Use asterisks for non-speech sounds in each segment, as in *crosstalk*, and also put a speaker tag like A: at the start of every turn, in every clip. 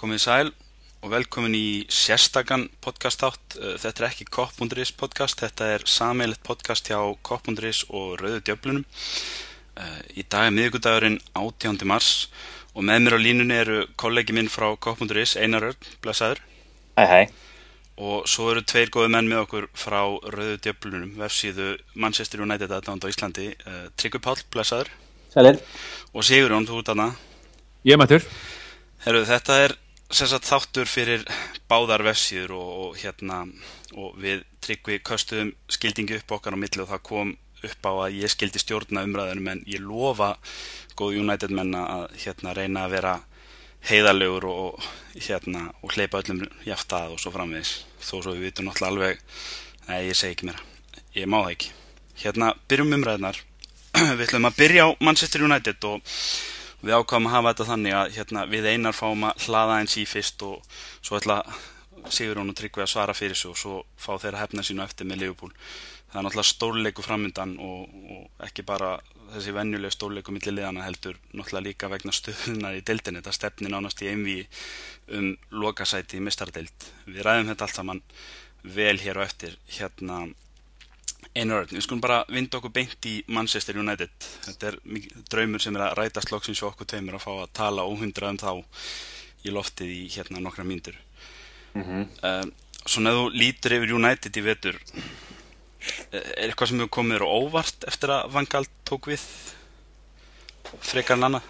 A: Komið sæl og velkomin í sérstakann podcast átt. Þetta er ekki Kopp.is podcast, þetta er sameilet podcast hjá Kopp.is og Rauðu djöflunum. Í dag er miðugudagurinn 18. mars og með mér á línunni eru kollegi minn frá Kopp.is, Einar Örn, blessaður.
B: Hæ, hæ.
A: Og svo eru tveir góði menn með okkur frá Rauðu djöflunum, vefsíðu Manchester United aðdánd á Íslandi. Tryggvi Páll, blessaður.
B: Sælir.
A: Og Sigurjón, þú út aðna.
C: Ég mættur.
A: Herru, þetta er sagt, þáttur fyrir báðar vefsíður og, og hérna og við tryggvi köstuðum skildingi upp okkar á milli og það kom upp á að ég skildi stjórna umræðunum en ég lofa góð United menna að hérna reyna að vera heiðalegur og hérna og hleypa öllum jáft að og svo framvegis. Þó svo við vitum náttúrulega alveg nei ég segi ekki mér ég má það ekki. Hérna byrjum umræðunar *clears throat* við ætlum að byrja á Manchester United og við ákvæmum að hafa þetta þannig að hérna, við einar fáum að hlaða eins í fyrst og svo ætla Sigur hún og Tryggvi að svara fyrir sig og svo fá þeirra hefna sínu eftir með Liverpool. Það er náttúrulega stórleiku framöndan og, og ekki bara þessi venjuleg stórleiku millir liðana heldur náttúrulega líka vegna stöðunar í deildinni. Þetta stefni nánast í einvi um lokasæti í mistardeild við ræðum þetta allt saman vel hér og eftir hérna Einar Örn, við skulum bara vinda okkur beint í Manchester United. Þetta er draumur sem er að rætast loksins og okkur tveimur að fá að tala óhundrað um þá í loftið í hérna nokkra myndur. Mm -hmm. uh, svona þú lítur yfir United í vetur, er eitthvað sem hefur komið þér óvart eftir að Vangal tók við frekar en annað?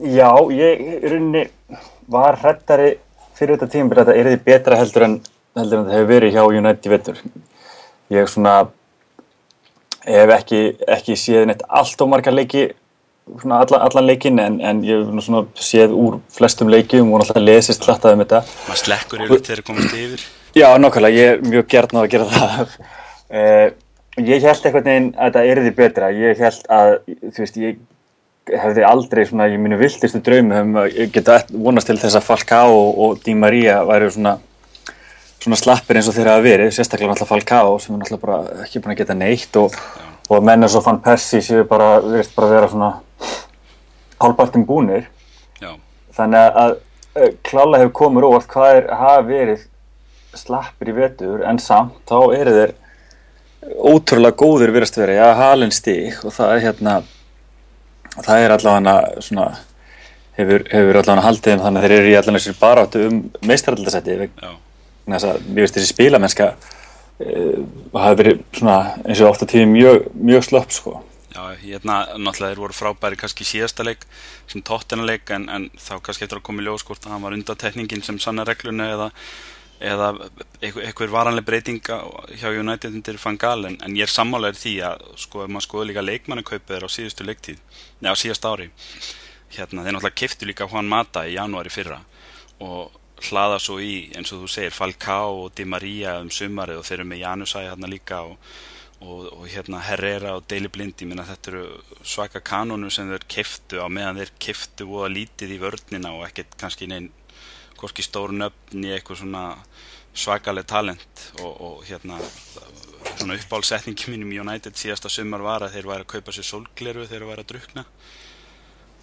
B: Já, ég runni var hrættari fyrir þetta tíma það er því betra heldur en, heldur en það hefur verið hjá United í vetur. Ég svona hef ekki, ekki séð neitt allt og margar leiki svona allan, leikin en, en ég hef svona séð úr flestum leikjum og alltaf lesist hlættaði um þetta.
A: Maður slekkur yfir þegar það komast yfir.
B: Já nokkvæmlega, ég er mjög gert ná að gera það. Uh, *laughs* ég held eitthvað neginn að þetta er því betra. Ég held að, þú veist, ég hefði aldrei svona, ég minu viltistu draumi um að ég geta vonast til þess að Falcao og, og Di Maria væri svona svona slappir eins og þeirra að veri, sérstaklega náttúrulega Falcao sem er náttúrulega bara ekki búin að geta neitt og, og menn eins og Van Persie séu bara, verist bara vera svona hálfpartin búnir.
A: Já.
B: þannig að uh, klála hefur komið óvart hvað er hafa verið slappir í vetur en samt þá eru þeir ótrúlega góður verist verið, já, halin stík og það er hérna það er allavega svona hefur, hefur allavega haldið um þannig að þeir eru í allavega sér baráttu um meistaraldarsæti að mér veist þessi spílamennska uh, hafi verið svona eins og ofta tíði mjög, mjög slöpp sko.
A: Já, hérna náttúrulega þeir voru frábæri kannski síðasta leik sem tóttinaleik en, en þá kannski eftir að koma í ljós hvort að hann var undatekningin sem sanna regluna eða, eða eitthvað varanlega breytinga hjá United undir Fangal en, en ég er sammálaður því að sko ef maður skoður líka leikmannakaupið er á síðustu leiktíð neða á síðast ári hérna þeir náttúrulega keftu líka Juan Mata í janúari fyrra og hlaða svo í eins og þú segir Falcao og Di Maria um sumarið og þeir eru með Janusæ hérna líka og Og, og hérna Herrera og Daily Blind. Ég minna þetta eru svaka kanónu sem þeir keftu á meðan þeir keftu og lítið í vörnina og ekkert kannski neinn hvorki stórun öfn í eitthvað svona svakaleg talent. Og, og hérna svona uppálsetningi mínum United síðasta sumar var að þeir væri að kaupa sér solgleru þegar þeir væri að drukna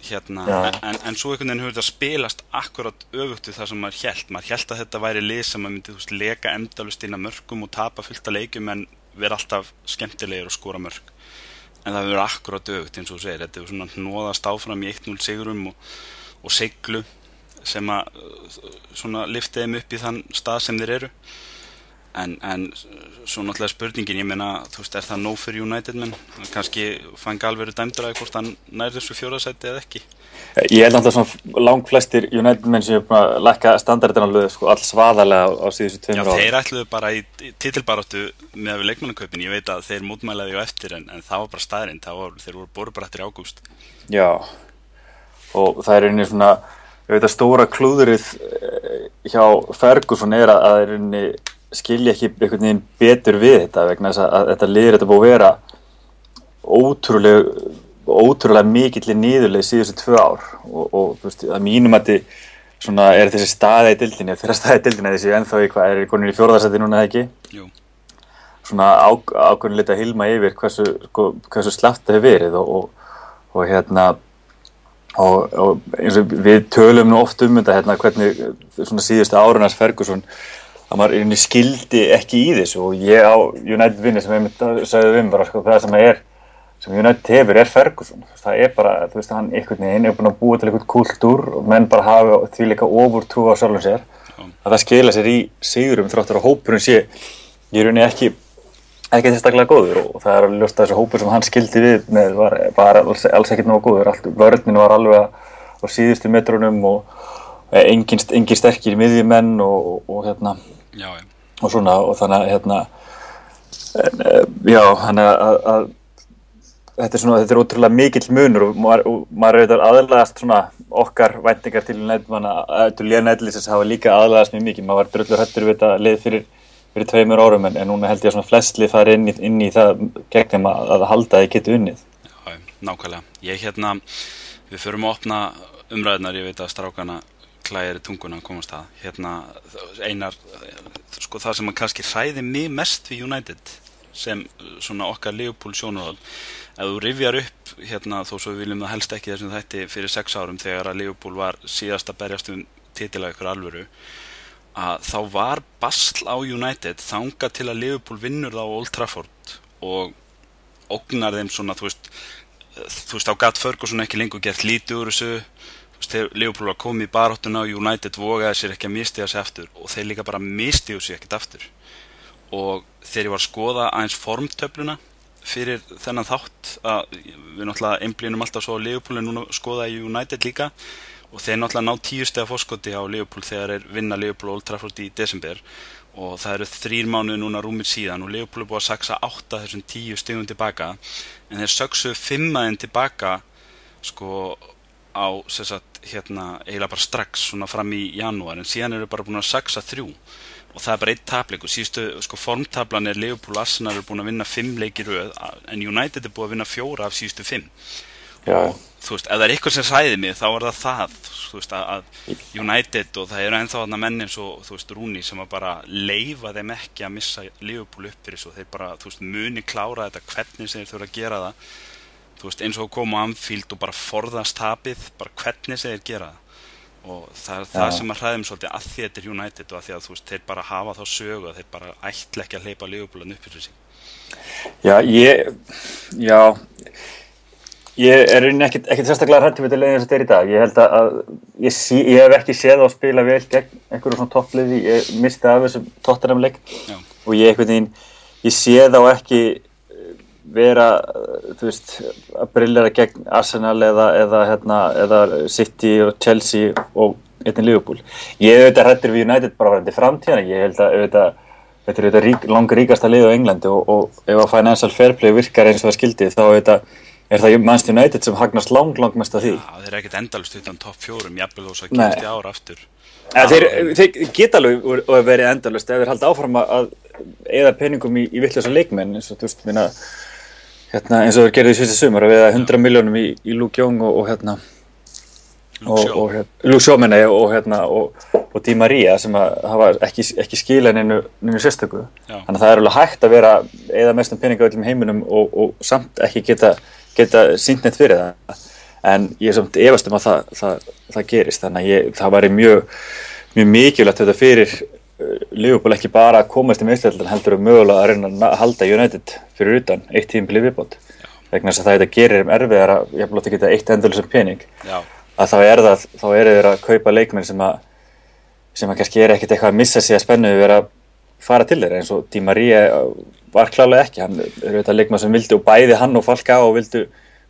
A: hérna en, en svo einhvern veginn hefur þetta spilast akkurat öfugt við það sem maður held maður held að þetta væri lið sem maður myndi veist, leka endalust inn að mörgum og tapa fullt að leikum en vera alltaf skemmtilegir og skora mörg. En það verður akkurat aukt eins og þú segir. Þetta er svona hnóðast áfram í 1-0 sigurum og, og seglu sem að svona liftið þeim upp í þann stað sem þeir eru en, en svo náttúrulega spurningin ég meina þú veist er það nóg fyrir United menn? Kannski fann galveru dæmdur að hvort hann nær þessu fjóðarsæti eða ekki?
B: Ég held alltaf svona langt flestir United menn sem er að lækka standardin alveg sko, alls svaðarlega á, síðustu tveimur
A: ára. Já, þeir ætluðu bara í titilbaráttu með að við leikmannaköpin, ég veit að þeir mútmælaði á eftir en, en það var bara staðirinn, þeir voru borubrættir í ágúst.
B: Já, og það er einnig svona, ég veit að stóra klúðurinn hjá Ferguson er að það er einnig skilja ekki einhvern veginn betur við þetta vegna þess að, að þetta liður þetta búið að vera ótrúlega ótrúlega mikill nýðuleg síðustu tvö ár og, og veist, að mínum að þið er þessi staði í dildinni þeirra staði í dildinni þessi ennþá í hvað er í konin í fjórðarsæti núna eða ekki
A: Jú.
B: svona á, ákveðin að hilma yfir hversu, sko, hversu slaft það hefur verið og, og, og hérna og, og eins og við tölum nú oft um þetta hérna hvernig svona síðustu árunars Ferguson að maður einnig skildi ekki í þessu og ég á United vinni sem ég sagði við um bara sko það sem er sem United hefur er Ferguson. Það er bara, þú veist, hann einhvern veginn er búin að búa til einhvern kultúr og menn bara hafa því líka ofur trú á sjálfum sér að það skila sér í sigurum þráttur að hópurinn sé ég er unni ekki ekki tilstaklega góður og það er að ljósta þessu hópur sem hann skildi við með var, var alls, alls ekkert náðu góður, allt, vörðnin var alveg á síðustu metrunum og engin, engin sterkir miðjumenn og, og, og hérna
A: Já,
B: og svona og þannig að hérna en, já, þannig að, að þetta er svona, þetta er ótrúlega mikill munur og maður, og maður er auðvitað aðlægast svona okkar væntingar til nefnmanna, til léna ellisins hafa líka aðlægast mjög mikið, maður var drullur höttur við þetta leið fyrir fyrir tveimur árum en, en núna held ég að svona flestlið fara inn, inn í það gegnum að, að halda að þið geti unnið.
A: Já, nákvæmlega. Ég hérna, við förum að opna umræðinar, ég veit að strákana klæðir í tunguna að komast að. Hérna, einar, sko það sem að kannski hræði mig mest við United sem svona okkar Leopold sjónurhald. Ef þú rifjar upp, hérna, þó svo við viljum það helst ekki þessum þætti fyrir sex árum þegar að Leopold var síðast að berjast um titilega ykkur alvöru að þá var basl á United þanga til að Liverpool vinnur þá Old Trafford og ógnar þeim svona, þú veist þú veist, á gatt Ferguson ekki lengur gert lítið úr þessu, Liverpool var komið í baróttuna og United vogaði sér ekki að mistiða sér aftur og þeir líka bara mistiðu sér ekkert aftur. Og þegar ég var að skoða aðeins formtöfluna fyrir þennan þátt að við náttúrulega einblínum alltaf svo á Liverpool en núna skoða í United líka og þeir náttúrulega ná tíu steg af fórskoti á Leopold þegar þeir vinna Leopold Old Trafford í desember. Og það eru þrýr mánuði núna rúmir síðan og Leopold er búið að saksa átta þessum tíu stegum tilbaka. En þeir söksuðu fimmaðin tilbaka sko á sagt, hérna, eiginlega bara strax fram í janúar en síðan eru bara búin að saksa þrjú. Og það er bara eitt tapleiku síðustu sko formtablan er Leopold Arsenal er búin að vinna fimm leikir en United er búin að vinna fjóra af síðustu fimm.
B: Já.
A: og þú veist, ef það er eitthvað sem sæði mig þá er það það, veist, að United og það eru ennþá þarna menn eins og þú veist, Rúni sem að bara leifa þeim ekki að missa Liverpool upp fyrir svo þeir bara, þú veist, muni klára þetta hvernig sem þeir þurfa að gera það þú veist, eins og koma á Anfield og bara forðast tapið, bara hvernig sem þeir gera það og það er það sem að hræðum svolítið að því þetta er United og að því að þú veist, þeir bara hafa þá sögu að þeir bara ætla ekki að leipa Liverpool upp fyrir sig
B: Já, ég, já Ég er ekkert sérstaklega hrættu við þetta leiðin sem þetta er í dag. Ég held að ég, sí, ég hef ekki séð á að spila vel gegn einhverjum svona toppliði. Ég misti af þessum tóttanamleik og ég ég sé þá ekki vera, þú veist, að brillera gegn Arsenal eða, eða, hérna, eða City og Chelsea og eitthvað Liverpool. Ég auðvitað hrættur við United bara varandi framtíðana. Ég held að auðvitað, þetta er auðvitað rík, langar ríkasta lið á Englandi og, og ef að Financial Fair Play virkar eins og það skildið þá auðvitað Er það Manchester United sem hagnast lang, lang mest af því?
A: Já, þeir eru ekkert endalust utan topp fjórum, jafnvel og svo kemst í ára aftur.
B: Ja, þeir, þeir geta alveg verið endalust ef þeir halda áfram að eða peningum í, í vittlösa leikmenn eins og þú veist, minna, hérna, eins og þeir gerði í sviðstu sumar að við að 100 miljónum í, í Luke Young og, og hérna Luke Shaw. menna ég og hérna og, og Di Maria sem að hafa ekki, ekki skila neinu, neinu sérstöku. Þannig að það er alveg hægt að vera eða mestum peninga öllum heiminum og, og samt ekki geta geta sínt neitt fyrir það. En ég er samt efast um að það, það, það gerist. Þannig að ég, það væri mjög mjög mikilvægt þetta fyrir Liverpool ekki bara að komast í meðstöldin heldur um mögulega að reyna að halda United fyrir utan eitt tím blið viðbót. Vegna þess að það gerir um erfiðar að ég blótt ekki þetta eitt endur sem pening.
A: Já.
B: að þá er það, þá er þeir að kaupa leikmenn sem að sem að kannski er ekkert eitthvað að missa sig að spennu við að fara til þeirra eins og Di Maria var klálega ekki, hann er auðvitað leikmann sem vildi og bæði hann og Falka og vildu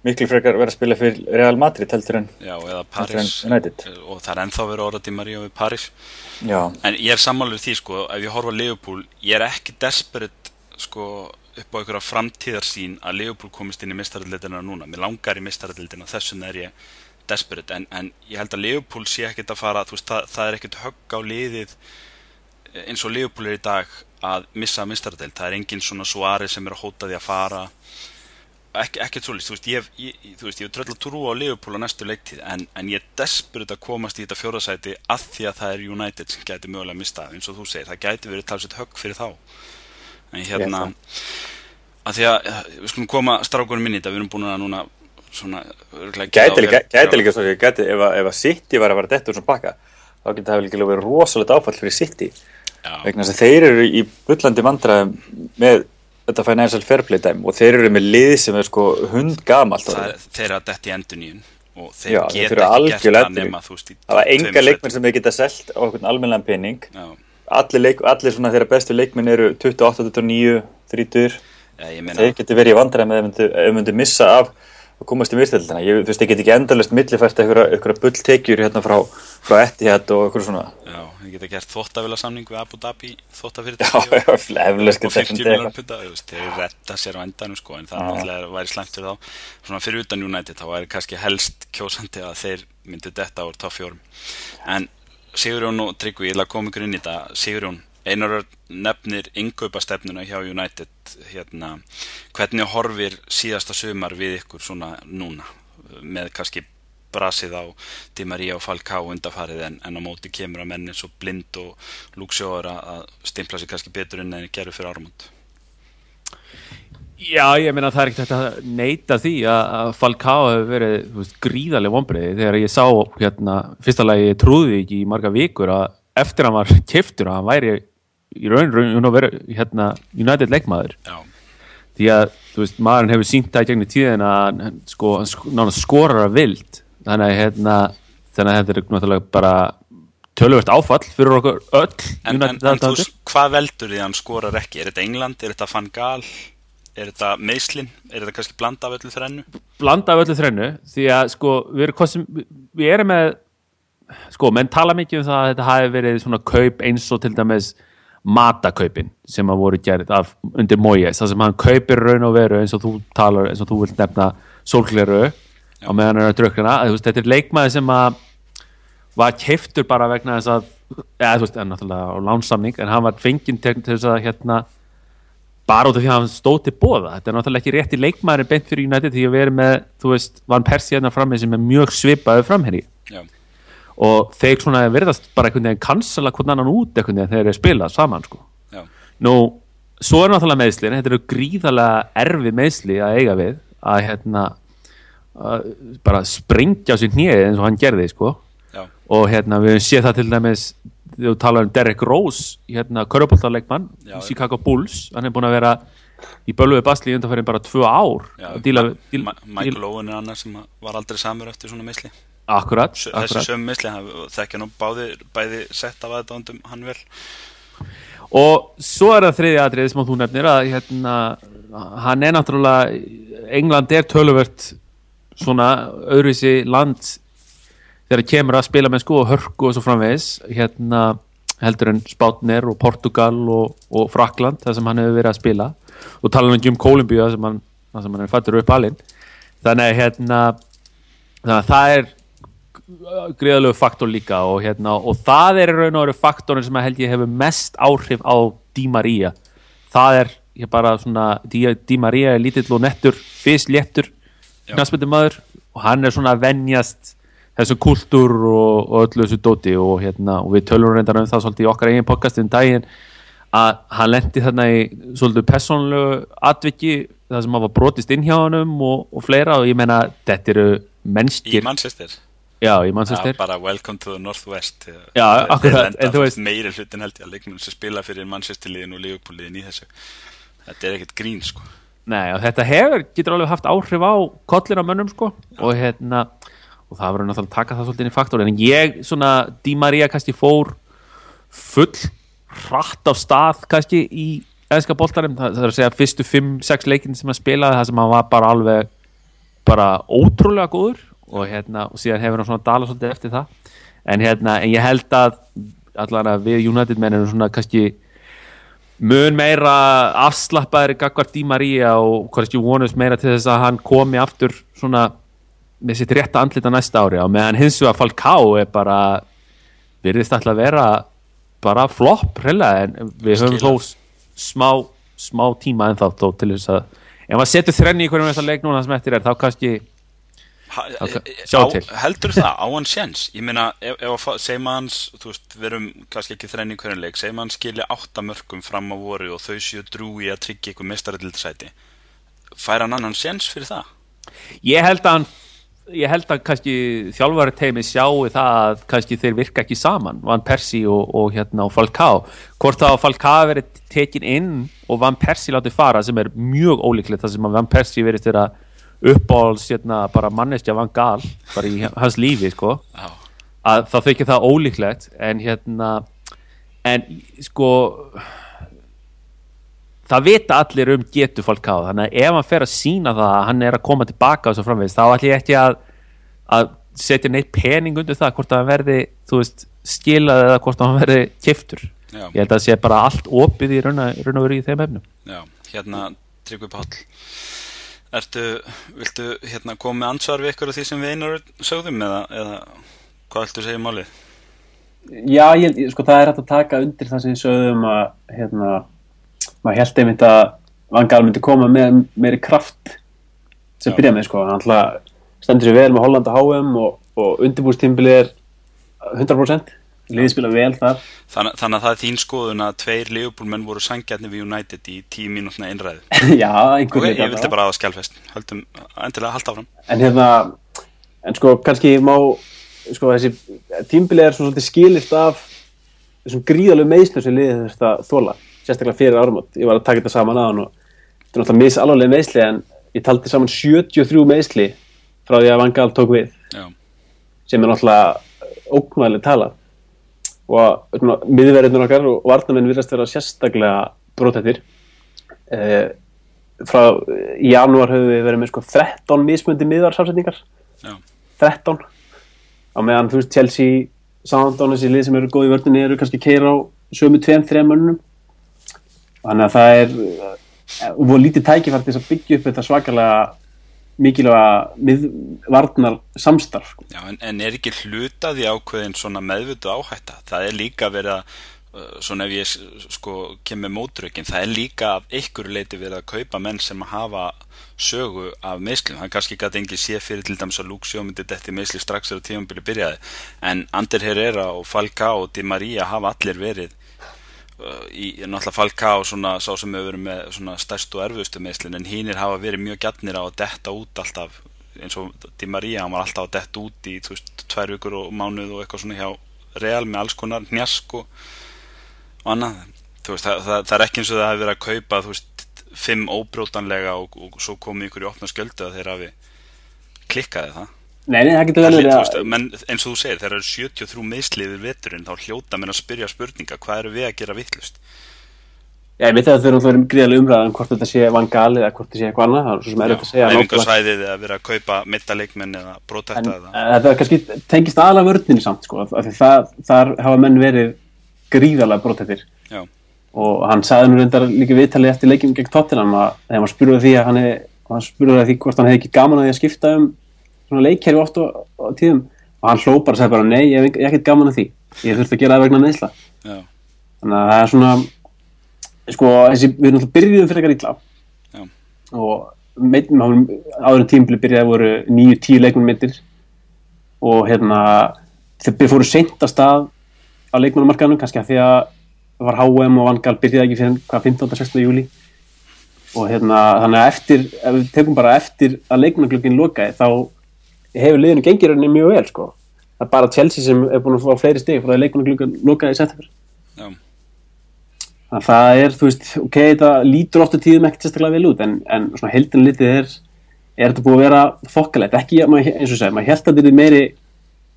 B: miklu frekar vera að spila fyrir Real Madrid heldur en,
A: Já, en United. Og það er ennþá verið orðað Di Maria við Paris
B: Já.
A: en ég er samanlega því sko, ef ég horfa að Leopold, ég er ekki desperate sko upp á einhverja framtíðarsýn að Leopold komist inn í mistarallitina núna, mér langar í mistarallitina þessum er ég desperate. En, en ég held að Leopold sé ekkert að fara veist, það, það er ekkert högg á liðið eins og Leopold er í dag að missa að mistaradeild, það er engin svona svari sem er að hóta því að fara Ek, ekkert svolítið, þú veist, ég, ég, þú veist, ég tröll að trú á Leopold á næstu leiktíð en, en ég er desperate að komast í þetta fjórðasæti að því að það er United sem gæti mögulega að mista, eins og þú segir, það gæti verið talsett högg fyrir þá. En hérna, að því að við skulum koma strákunum minni þetta, við erum búin að núna svona
B: Gæti líka, gæti líka svo gæti, ef, að, ef að City var að vera dætt úr svona baka þá getur það líka verið rosalega áfall fyrir City. Vegna þess að þeir eru í bullandi vandraðum með þetta financial fair play dæm og þeir eru með lið sem er sko hund gamalt
A: Þeir eru að endur nýjun og þeir Já, geta ekki gert það nema
B: Það var enga leikmenn sem þeir geta selgt á okkur almennan pening. Allir, leik, allir svona þeirra bestu leikmenn eru 28, 29, 30 þeir getur verið í vandraðum ef þeir myndu missa af að komast í mistildina. Ég, þú veist, ég get ekki endalist millifært eitthvað bulltekjur hérna frá, frá Etihad og eitthvað svona.
A: Já, ég get ekki gert þóttavila samning við Abu Dhabi
B: þóttafyrirtæki fleflega
A: og 50 miljonar putta, þeir retta sér á endanum sko, en það náttúrulega væri slæmt fyrir þá. Svona fyrir utan United, þá væri kannski helst kjósandi að þeir myndi detta á top 4. En Sigurjón og Tryggvi, ég koma ykkur inn í þetta. Sigurjón, Einar nefnir yngöpastefnuna hjá United hérna, hvernig horfir síðasta sumar við ykkur svona núna? Með kannski brasið á Di Maria og Falcao undafarið en, en á móti kemur að menni svo blind og lúksjóður að stimpla sér kannski betur inn en gerur fyrir árumund
C: Já, ég meina það er ekkert að neyta því að Falcao hefur verið veist, gríðarlega vonbreiði þegar ég sá hérna, fyrsta lagi trúði ekki í marga vikur að eftir að hann var keftur að hann væri í raun raun vera hérna, United leikmaður Já. því að veist, maðurinn hefur sínt það í gegnum tíðin að hann sko, skorar að vild þannig að, hérna, þetta er náttúrulega bara tölvöld áfall fyrir okkur öll
A: En, en, en þú hvað veldur því að hann skorar ekki? Er þetta England? Er þetta Van Gaal? Er þetta Meislin? Er þetta kannski blanda af öllu þrennu?
C: Blanda af öllu þrennu því að sko við erum, sem, við erum með sko, menn tala mikið um það að þetta hafi verið svona kaup eins og til dæmis matakaupin sem að voru gerð af undir Moyes, það sem hann kaupir raun og veru eins og þú talar, eins og þú vilt nefna sólkleru á meðan það er að drökkuna, þetta er leikmaði sem að var keiftur bara vegna þess að, eða þú veist, en náttúrulega á lánsamning, en hann var fenginn til þess að hérna bara út af því að hann stóð til bóða, þetta er náttúrulega ekki rétt í leikmaðurinn beint fyrir United því að erum með, þú veist, Van Persie hérna frammeð sem er mjög svipaðu framherri Já og þeir svona verðast bara einhvern veginn kansala hvern annan út einhvern veginn þegar þeir spila saman sko. nú, svo er náttúrulega meðslin þetta eru gríðarlega erfi meðsli að eiga við að hérna að bara springja sér nýið eins og hann gerði sko. Og hérna við séum það til dæmis þegar við tala um Derek Rose hérna körupoltarleikmann í Chicago Bulls. Hann er búin að vera í bölguði basli í undanferðin bara tvö ár
A: Já, díla, díla, Michael Owen er annar sem var aldrei samur eftir svona meðsli
C: Akkurat,
A: akkurat. Þessi sömmisli, þekkja nú báði, bæði sett af aðdándum hann vel.
C: Og svo er það þriði aðrið sem þú nefnir að hérna, hann er náttúrulega, England er töluvert svona öðruvísi land þegar það kemur að spila með sko og hörku og svo framvegis, hérna heldur en Spátner og Portugal og, og Frakland, það sem hann hefur verið að spila og tala um Jum Kolumbíu það sem hann, sem hann er fattur upp alinn þannig að hérna það er greiðalegu faktor líka og, hérna, og það er raun og veru faktorin sem held ég hefur mest áhrif á Di Maria. Það er bara svona Di, Di Maria er lítill og nettur fyrst léttur knastmyndir maður og hann er svona vennjast þessu kultúr og, og öllu þessu dóti og, hérna, og við tölum reyndar um það svolítið í okkar eigin podcast um daginn að hann lendi þarna í svolítið personlegu atviki það sem hafa brotist inn hjá hann og, og fleira og ég menna þetta eru mennskir.
A: Í mannsestir
C: Já, í Manchester.
A: Já, bara welcome to the Northwest.
C: Já, akkurat, en þú veist.
A: Meiri hlutin held ég að leikmenn sem spila fyrir Manchester-liðin og Liverpool-liðin í þessu. Þetta er ekkert grín, sko.
C: Nei, og þetta hefur, getur alveg haft áhrif á kollin á mönnum, sko. Já. Og hérna, og það verður náttúrulega að taka það svolítið inn í faktor. En ég, svona, Di Maria kannski fór full hratt á stað kannski í eðska bóltarum. Það, það er að segja fyrstu 5-6 leikin sem að spila, það sem hann var bara alveg, bara ótrúlega góður og, hérna, og síðan hefur hann svona dala svolítið eftir það. En, hérna, en ég held að allavega við United menn erum svona kannski mun meira afslappaðir Gagvar Di Maria og kannski vonust meira til þess að hann komi aftur svona með sitt rétta andlita næsta ári og meðan hins vegar Falcao er bara virðist alltaf að vera bara flopp reyna en við höfum þó smá, smá tíma en þá til þess að ef maður setur þrenni í hverjum þessar leik núna sem eftir er þá kannski
A: Sjá til Heldur það á hans séns? Ég meina, ef, að maður hans, þú veist, við erum kannski ekki þrenni hverjanleik, maður hans skilja áttamörkum fram á voru og þau séu drúi að tryggja ykkur mestaröldildsæti fær hann annan séns fyrir það?
C: ég held að ég held að kannski þjálfari teimi sjáu það að kannski þeir virka ekki saman Van Persie og, og hérna og Falcao hvort þá Falcao verið tekin inn og Van Persie látið fara sem er mjög ólíklegt það sem að Van Persie verið þeirra uppáhalds hérna bara manneskja Van Gaal bara í hans lífi sko. Að þá þykir það ólíklegt en hérna en sko það vita allir um getu Falcao þannig að ef hann fer að sína það að hann er að koma tilbaka og svo framvegis þá ætlum ég ekki að, að setja neitt pening undir það hvort að hann verði þú veist skilað eða hvort að hann verði kiftur
A: já,
C: ég held að það sé bara allt opið í raun og veru í þeim efnum.
A: Já, hérna Tryggvi Páll Ertu, viltu hérna koma með ansvar við ykkur af því sem við einar sögðum eða, eða hvað viltu segja um málið?
D: Já, ég, sko það er hægt að taka undir það sem við sögðum að hérna, maður held einmitt að Vangal myndi koma með meiri kraft sem
A: Já.
D: byrja með sko, hann alltaf stendur sér vel með Hollanda HM og, og undirbúrstímbili er 100% liðið spila vel þar.
A: Þann, þannig að það er þín skoðun að tveir leifbúlmenn voru sangjarnir við United í tíu mínútna einræðu. *laughs*
D: Já, einhver
A: Ok,
D: leik
A: ég vildi bara aða skjálfest. Höldum endilega halda áfram.
D: en hérna en sko kannski má sko þessi tímbili er svo svolítið skilift af þessum gríðalegu meðslu sem liðið að þóla sérstaklega fyrir árumót, ég var að taka þetta saman að hann og þetta er náttúrulega misalvarlega meðsli en ég taldi saman 73 meðsli frá því að Vangal tók við.
A: Já,
D: sem er náttúrulega ókvæðileg tala og miðverðinu okkar og varnamenn virðast vera sérstaklega brótættir eh, frá janúar höfum við verið með sko 13 mismundi miðvarsamsetningar
A: já,
D: 13 á meðan þú veist Chelsea Southampton þessi lið sem eru góð í vördunni eru kannski keira á sömu tveim, þreim mönnum þannig að það er eh, voru lítið tækifært þess að byggja upp þetta svakalega mikilvæga miðvarnar samstarf sko.
A: já en, en er ekki hlutaði ákveðin svona meðvötu áhætta? Það er líka verið að, uh, svona ef ég sko kem með mótrökin, það er líka af einhverju leiti verið að kaupa menn sem að hafa sögu af meðslum. Það kannski gæti engi sé fyrir til dæmis að Luke Sjó myndi detti meðsli strax þegar tímabili byrjaði. En Ander Herrera og Falcao og Di Maria hafa allir verið í náttúrulega Falcao svona sá sem hefur verið með svona stærstu og erfustu meðslin en hínir hafa verið mjög gjarnir á að detta út alltaf eins og Di Maria, hann var alltaf að detta út í þú veist, tvær vikur og mánuð og eitthvað svona hjá Real með alls konar hnjask og, og annað veist, það, það, það er ekki eins og það hefur verið að kaupa þú veist, fimm óbrótanlega og, og svo komið ykkur í opna skjöldu að þeir hafi klikkaði það
D: Nei, nei, það getur vel
A: Það
D: verið að
A: menn, eins og þú segir, þegar það eru 73 meðsli yfir veturinn, þá hljóta menn að spyrja spurninga, hvað eru við að gera vittlust?
D: Já, ég veit að þau eru alltaf verið gríðarlega umræðan hvort þetta sé vangal eða hvort þetta sé eitthvað annað það er svo sem er þetta að segja nákvæmlega.
A: æfingarsvæðið eða vera að kaupa mittaleikmenn eða
D: en
A: eða
D: þetta er kannski tengist aðalega vörninni samt sko, af því það, þar hafa menn verið gríðarlega brotættir
A: Já,
D: og hann sagði nú reyndar líka viðtalið eftir leikjum gegn Tottenham að þegar maður spurði því að hann, hann spurði því hvort hann hefði ekki gaman að því að skipta um svona leikkerfi oft á, á tíðum og hann hló bara og sagði bara nei, ég hef ekkert gaman að því ég þurfti að gera það vegna meðsla
A: já,
D: þannig að það er svona sko, þessi, við erum alltaf byrjuðum fyrir eitthvað illa
A: Já.
D: og meitum, áður en tímabili byrjaði voru nýju, tíu leikmenn meittir og hérna þeir fóru seint að stað á leikmennumarkaðanum, kannski að því að það var HM og Vangal byrjaði ekki fyrir hvað 15. 16. júli og hérna þannig að eftir, ef við tekum bara eftir að leikmennuglöggin lokaði þá hefur liðinu gengir henni mjög vel sko. Það er bara Chelsea sem er búin að fá fleiri stig frá að leikmennuglöggin lokaði í september.
A: Já,
D: Þannig að það er, þú veist, ok, þetta lítur ofta tíðum ekkert sérstaklega vel út, en, en svona heldin litið er, er þetta búið að vera þokkalegt, ekki, eins og segja, maður held að þetta er meiri,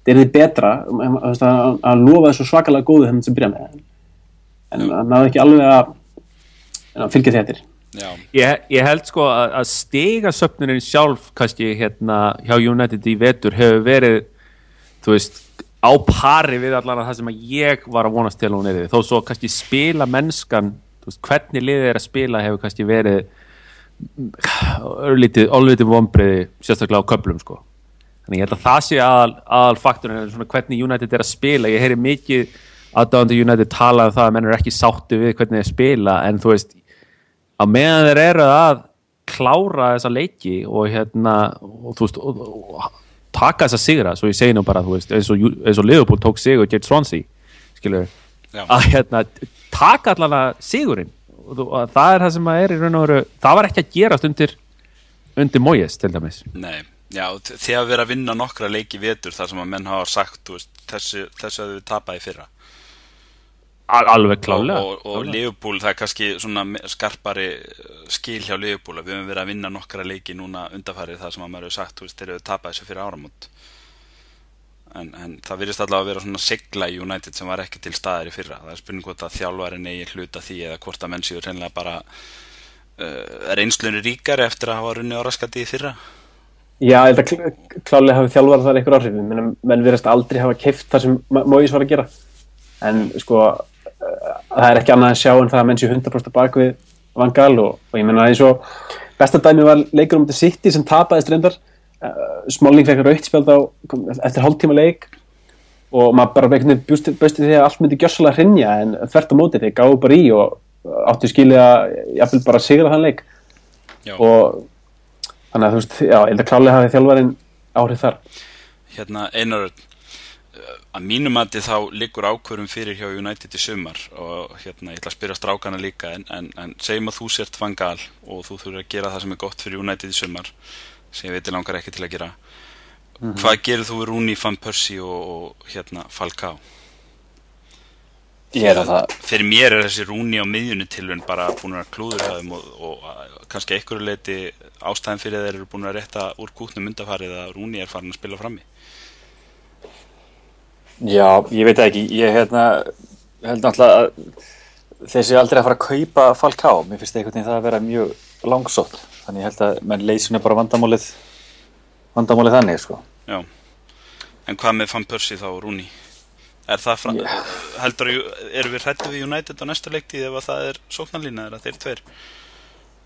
D: þetta er þið betra, að, að lofa þessu svakalega góðu þeim sem byrja með, en það náðu ekki alveg að, að fylgja þettir.
C: Ég, ég held sko að, að stiga söpnurinn sjálf kannski hérna hjá United í vetur hefur verið þú veist á pari við allan að það sem að ég var að vonast til að hún er þó svo kannski spila mennskan veist, hvernig liðið er að spila hefur kannski verið örlítið, örlítið vombriði sérstaklega á köplum sko. Þannig ég held að það sé aðal, aðal faktorinn svona hvernig United er að spila. Ég heyri mikið aðdáðandi United tala um það að menn er ekki sáttu við hvernig þeir spila en þú veist á meðan þeir eru að klára þessa leiki og hérna og, veist, og, og, og taka þessa sigra, svo ég segi nú bara veist, eins, og, og Liverpool tók sigur gegn Swansea, skilur að hérna, taka allan að sigurinn. Og, og það er það sem er í raun og veru það var ekki að gerast undir undir Moyes til dæmis.
A: Nei, já, þegar við erum að vinna nokkra leiki vetur þar sem að menn hafa sagt, veist, þessu, þessu að við tapaði fyrra
C: alveg klálega
A: og, og, og Liverpool, það er kannski svona skarpari uh, skil hjá Liverpool að við höfum verið að vinna nokkra leiki núna undarfærið það sem að maður hefur sagt, þú veist, þegar við tapaði þessu fyrir áramót. En, en það virðist allavega að vera svona sigla í United sem var ekki til staðar í fyrra. Það er spurning hvort að þjálfarin eigi hluta því eða hvort að menn séu reynilega bara uh, reynslunni ríkari eftir að hafa runni á raskati í fyrra.
D: Já, ég held að kl- klálega hafi þjálfar þar einhver áhrif. Menn, menn verðast aldrei hafa keift það sem Móis var að gera. En sko eh, það er ekki annað að sjá en það að menn sé 100% bak við Van Gaal og, og ég menna eins og besta dæmi var leikur um þetta City sem tapaðist reyndar. Uh, Smalling fekk rautspjald á eftir hálftíma leik og maður bara bjóst við því að allt myndi gjössalega hrinja en þvert á móti þeir gáðu bara í og áttu skilja jafnvel bara sigra þann leik.
A: Já.
D: og þannig að þú veist, já, ég held að klálega hafi þjálfarinn áhrif þar.
A: Hérna Einar Örn, uh, að mínum mati þá liggur ákvörum fyrir hjá United í sumar og hérna ég ætla að spyrja strákana líka en, en, en segjum að þú sért Van Gaal og þú þurfir að gera það sem er gott fyrir United í sumar sem ég veit langar ekki til að gera. Hvað gerir þú Rooney, Van Persie og, og hérna Falcao?
B: Ég er að það
A: fyrir mér er þessi Rooney á miðjunni tilvun bara búin að klúður þeim og, og að- kannski einhverju leiti ástæðan fyrir þeir eru búin að rétta úr kútnum undafarið að Rooney er farin að spila frammi
B: Já, ég veit ekki, ég hérna, held náttúrulega að þessi aldrei að fara að kaupa Falcá, mér finnst einhvern veginn það að vera mjög langsótt, þannig ég held að menn leysinu bara vandamálið, vandamálið þannig, sko.
A: Já, en hvað með Van Persie þá, Rúni? Er það frá,
B: Já.
A: heldur, erum við hrættu við United á næsta leiktið ef að það er sóknarlína, er að þeir tveir?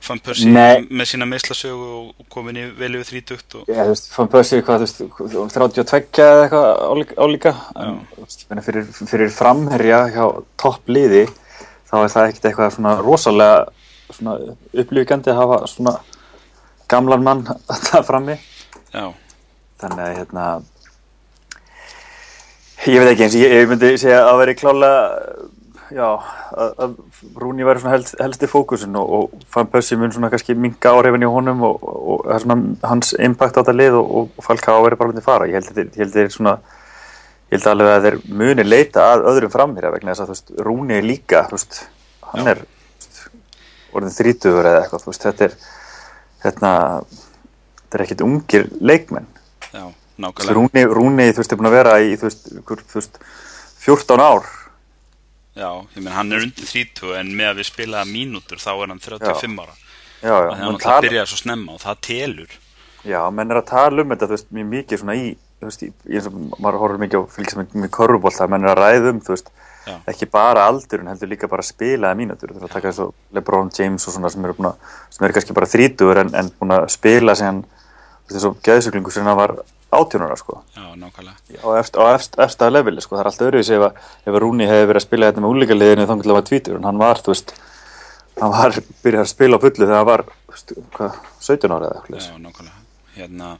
A: Van Persie
B: Nei.
A: með sína meðslasögu og komin í vel yfir þrítugt og,
B: Já, þú veist, fann Bössi hvað, þú veist, 32 eða eitthvað álíka, en veist, fyrir, fyrir framherja hjá toppliði, þá er það ekkert eitthvað svona rosalega svona upplýfgandi að hafa svona gamlan mann *laughs* það frammi.
A: já,
B: þannig að hérna ég veit ekki eins ég, ég myndi segja að veri klálega já, að, að Rúni væri svona helst, helsti fókusin og, og fann Pössi mun svona kannski minga áhrifin í honum og, og, og svona hans impact á þetta lið og, og Falka á veri bara myndi fara ég held held þeir svona ég held alveg að þeir muni leita að öðrum framherja vegna þess að þú veist, Rúni er líka þú veist, hann
A: Já.
B: er veist, orðin þrítugur eða eitthvað þú veist, þetta er hérna, þetta er ekkit ungir leikmenn
A: já, nákvæmlega
B: Rúni, Rúni, þú veist, er búin að vera í, þú veist, ykkur, þú veist 14 ár.
A: Já, ég menn hann er undir 30 en með að við spila mínútur þá er hann 35 ára.
B: Já, já,
A: Þannig að hann
B: tala,
A: byrjaði svo snemma og það telur.
B: Já, menn er að tala um þetta, þú veist, mjög mikið svona í, þú veist, í, eins og maður horfður mikið á með, með korfubólta, menn er að ræða um, þú veist,
A: Já.
B: ekki bara aldurinn, heldur líka bara spilaða mínútur, þú veist, að taka þessu LeBron James og svona sem eru að, eru kannski bara þrítugur en, en búin að spila sem, veist, þessu geðsuglingu sem hann var átjónara, sko.
A: Já, nákvæmlega.
B: Á, efst, á efst, efsta leveli sko. það er alltaf öðruvísi ef, að- ef að Rúni hefði verið að spila þetta með úlíkaliðinu þá hann var tvítur en hann var, þú veist hann var byrjað að spila á fullu þegar hann var veist, hvað, 17 ára eða eitthvað
A: Já, nákvæmlega. Hérna,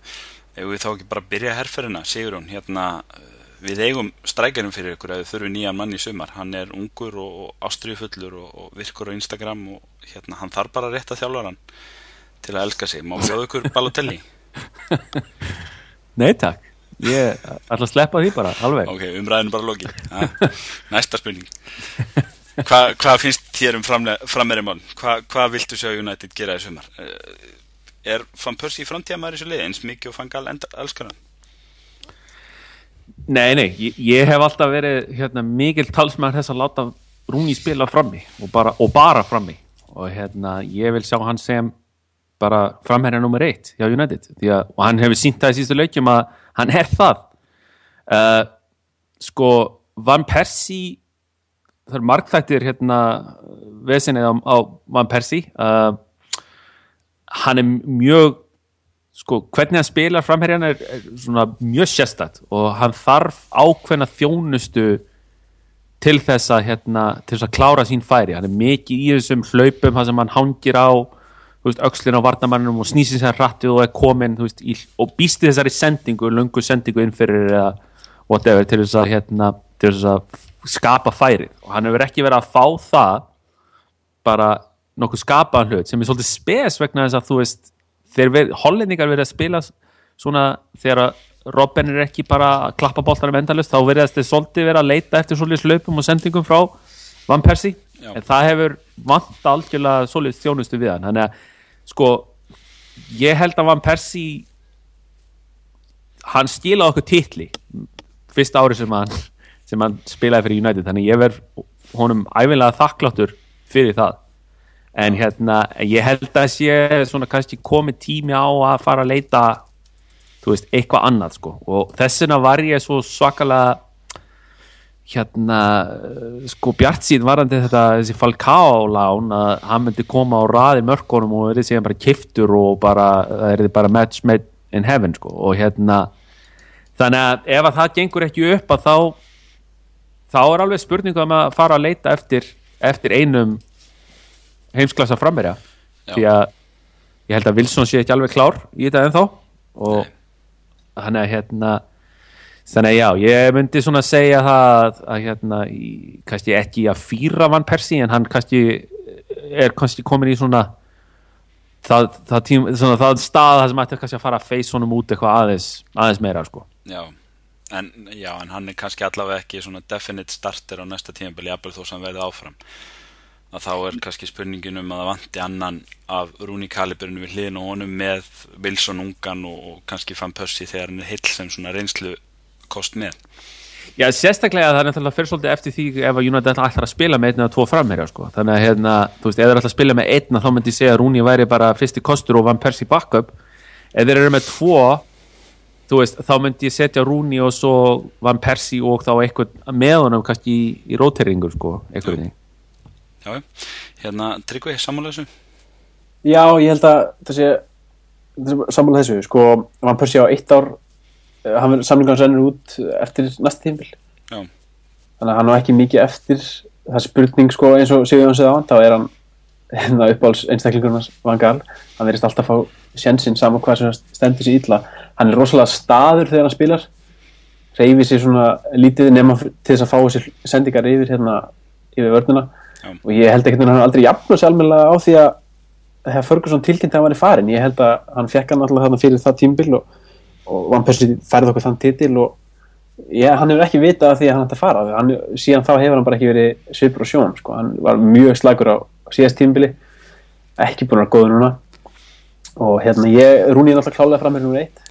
A: ef við þá ekki bara að byrja herferðina? Sigrún, hérna uh, við eigum strækjarum fyrir ykkur að við þurfum nýjan mann í sumar. Hann er ungur og, og ástriðufullur og, og virkur á Instagram og hérna, hann þarf bara að rétta þjálfaran til að elska sig, má bjóða ykkur Balotelli *laughs*
C: Nei takk, ég ætla að sleppa því bara, alveg.
A: Ok, umræðinu bara loki næsta spurning. Hva, hvað finnst þér um frammeiri Hva, hvað viltu sjá United gera í sumar? Eh, er Van Persie framtíðamæður í þessu liði eins mikið og Fangal elskar hann?
C: Nei, nei, ég, ég hef alltaf verið hérna, mikil talsmaður þess að láta Rúni spila frammi og bara, og bara frammi. Og hérna, ég vil sjá hann sem bara framherja nummer eitt hjá United að, og hann hefur sínt það í sístu leikjum að hann er það. Uh, sko Van Persie það er margþættir hérna vesenið á, á Van Persie. Uh, hann er mjög sko, hvernig hann spilar framherjan er, er svona mjög sérstætt og hann þarf ákveðna þjónustu til þess að hérna, til þess að klára sín færi. Hann er mikið í þessum hlaupum það sem hann hangir á veist, öxlin á varnamannum og snýsir sér rættið og er komin veist, í, og býsti þessari sendingu lungu sendingu inn fyrir eða whatever til þess að hérna, til þess að skapa færi. Og hann hefur ekki verið að fá það bara nokkuð skapaðan hlut sem er svolítið spes vegna þess að þú veist hollendingar verið að spila svona þegar að Robben er ekki bara að klappa boltanum endalust þá verið þeir svolítið verið að leita eftir svolítið slöpum og sendingum frá Van Persie.
A: Já.
C: en það hefur vant algjörlega svolítið þjónustu við hann. Þannig að sko ég held að Van Persie hann skilaði okkur titli fyrsta ári sem hann sem hann spilaði fyrir United. Þannig ég verð honum æfilega þakkláttur fyrir það. En hérna ég held að sé svona kannski komið tími á að fara að leita þú veist, eitthvað annað sko. Og þessina var ég svo svakalega hérna eh, sko Bjart sín varandi þetta þessi Falcao lán að hann myndi koma á raði mörkunum og verið síðan bara kiftur og bara, það er bara match made in heaven sko og hérna þannig að ef að það gengur ekki upp að þá þá er alveg spurningu um að fara að leita eftir, eftir einum heimsklassa frammerja
A: Já.
C: því að ég held að Wilson sé ekki alveg klár í þetta ennþá og
A: Nei.
C: hann er hérna þannig að já, ég myndi svona segja það að, hérna, í, kannski ekki að fýra Van Persie en hann kannski er kannski komin í svona það, það, tím, svona, það stað það sem ætti kannski að fara að face honum út eitthvað aðeins, aðeins meira sko.
A: Já, en, já, en hann er kannski allavega ekki svona definite starter á næsta tímabili jafnvel þó sem verði áfram að þá er kannski spurningin um að það vanti annan af Rúni Kaliburinu við hliðin og honum með Wilson ungan og, og kannski Van Persie þegar hann er heill sem svona reynslu kost með
C: Já, sérstaklega það er náttúrulega fyrir svolítið eftir því ef að United ætlar að spila með einn eða tvo framherja sko. þannig að hérna, þú veist, ef þeir ætlar að spila með einn þá myndi ég segja að Rúni væri bara fyrsti kostur og Van Persie backup ef þeir eru með tvo þú veist, þá myndi ég setja Rúni og svo Van Persie og þá eitthvað með honum kannski í, í róteringur sko, eitthvað við
A: Já, hérna, Tryggvi, sammála þessu?
D: Já, ég held að þessi, þessi sammála þessu, sko, Van Persie á eitt ár, eh, hann verður samlingan sennur út eftir næsta tímbil.
A: Já,
D: Þannig að hann á ekki mikið eftir, það er spurning, sko, eins og Sigurðan segði á hann, þá er hann *laughs* hérna uppáhalds einstaklingurinn hans Van Gaal, hann verðist alltaf fá sjensinn saman hvað sem stendur sér illa. Hann er rosalega staður þegar hann spilar, reyfir sér svona lítið nema til þess að fá sér sendingar yfir hérna, yfir vörnuna
A: Já.
D: og ég held ekki að hann aldrei jafnað sér almennilega á því að þegar Ferguson tilkynnt að hann var í farin ég held að hann fekk hann alltaf þarna fyrir það tímbil og, og Van Persie færði okkur þann titil og ég, hann hefur ekki vitað því að hann ætti að fara. Hann, síðan þá hefur hann bara ekki verið svipur og sjón sko. hann var mjög slagur á síðast tímbili ekki búin að góður núna. Og hérna ég, Rúni er alltaf klálega fram með númer eitt.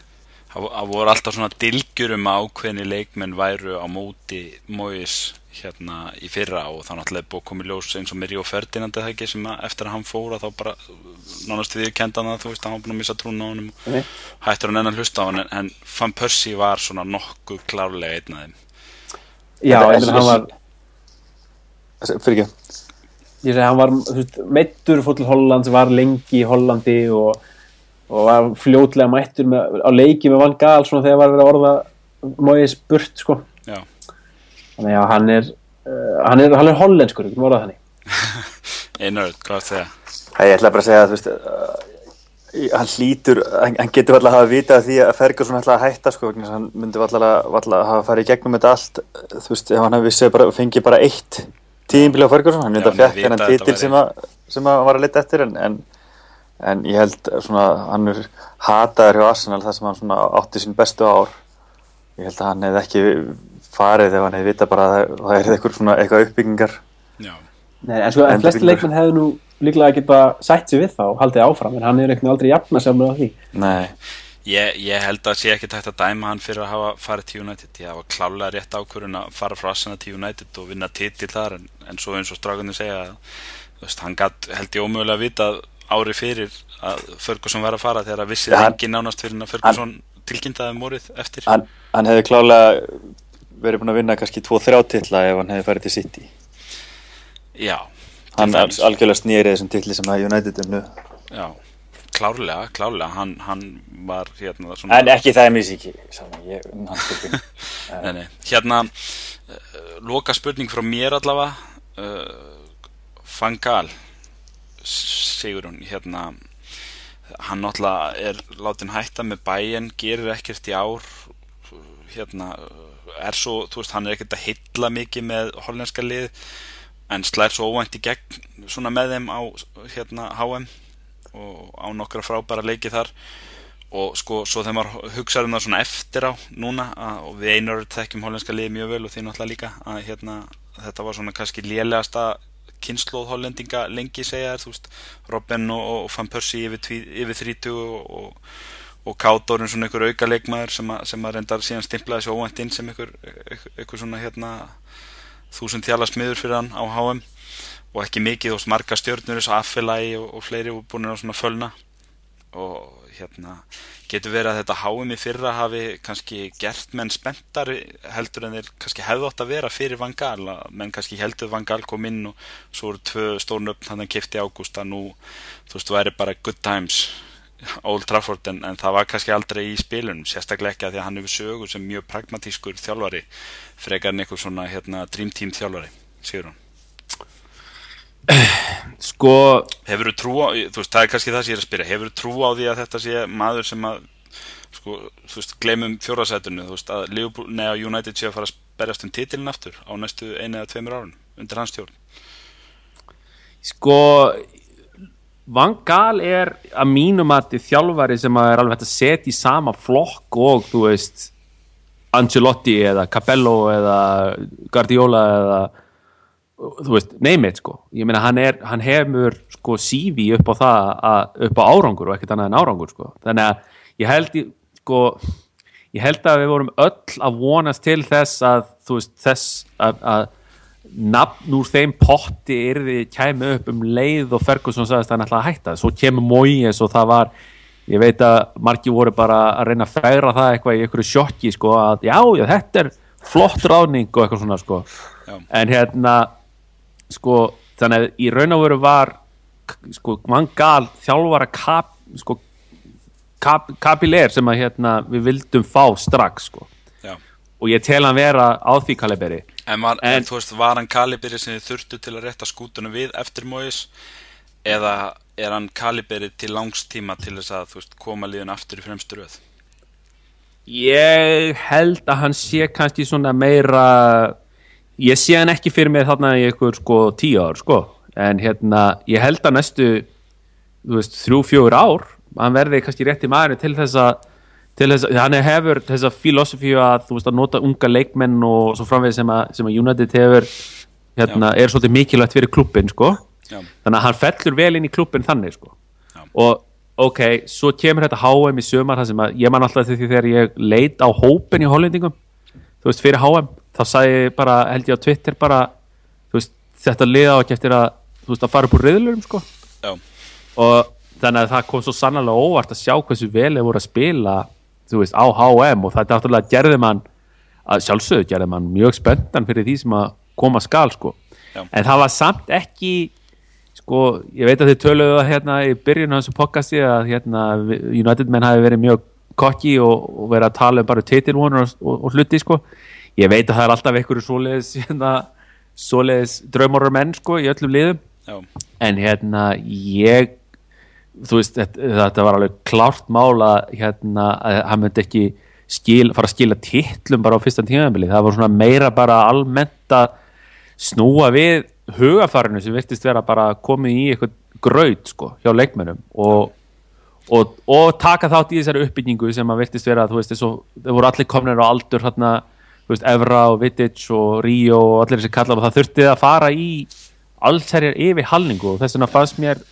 A: Það voru alltaf svona dilgjur um að ákveðni leikmenn væru á móti Móis hérna í fyrra og þá náttúrulega búið að koma í ljós eins og með Ríó Ferdinand eða ekki sem að eftir að hann fóra þá bara nánast við kendan það, þú veist, hann var búin að missa trúna á og
D: Nei.
A: hættur hann enn að hlusta á hann en, en Van Persie var svona nokkuð klárlega einn af þeim.
D: Já, en hann var
B: fyrir ekki.
D: Ég segi hann var veist, meittur fór til Hollands, var lengi í Hollandi og, og var fljótlega mættur með, á leiki með Van Gaal svona þegar var verið að orða Móis burt sko þannig að hann er uh, hann er, er hollenskur, ekki orðað þannig
A: er það?
B: Æ, Ég ætla bara að segja að veist, uh, hann hlýtur, hann, hann getur alltaf að hafa vitað því að Ferguson ætla að hætta sko, vegna þess að hann myndi alltaf að hafa farið í gegnum þetta allt, þú veist, ef hann bara, fengið bara eitt tíðinbíl á Ferguson, hann
A: Já,
B: myndi að
A: vita
B: hennan
A: að þetta
B: titil
A: væri-
B: sem, að, sem að hann var að leta eftir en, en, en ég held svona, hann er hataður hjá Arsenal þar sem hann átti sín bestu ár ég held að hann hefði ekki farið ef hann hefði vitað bara að það, er eitthvað svona eitthvað uppbyggingar.
A: Já,
D: Nei, en sko, en flesti leikmenn hefðu nú líklega geta sætt sér við þá og haldið áfram, en hann er eitthvað aldrei jafna sem á því.
B: Nei,
A: ég, ég held að sé ekki tægt að dæma hann fyrir að hafa farið til United. Ég hafa klálega rétt ákvörðun að fara frá Arsenal til United og vinna titil þar en, en svo eins og strákunni segja veist, hann gatt held ég ómögulega að vita ári fyrir að Ferguson var að fara þegar að vissið
B: Ja, hann-
A: engin nánast fyrir að Ferguson tilkynntaði morið eftir.
B: Hann, hann hefði klálega verið búin að vinna kannski 2-3 titla ef hann hefði farið til City.
A: Já,
B: hann algjörlega snýrið þessum titli sem að United unnu.
A: Já klárlega, klárlega, hann, hann var hérna svona
B: en ekki það er mér síki ég, hann styrkir *laughs*
A: Nei, nei. Hérna, uh, loka spurning frá mér allavega, uh, Fangal, Sigurún, hérna, hann náttúrulega er látin hætta með bæinn, gerir ekkert í ár, hérna, er svo, þú veist, hann er ekkert að hylla mikið með hollenska lið, en slær svo óvænt í gegn svona með þeim á, hérna, HM. og á nokkra frábæra leiki þar og sko svo þegar maður hugsaður um það svona eftir á núna að, og við einur þekkjum hollenska liði mjög vel og því náttúrulega líka að hérna, þetta var svona kannski lélegasta kynnslóð hollendinga lengi segja þér, þú veist, Robben og, og Van Persie yfir, yfir 30 og, og, og Kátorinn svona einhver auka leikmaður sem, a, sem að reyndar síðan stimplaði þessu óvænt inn sem einhver, einhver svona hérna þúsund þjala smiður fyrir hann á HM og ekki mikið og marga stjórnur þessu affelagi og, og fleiri og búin að svona fölna. Og hérna getur verið að þetta háum í fyrra hafi kannski gert menn spenntari heldur en þeir kannski hefðu átt að vera fyrir Vangal, menn kannski heldur Vangal kom inn og svo eru tvö stórnöfn þannig að kifti ágúst að nú þú veist, þú væri bara good times Old Trafford en, en það var kannski aldrei í spilunum, sérstaklega ekki að því að hann hefur sögur sem mjög pragmatískur þjálfari frekar en eitthvað svona hérna, dream team þjálfari, sigur hann *clears throat*
C: Sko
A: Hefur þú trú á, þú veist, það er kannski það sem ég er að spyrja Hefur þú trú á því að þetta sé maður sem að sko, þú veist, glemum fjórasætunni þú veist, að Liverpool, neða United sé að fara að berjast um titilin aftur á næstu einu eða tveimur árun, undir hans stjórn?
C: Sko Van Gaal er að mínum að þjálfari sem að er alveg hægt að setja í sama flokk og þú veist Ancelotti eða Capello eða Guardiola eða þú veist, neymið sko. Ég meina hann, er, hann hefur sko sífi upp á það, að, upp á árangur og ekkert annað en árangur sko. Þannig að ég held sko ég held að við vorum öll að vonast til þess að þú veist þess að, að nafn úr þeim potti erði kæmi upp um leið og Ferguson sagðist að hann ætlaði að hætta svo kemur Moyes og það var ég veit að margi voru bara að reyna að færa það eitthvað í einhverju sjokki sko að já, já, þetta er flott ráðning og eitthvað svona sko já. en hérna sko, þannig að í raun og veru var sko, mann gal þjálfara kap, sko kap, kapilér sem að hérna við vildum fá strax sko. Og ég tel hann vera á því kaliberi.
A: En, var, en, en þú veist, var hann kaliberi sem þið þurftu til að rétta skútunum við eftir móis eða er hann kaliberi til langstíma til þess að veist, koma líðun aftur í fremstu röð?
C: Ég held að hann sé kannski svona meira ég sé hann ekki fyrir mig þarna í einhver sko tíu ár sko. En hérna ég held að næstu þú veist þrjú fjögur ár hann verði kannski rétt í maður til þess að þess hann hefur þessa filosofíu að þú veist að nota unga leikmenn og svo framvegð sem sem að United hefur hérna er svolítið mikilvægt fyrir klubbin sko. Þannig að hann fellur vel inn í klubbin þannig sko. Og ok, svo kemur þetta HM í sömar sem að ég man alltaf því þegar ég leit á hópin í hollendingum þú veist fyrir HM þá sagði ég bara, held ég á Twitter bara, veist, þetta liða á ekki eftir að, þú veist, að fara upp úr riðlurum sko. Og þannig að það kom svo sannlega óvart að sjá hversu vel þeir voru að spila, þú veist, á HM og þetta náttúrulega gerði mann að sjálfsögðu gerði mann mjög spöndan fyrir því sem að koma skal sko
A: Já.
C: en það var samt ekki sko, ég veit að þið töluðu það hérna í byrjun á þessu pokasti að hérna United menn hafi verið mjög kokki og, og verið að tala um bara titilvonur og, og, og hluti sko ég veit að það er alltaf einhverju svoleiðis hérna, svoleiðis draumorar menn sko í öllum liðum
A: Já.
C: en hérna ég þú veist þetta, var alveg klárt mála hérna að hann myndi ekki skil, fara að skila tittlum bara á fyrsta tímafélagi, það var svona meira bara almennt að snúa við hugafarinu sem virtist vera bara komið í eitthvað gröð sko hjá leikmennum og, og, og taka þátt í þessari uppbyggingu sem að virtist vera, þú veist, það voru allir komnir á aldur hérna veist, Evra og Vidic og Río og allir þessi kallar og það þurfti að fara í allsherjar yfir halningu og þess vegna fannst mér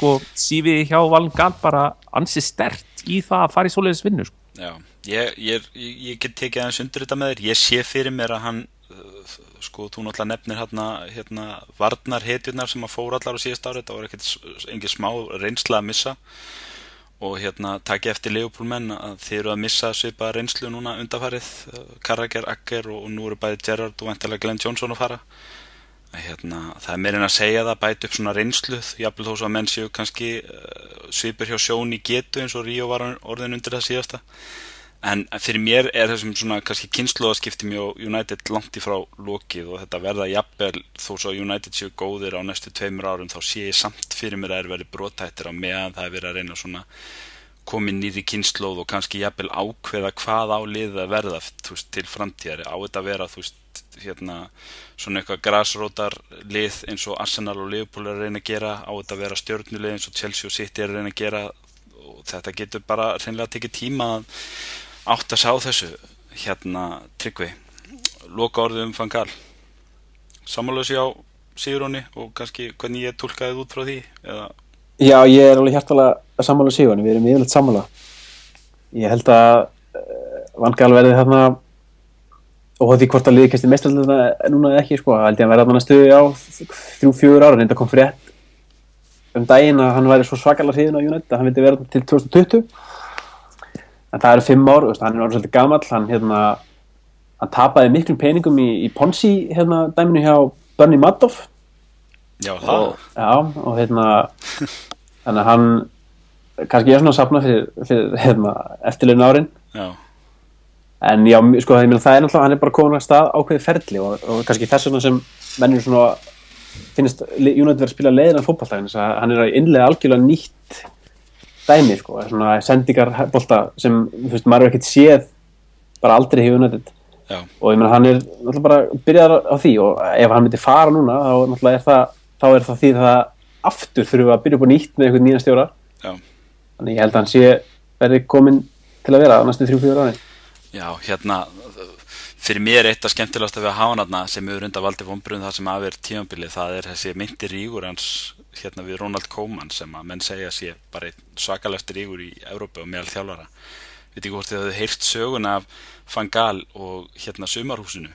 C: sko sífið hjá Valn Gal bara ansi stert í það að fara í svoleiðis vinnu sko.
A: Já, ég, ég, ég get tekið aðeins undir þetta með þér, ég sé fyrir mér að hann sko, þú náttúrulega nefnir hérna, hérna varnar hetjurnar sem að fóra allar á síðast ári, þetta var ekkert engin smá reynsla að missa. Og hérna takk ég eftir Leopoldmenn að þeir eru að missa svipa reynslu núna undafarið Karrager, Akker og, og nú eru bæði Gerrard og vantilega Glenn Johnson að fara hérna, það er meirinn að segja það bæti upp svona reynsluð jáfnveg þó svo að menn séu kannski uh, svipur hjá sjón í getu eins og Ríó var orðin undir það síðasta. En fyrir mér er þessum svona kannski kynnslóðaskipti mjög United langt í frá lokið og þetta verða jafnvel þó svo að United séu góðir á næstu tveimur árum þá sé ég samt fyrir mér að er verið brotættir á meðan það er verið að reyna svona komið nýri kynnslóð og kannski jafnvel ákveða hvað á lið að verða veist, til framtíðari á þetta að vera veist, hérna, svona eitthvað grasrótar lið eins og Arsenal og Liverpool er að reyna að gera á þetta að vera stjórnulið eins og Chelsea og City er að reyna að gera. Og þetta getur bara reynilega að tekja tíma að átt að sá þessu hérna tryggvi. Loka orðið um fangal samanlega sér á Siguroni og kannski hvernig ég tólkaði út frá því eða?
D: Já, ég er alveg hjartalega að sammála síðan, við erum yfirleitt sammála. Ég held að uh, vangal verði þarna og því hvort að liði kæsti mestalina núna eða ekki, sko, held ég að verða þarna stuði á þrjú, fjögur ára, reynda kom frétt um daginn að hann væri svo svakalega síðan á United að hann vildi vera til 2020 en það eru fimm ár, veist, hann er orðið svolítið gamall, hann hérna hann tapaði miklum peningum í, í Ponzi hérna dæminu hjá Bernie Madoff
A: já það?
D: Og, já, og hérna þannig að hann kannski er svona að sapna fyrir, fyrir hérna, eftirleinu árin
A: já,
D: en já, sko, það er náttúrulega hann er bara komin að stað ákveði ferli og, og kannski þess vegna sem mennir svona finnst United verið að spila leiðina fótballtæðin hann er að innlega algjörlega nýtt dæmi, sko, svona sendingar bolta sem, þú veist, maður er ekkert séð bara aldrei hefur United.
A: Já,
D: og ég meina hann er náttúrulega bara byrjaðar á því og ef hann myndi fara núna þá náttúrulega er það, þá er það því það aftur þurfum við að byrja upp á nýtt með einhvern nýjan stjóra.
A: Já.
D: Þannig ég held að hann sé verði komin til að vera á næstu 3-4 ári
A: Já, hérna fyrir mér eitt af skemmtilegast að við hafa hann sem hefur undan valdi vonbrun það sem afir tímabilið, það er þessi myndir rígur hans hérna við Ronald Koeman sem að menn segja sé bara einn svakalegst rígur í Evrópu og meðal þjálfara. Veit ekki hvort þið hafðu heyrt söguna af Fangal og hérna sumarhúsinu?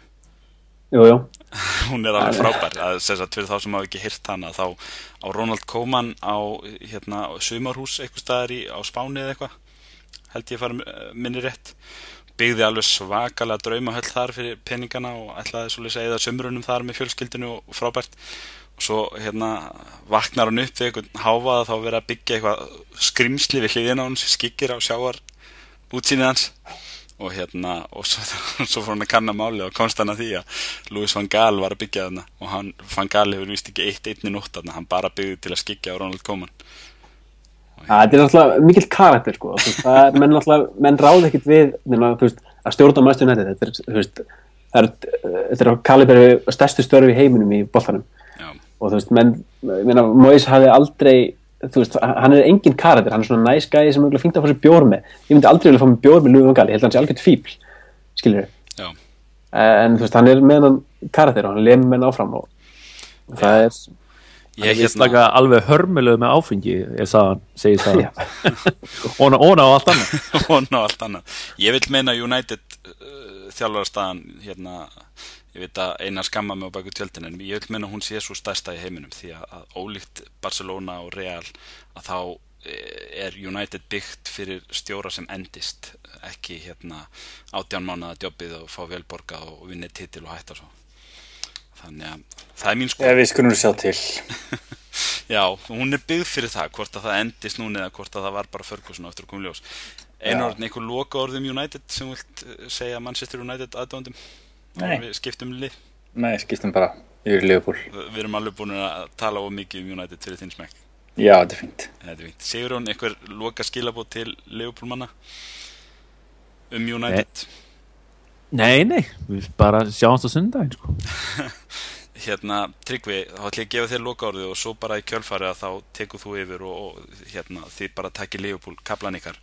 D: Jú, jú, *laughs*
A: hún er alveg frábær. Að að fyrir þá sem hafa ekki heyrt hana þá á Ronald Koeman á hérna sumarhús eitthvað staðar í, á Spáni eða eitthvað held ég fara minni rétt byggði alveg svakalega draumahöll þar fyrir peningana og ætlaði svolítið að eða sömrunum þar með fjölskyldinu og frábært. Og svo hérna vaknar hann upp við eitthvað háfaða þá verið að byggja eitthvað skrimsli við hliðina hann sem skikir á sjáar útsýnið hans. Og hérna og svo, *laughs* svo fór hann að kanna máli og komst hann að því að Louis van Gaal var að byggja þarna. Og hann, van Gaal hefur vist ekki eitt einni nótt þarna, hann bara byggði til að skikja á Ronald Koeman
D: það er náttúrulega mikill karakter sko, það er, menn náttúrulega menn ráð ekkit við, menn, þú veist, að stjórna mæstu nætti, þetta er, veist það er, þetta er kaliberi stærstu störfi í heiminum í boltanum.
A: Já,
D: og þú veist, menn, ég meina, Mois hafi aldrei, þú veist, hann er engin karakter, hann er svona næs gæði sem er fínt að fá sér bjór með, ég myndi aldrei vilja fá mér bjór með Louis van Gaal, ég held að hann sé algjört fíbl skilur
A: já,
D: en þú veist, hann er með hann karakter og hann lemur menn áfram og það er
A: ég
C: Ég
A: hérna
C: alveg hörmulegu með áfengi ég sagði, segi það. Óna, óna og allt annað. *laughs*
A: Og ná allt annað. Ég vil meina United uh, þjálfarastæðan hérna, ég veit að einar skamma mig á baku tjöldin en ég vil meina hún sé svo stærsta í heiminum því að, að ólíkt Barcelona og Real að þá eh, er United byggt fyrir stjóra sem endist ekki hérna átján mánuða djobbið og fá velborgað og vinni titil og hætta svo þannig að það er mín sko
B: Ef við skulum sjá til *laughs*
A: Já, hún er byggð fyrir það, hvort að það endist núna eða hvort að það var bara Ferguson á eftir að koma ljós. Einu
B: Já.
A: orðin, einhver loka orðum United sem vilt eh, segja Manchester United aðdóndum?
B: Nei.
A: Við skiptum um lið.
B: Nei, skiptum bara yfir Liverpool
A: Við erum alveg búin að tala of mikið um United fyrir þinn smekk.
B: Já, þetta er fínt
A: Þetta er fínt. Sigur hún einhver loka skilabót til Liverpool manna um United?
C: Nei, nei, við bara sjáumst á sundaginn sko. *laughs*
A: Hérna, Tryggvi, þá ætlum ég að gefa þér loka orðið og svo bara í kjölfari að þá tekur þú yfir og, og hérna, þið bara takkir Liverpool kaplan ykkar.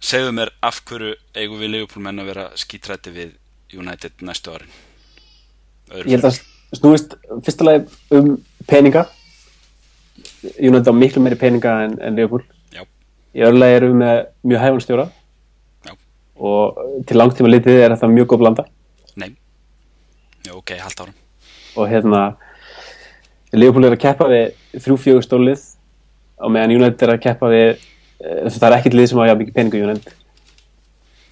A: Segðu mér af hverju eigum við Liverpool menn að vera skítrætti við United næstu árin? Öðru
D: ég held að snúist fyrsta lagi um peninga United á miklu meiri peninga en, en Liverpool
A: Já.
D: í öðru lagi erum við með mjög hæfan stjóra
A: Já.
D: Og til langtíma litið er þetta mjög góð blanda
A: Nei. Já, ok, haldt árum.
D: og hérna Liverpool er að keppa við þrjú fjögur stólið og meðan United er að keppa við eh, það er ekkert lið sem á jafn mikið peningu United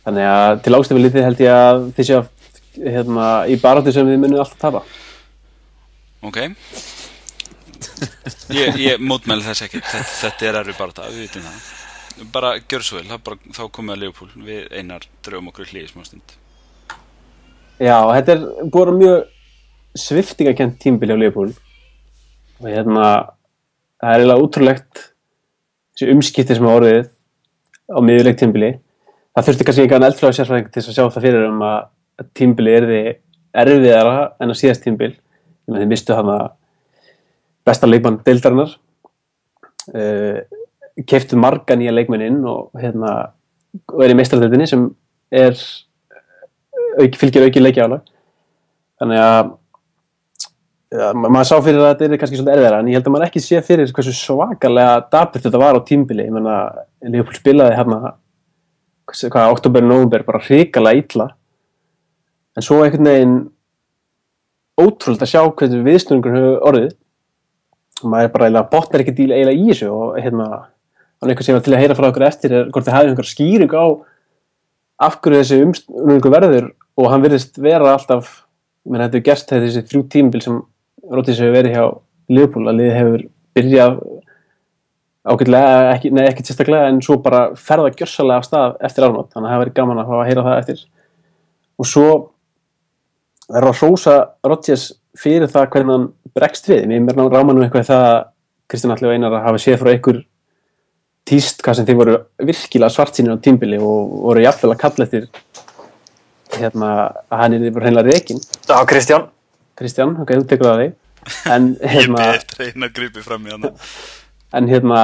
D: þannig að til ástæmi litið held ég að þið séu að hérna, í baráttu sem þið munum alltaf tapa
A: Ok. Ég, ég mótmæli þess ekki. Þetta, þetta er bara það, við vitum það. Bara gjör svo vel, þá komum við að Liverpool. Við einar dröfum okkur hlýði smá stund.
D: Já, þetta er búin að mjög sviftingakent tímbili á Liverpool og hérna það er eiginlega útrúlegt þessi umskipti sem er orðið á miðurleik tímbili það þurfti kannski einhvern eldfræðu sérfræðing til að sjá það fyrir um að tímbili erði erfiðara en að síðast tímbil þeir mistu hann að besta leikmann deildarinnar uh, keftu marga nýja leikmenn inn og, hérna, og er í meistardöldinni sem er auki, fylgir auki leikjála þannig að ja, ma- maður sá fyrir að þetta er kannski svolítið erfiðara en ég held að maður ekki sé fyrir hversu svakalega dapurt þetta var á tímbili ég menna, Leopold spilaði hérna hvað, hvað, oktober, november bara hrikalega illa. En svo einhvern veginn ótrúld að sjá hvernig viðstöðungur hefur orðið. Maður er bara eiginlega botnar ekkert eiginlega í þessu og hérna hann eitthvað sem var til að heyra frá okkur eftir er hvort þið hafið einhver skýring á af hverju þessi umstöðungur verður og hann virðist vera alltaf meina þetta er þegar þessi þrjú tímabil sem Róttis hefur verið hjá Liverpool að liðið hefur byrjað ágætlega, ekki, nei ekkert sérstaklega en svo bara ferða gjörsalega af stað eftir árnótt, þannig að það verið gaman að fá að heyra það eftir. Og svo er að hrósa Rodgers fyrir það hvernig hann bregst við. Mér ráma nú eitthvað það að Kristján Alli og Einar hafa séð frá ykkur tíst hvað sem þeir voru virkilega svartsýnir á tímbili og voru jafnvel að kalla eftir hérna að hann er bara hreinlega rekin
B: Já, Kristján.
D: Kristján, ok, þú tekur það að þig. En *laughs*
A: Ég
D: hérna
A: beði eftir eina gripi fram í hann
D: en hérna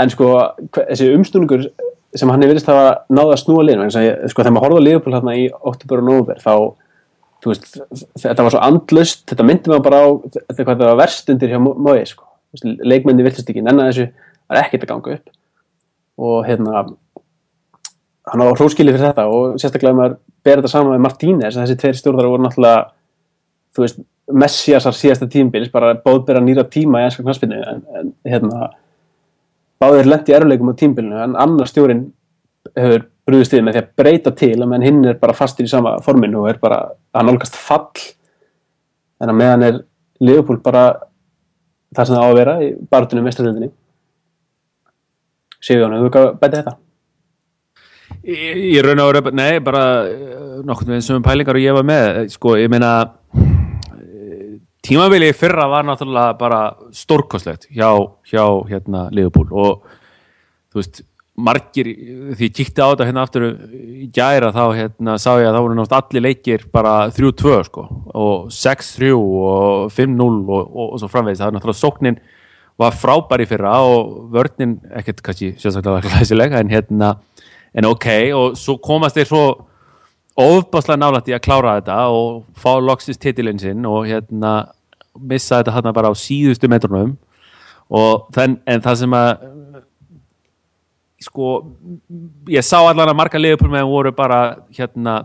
D: en sko þessi umstúningur sem hann er virðist hafa náða að snúa liðinu sko þegar maður horfði að Liverpool hérna í oktober og november þá þú veist, þetta var svo andlust þetta myndi maður bara á þetta var verst undir hjá Mói sko. Leikmenni viltist ekki nennan þessu það er ekkert að ganga upp. Og hérna hann á hróskili fyrir þetta og sérstaklega maður ber þetta saman með Martínez þessi tveir stjórnar voru náttúrulega þú veist, Messiasar síðasta tímbils bara bóðbera nýra tíma í ennska knaspinu en, en hérna báðir lendi erfleikum á tímbilinu en annar stjórin hefur brúðist við með því að breyta til menn hinn er bara fastur í sama forminu og er bara að nálgast fall. En að meðan er Leopold bara það sem það á að vera í barutunum mestraröldinni Sigurjón, hefur þú eitthvað að bæta þetta?
C: Ég, ég raun og veru, nei, bara eh, nokkurn veginn sem pælingar og ég var með sko, ég meina eh, tímabilið í fyrra var náttúrulega bara stórkostlegt hjá, hjá hérna Liverpool og þú veist, margir því ég kíkti á þetta hérna aftur í gæra þá hérna sá ég að það voru náttúrulega allir leikir bara 3-2 sko og 6-3 og 5-0 og, og, og svo framvegis, það er náttúrulega sóknin var frábær í fyrra og vörnin ekkert kannski sérstaklega glæsileg en hérna en ok og svo komast þeir svo ofbáslega nálægt í að klára þetta og fá loksist titilinn sinn og hérna missa þetta hérna bara á síðustu metrunum. Og þann, en það sem að sko ég sá allan að marga liðupur með voru bara hérna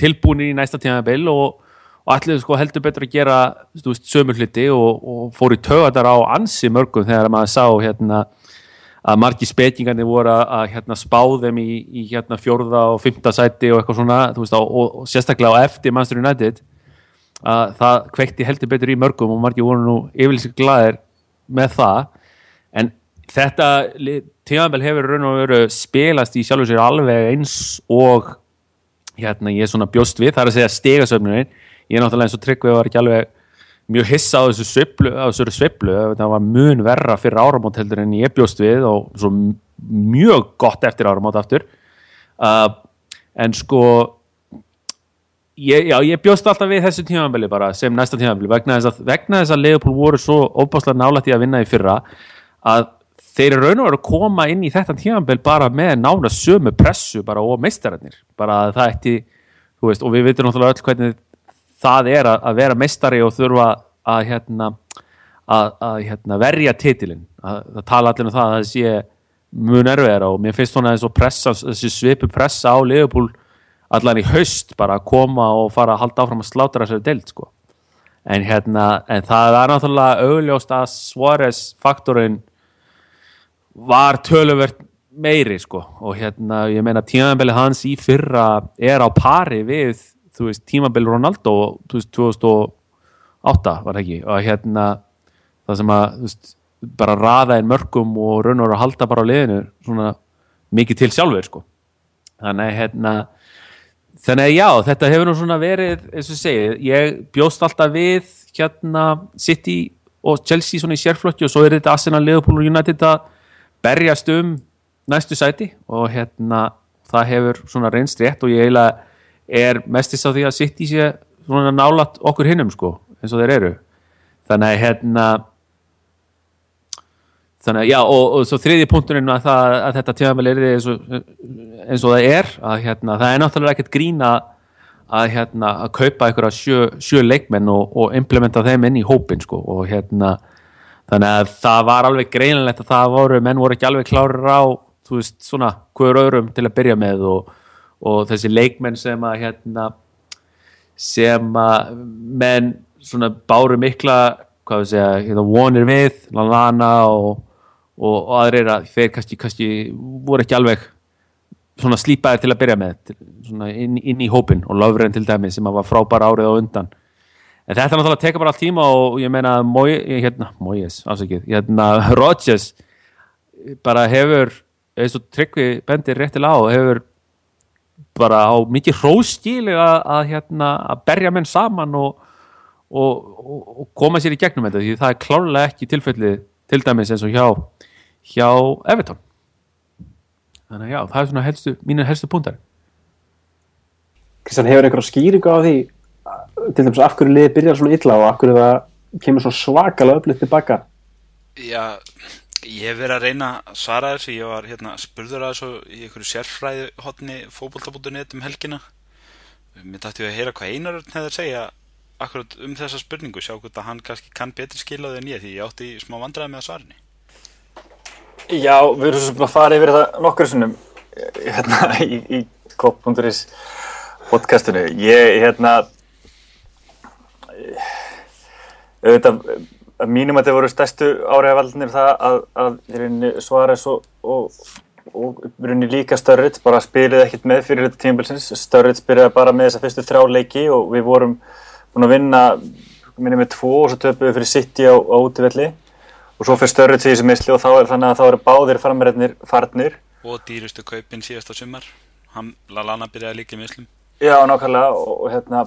C: tilbúinir í næsta tímabil og, og allir sko heldur betur að gera veist, sömu hluti og, og fóru í tögadar á ansi mörgum þegar maður sá hérna að margi spekingarnir voru að, hérna, spá þeim í, í hérna, fjórða og fymta sæti og eitthvað svona veist, og, og, og sérstaklega á eftir Manchester United að það kveikti heldur betur í mörgum og margi voru nú yfirlýsing glæðir með það. En þetta tímabel hefur raun og veru spilast í sjálfur sér alveg eins og hérna ég er svona bjóst við, það er að segja stegasöfnunin ég er náttúrulega eins og tryggvið var ekki alveg mjög hissa á þessu sviplu, á þessu sviplu það var mun verra fyrir áramót heldur en ég bjóst við og svo mjög gott eftir áramót aftur. Uh, en sko ég, já, ég bjóst alltaf við þessu tímabili bara sem næsta tímabili vegna þess að, vegna þess að Leopold voru svo ofbáslega nálægt í að vinna í fyrra að þeir eru raun og veru að koma inn í þetta tímabil bara með nána sömu pressu bara og meistararnir bara að það eftir, þú veist, og við veitum náttúrulega öll hvernig það er að, að vera meistari og þurfa að hérna, að, að hérna, verja titilin að, að tala allir um það að það sé mun erfiðara og mér finnst svona þessi svipu pressa á Leopold allan í haust bara að koma og fara að halda áfram að slátra þessari deild sko. en hérna en það er náttúrulega augljóst að Suárez faktorinn var töluvert meiri sko og hérna ég meina tímabili hans í fyrra er á pari við þú veist tímabili Ronaldo þú veist 2008 var ekki? Og hérna það sem að veist bara raða einn mörgum og raun og raun að halda bara á liðinu svona mikið til sjálfur sko. Þannig hérna þannig já, þetta hefur nú svona verið eins og segið, ég bjóst alltaf við hérna City og Chelsea svona í sérflokki og svo er þetta Arsenal, Liverpool og United að berjast um næstu sæti og hérna það hefur svona reynst rétt og ég eiginlega er mestist á því að City sé svona nálat okkur hinnum sko, eins og þeir eru. Þannig að hérna þannig að já og, og svo þriði punkturinn að, að þetta tímafél er eins og, eins og það er að hérna, það er náttúrulega ekkert grína að hérna að kaupa einhverja sjö, sjö leikmenn og, og implementa þeim inn í hópin sko og hérna þannig að það var alveg greinilegt að það voru, menn voru ekki alveg klárir á þú veist svona hverju öðrum til að byrja með og, og þessi leikmenn sem að hérna sem að menn svona báru mikla hvað við segja, hérna vonir við Lallana og, og, og aðrir að þeir kannski, kannski voru ekki alveg svona slípaðir til að byrja með til, inn, inn í hópin og Löfren til dæmi sem að var frábæra árið á undan. En þetta er náttúrulega að teka bara allt tíma og ég meina hérna, Moyes, afsakið hérna Rodgers bara hefur eins og Tryggvi bendir réttilega á hefur bara á mikið hróskíli að, að, hérna, að berja menn saman og, og, og, og koma sér í gegnum þetta því það er klárlega ekki tilfelli til dæmis eins og hjá hjá Everton. Þannig að já, það er svona helstu, mínu helstu púntar
D: Kristján, hefur einhverja skýringu á því til dæmis af hverju liðið byrjar svona illa og af hverju það kemur svo svakalega öflið tilbaka
A: Já, ég hef verið að reyna að svara þessu, ég var hérna spurður að þessu í einhverju sérfræði hotni fókbólta.net um helgina. Mér dætti við að heyra hvað einar hefði að segja akkurat um þessa spurningu sjá hvort að hann kannski kann betri skilaði en ég því ég átti smá vandræði með að svara henni.
B: Já, við erum svo sem að fara yfir það nokkur sinnum hérna *laughs* í, í Kopp.is podcastinu. Ég, hérna, auðvitað, að mínum að þetta voru stærstu áræðavaldinir það að, að svara svo og, og runni líka Störrits, bara spilið ekkert með fyrir þetta tímabilsins. Störrits byrjaði bara með þessa fyrstu þrjá leiki og við vorum búin að vinna, minnum við tvo og svo töpuvið fyrir City á, á útivelli og svo fyrir Störrits í þessu misli og þá er þannig að þá eru báðir framræðnir farnir.
A: Og dýrustu kaupin síðasta sumar, hann Lallana byrjaði líka mislum.
B: Já, nákvæmlega og, og hérna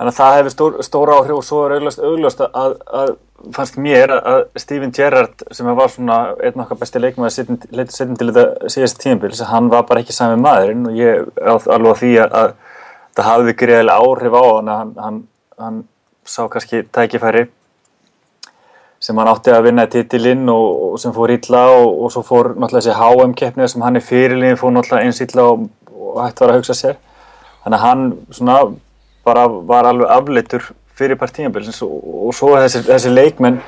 B: þannig að það hefur stór, stór áhrif og svo er augljóst, augljóst að, að fannst mér að Steven Gerrard sem var svona einn okkar besti leikmað að leita setjum til þetta síðast tímabils hann var bara ekki sami maðurinn og ég alveg því að, að það hafði greiðilega áhrif á hann hann, hann, hann sá kannski tækifæri sem hann átti að vinna í titilinn og, og sem fór illa og, og svo fór náttúrulega þessi HM keppnið sem hann er fyrirlin fór náttúrulega eins illa og, og hægt var að hugsa sér. Þannig að hann svona bara var alveg afleitur fyrir partíanbils og svo þessi, þessi leikmenn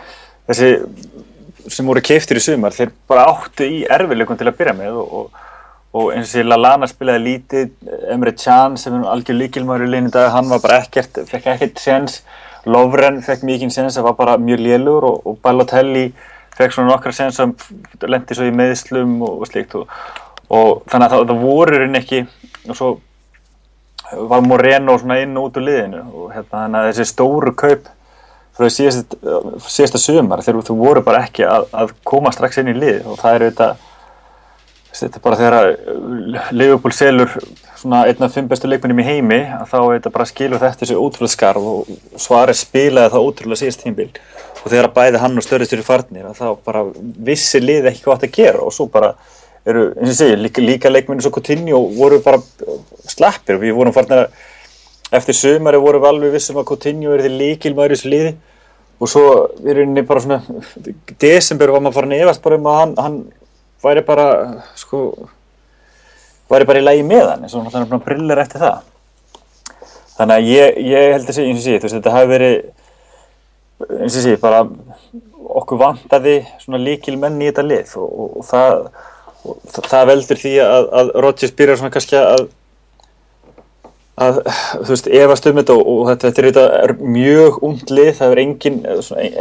B: þessi sem voru keiftir í sumar þeir bara áttu í erfileikum til að byrja með og eins og Lallana spilaði lítið Emre Can sem er algjör líkilmæður í leinu dag hann var bara ekkert, fekk ekkert séns. Lovren fekk mikið séns það var bara mjög lélur og, og Balotelli fekk svona nokkra séns sem lendi svo í meðslum og, og slíkt og, og þannig að það, það voru rinn ekki og svo var Moreno svona inn og út úr liðinu og hérna þessi stóru kaup frá síðast, síðasta sömar þegar þú voru bara ekki að, að koma strax inn í lið og það er auðvitað þetta er bara þegar Liverpool selur svona einn af fimm bestu leikmennum í heimi að þá er þetta bara skilur þetta þessu ótrúlega skarf og svarið spilaði það ótrúlega síðast tímbil og þegar bæði hann og störðist eru farnir að þá bara vissi lið ekki hvað þetta gera og svo bara eru, eins og segja, líka, líka leikmennu svo Coutinho voru bara slappir. Við vorum farnir að eftir sömari vorum við alveg vissum að Coutinho er því líkilmæður í þessu liði. Og svo er henni bara svona desember var maður farin efast bara um að hann, hann væri bara sko væri bara í lægi með hann eins og hann er bara brillir eftir það. Þannig að ég, ég held að segja eins og þú veist þetta hafi verið eins og sé bara okkur vantaði svona líkil menn í þetta lið og, og, og það og það veldur því að, að Rodgers byrjar svona kannski að að þú veist efast um þetta og, og þetta, þetta er þetta mjög und lið það er engin,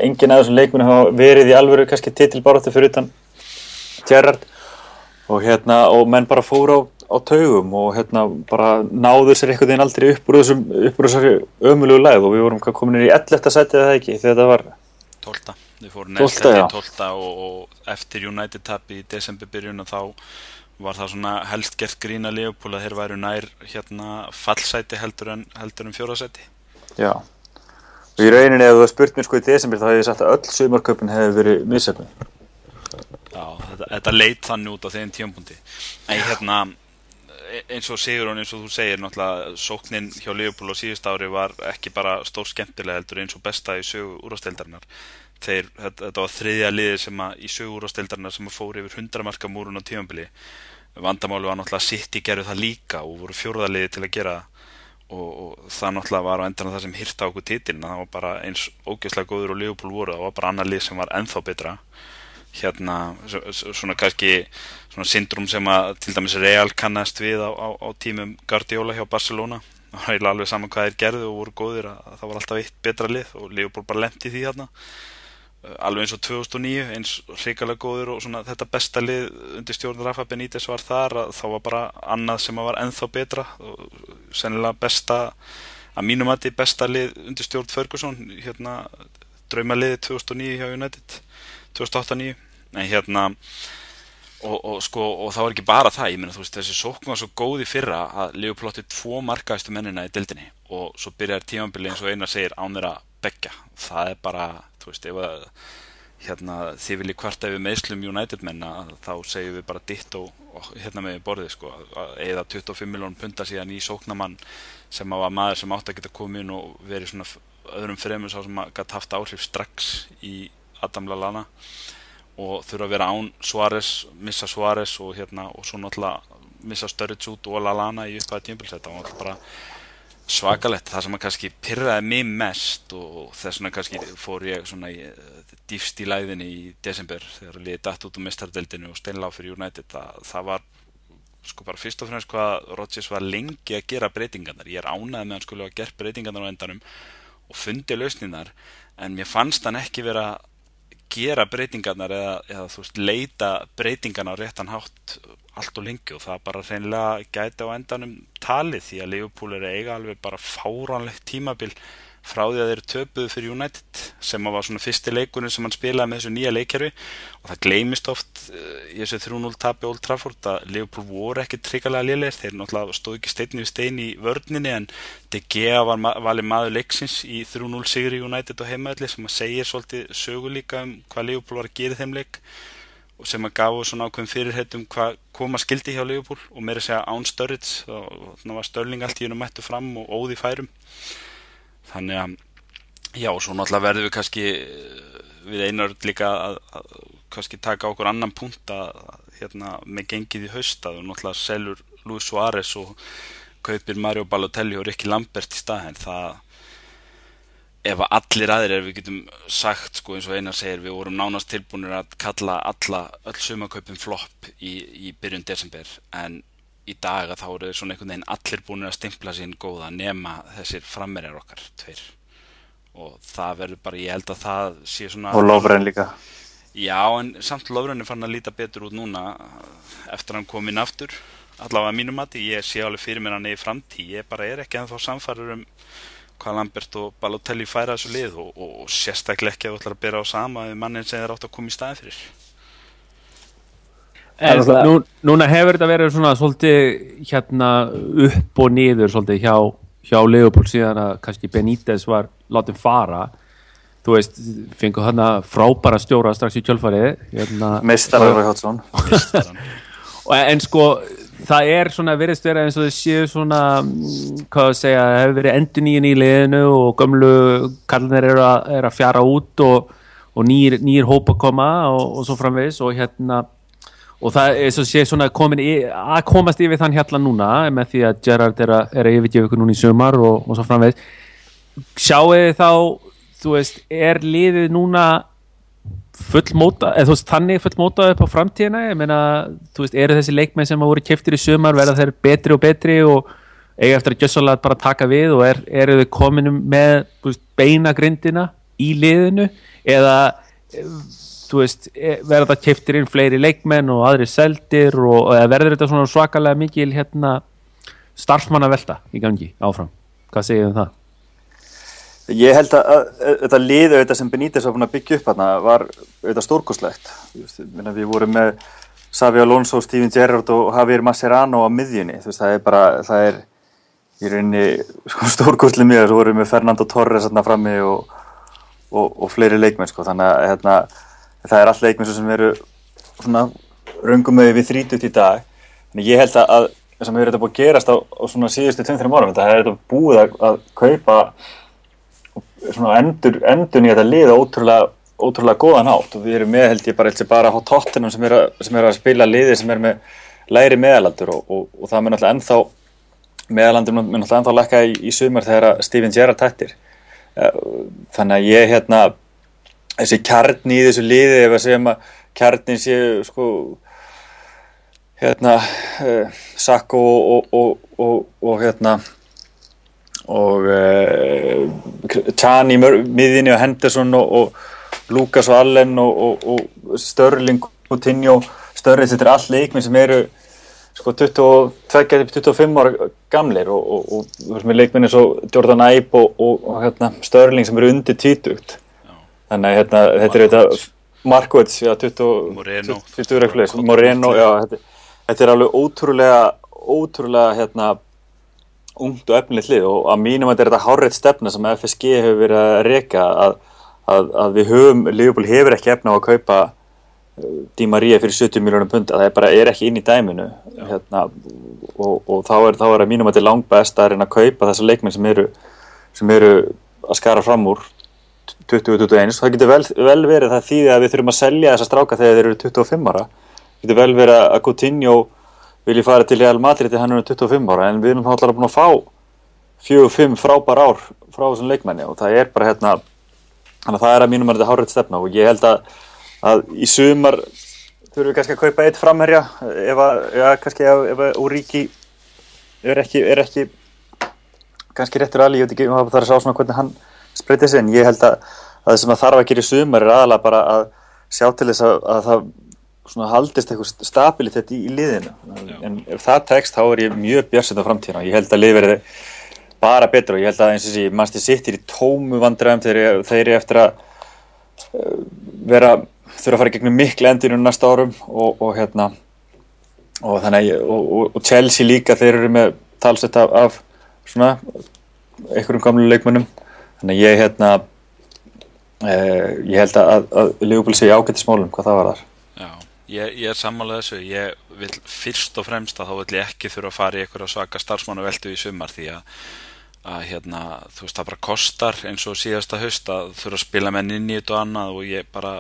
B: engin af þessum leikmennu hafa verið í alvöru kannski titilbáratu fyrir utan Gerrard og hérna og menn bara fóru á, á taugum og hérna bara náðu sér einhvern veginn aldrei upp úr þessum ömulegu læð og við vorum komin í 11. setið eða ekki þegar þetta var
A: 12. Við fórum næst eftir 12. Og, og eftir United tap í desemberbyrjun og þá var það svona helst gert grína Leopold að þeir væru nær hérna fallsæti heldur en, heldur en fjórasæti
B: Já. Og í rauninni ef þú spurt mér sko í desember þá hefði ég sagt að öll sumarköpun hefði verið missefni
A: Já, þetta, þetta leit þannig út á þeim tíumpunkti en hérna e- eins og Sigur eins og þú segir náttúrulega sóknin hjá Liverpool á síðust ári var ekki bara stór skemmtilega heldur eins og besta í sögu úrástildarinnar þeir, þetta, var þriðja liði sem að í sögu úrástildarinnar sem að fóri yfir 100 marka múrun á tímanbili vandamáli var náttúrulega sitt í gerðu það líka og voru fjórðaliði til að gera og, og það náttúrulega var á endan það sem hýrta okkur títilin það var bara eins ógeðslega góður og Liverpool voru það var bara annar lið sem var ennþá betra. Hérna svona kannski svona syndrum sem að til dæmis Real kannast við á, á, á tímum Guardiola hjá Barcelona. Það var alveg saman hvað þeir gerðu og voru góðir að það var alltaf eitt betra lið og Liverpool bara lemti því hérna alveg eins og 2009 eins hrikalega góður og svona þetta besta lið undir stjórn Rafa Benítez var þar að þá var bara annað sem var ennþá betra og sennilega besta að mínum að því besta lið undir stjórn Ferguson hérna draumaliði 2009 hjá United 2008-2009 en hérna og, og sko og það var ekki bara það ég meina þú veist þessi sókn var svo góð í fyrra að Leopold plotti tvo markaðistu mennina í dildinni og svo byrjar tímanbili eins og eina segir án þeirra begja það er bara þú veist ef að hérna þið viljið kvarta yfir meðslum United menna þá segjum við bara ditt og, og hérna með borðið sko að eða 25 miljónum punta síðan í sóknamann sem var maður sem átt að geta komið inn og verið svona öðrum fremur sá sem að gæti haft áhrif strax í Adam Lallana og þurfa að vera án Suárez, missa Suárez og hérna og svo náttúrulega missa Sturridge út og Lallana í upphæði tímpils þetta var náttúrulega bara svakalett það sem að kannski pyrraði mig mest og þess vegna kannski fór ég svona í dýfst í læðinni í desember þegar liðið dætt út um mestardeldinu og steinláð fyrir United það, það var sko bara fyrst og fremst hvað Rodgers var lengi að gera breytingarnar. Ég er ánæðið með hann skulle hafa gert breytingarnar á endanum og fundi lausninnar en mér fannst hann ekki vera gera breytingarnar eða, eða þú veist leita breytingarna á réttan hátt allt og lengi og það bara reynilega gæti á endanum talið því að Liverpool er eiga alveg bara fáránlegt tímabil frá því að þeir töpuðu fyrir United sem var svona fyrsti leikunum sem hann spilaði með þessu nýja leikjörfi og það gleymist oft uh, í þessu 3-0 tapi Old Trafford að Liverpool voru ekki tryggalega liðleir þeir náttúrulega stóð ekki steinni við stein í vörninni en De Gea var ma valið maður leiksins í 3-0 sigri United og heimaðli sem að segja svolítið sögu líka um hvað Liverpool var að gera þeim leik. Og sem að gafu svona ákveðum fyrirhættum hvað koma skildi hjá Liverpool og meira segja án Sturridge. Og þannig var Störling allt í hennum mættu fram og óði færum þannig að já svo náttúrulega verðum við kannski við einar líka að, að kannski taka okkur annan punkt að hérna með gengið í haust að náttúrulega selur Luis Suárez og kaupir Mario Balotelli og Ricky Lambert í staðin það ef að allir aðrir er við getum sagt sko eins og einar segir við vorum nánast tilbúinir að kalla alla öll sumaköpum flopp í, í byrjun desember en í dag að þá eru svona einhvern veginn allir búin að stimpla sín góða nema þessir frammerjar okkar tveir. Og það verður bara, ég held að það sé svona
B: og Lofren líka.
A: Já en samt Lofren er fann að líta betur út núna eftir að hann kom inn aftur. Allavega mínum mati, ég sé alveg fyrir mér hann eða í framtíð, ég bara er ekki ennþá samfarið um hvað Lambert og Balotelli færa þessu lið og, og, og sérstaklega ekki að þú ætlar að byrja á sama við mannin sem þeir átt að koma í staði fyrir
C: En nú, núna hefur þetta verið svona svolítið hérna upp og niður svolítið hjá, hjá Leopold síðan að kannski Benítez var látið fara. Þú veist, fengur hann að frábæra stjóra strax í kjölfarið hérna,
B: Meistarar *laughs* og Hjótsson
C: En sko það er svona veriðst vera eins og þau séu svona hvað að segja, það hefur verið endur nýjum í liðinu og gömlu kallinir eru að, er að fjara út og, og nýjir, nýjir hópa koma og, og svo framvegis og hérna og það er svo sé svona komin í, að komast yfir þann hérna núna með því að Gerrard er að, að yfirgefa ykkur núna í sömar og, og svo framvegis. Sjáu þið þá þú veist, er liðið núna fullmóta, eða þú veist, þannig fullmótað upp á framtíðina, ég meina þú veist, eru þessi leikmenn sem hafa voru keftir í sömar verða þeir betri og betri og eiga eftir að gjössalega bara taka við og er, eru þau kominum með veist, beina grindina í liðinu? Eða þú veist, verða það keftir inn fleiri leikmenn og aðri seldir og verður þetta svona svakalega mikil hérna starfsmanna velta í gangi áfram, hvað segir þau um það?
B: Ég held að, að, að þetta liðu þetta sem Benítez var búin að byggja upp hana var auðvitað stórkoslegt við vorum með Savi Alonso, Steven Gerrard og Javier Mascherano á miðjunni, veist, það er bara það er í rauninni sko, *laughs* stórkosli mjög, þú vorum með Fernando Torres frammi og, og, og fleiri leikmenn, sko, þannig að hérna, það er all leikmenn sem eru svona röngum með við þrítut í dag, en ég held að sem hefur þetta búið að gerast á, á svona síðustu 2-3 árum þetta hefur þetta búið að, að kaupa svona endur, endur í þetta lið ótrúlega, ótrúlega góðan átt og við erum með held ég bara, bara á tóttinum sem er, sem er að spila liði sem er með læri meðalandur og, og, og það mun alltaf ennþá meðalandur mun alltaf ennþá lekka í, í sumar þegar Steven Gerrard tættir þannig að ég hérna þessi kjarni í þessu liði ef að segja maður kjarnin séu sko hérna uh, Sakko og, og, og, og hérna og uh, Tjani miðinni og Henderson og Lukas og Allen og Störling og Tinjó Störling þetta er all leikminn sem eru sko 22-25 ára gamleir og leikminn er svo Jordan Ibe og hérna, Störling sem eru undir títugt þannig að hérna, þetta er þetta Markovits, já, 20 Moreno, 20 reikleis, Moreno, já, þetta, þetta er alveg ótrúlega, ótrúlega, hérna, ungt og efnilegt lið og að mínum að þetta er þetta hárreitt stefna sem FSG hefur verið að reyka að, að, að við höfum, Liverpool hefur ekki efna á að kaupa uh, Di Maria fyrir 70 miljónum pund, að það bara er ekki inn í dæminu, hérna, og, og þá er, þá er að mínum að þetta er langt best að reyna að kaupa þessa leikmenn sem eru, sem eru að skara fram úr 2021, það getur vel, vel verið það þýði að við þurfum að selja þessa stráka þegar þeir eru 25 ára. Það getur vel verið að Coutinho vilji fara til Real Madrid þegar hann eru 25 ára en við erum alltaf búin að fá 4-5 frábær ár frá þessum leikmenni og það er bara hérna það er að mínum að þetta hárið stefna og ég held að, að í sumar þurfum við kannski að kaupa eitt framherja ef að, ja, kannski ef, að Úríki er ekki, er ekki kannski réttur alveg, ég veit ekki það að sjá svona hvernig hann spreytið en ég held að það sem að þarf að gera í sumar er aðalega bara að sjá til þess að, að það haldist eitthvað stabilitet í, í liðinu. Já. en ef það tekst þá er ég mjög björnsett á framtíðina. Ég held að lið verði bara betra og ég held að eins og þessi mannstu sittir í tómu vandræðum þegar þeir eru eftir að uh, vera þurfa að fara gegnum miklu endinu næsta árum og, og hérna og þannig og, og Chelsea líka þeir eru með talsett af, af svona einhverjum gamlu leikmönnum. Þannig ég hérna eh, ég held að, að Leopold sé ágætti smólum hvað það var þar
A: Já, ég, ég er sammálað þessu. Ég vil fyrst og fremst að þá vil ég ekki þurfa að fara í eitthvað svaka starfsmánu veldu í sumar því að, að hérna, þú veist það bara kostar eins og síðasta höst að þurfa að spila með inn í þetta og annað og ég bara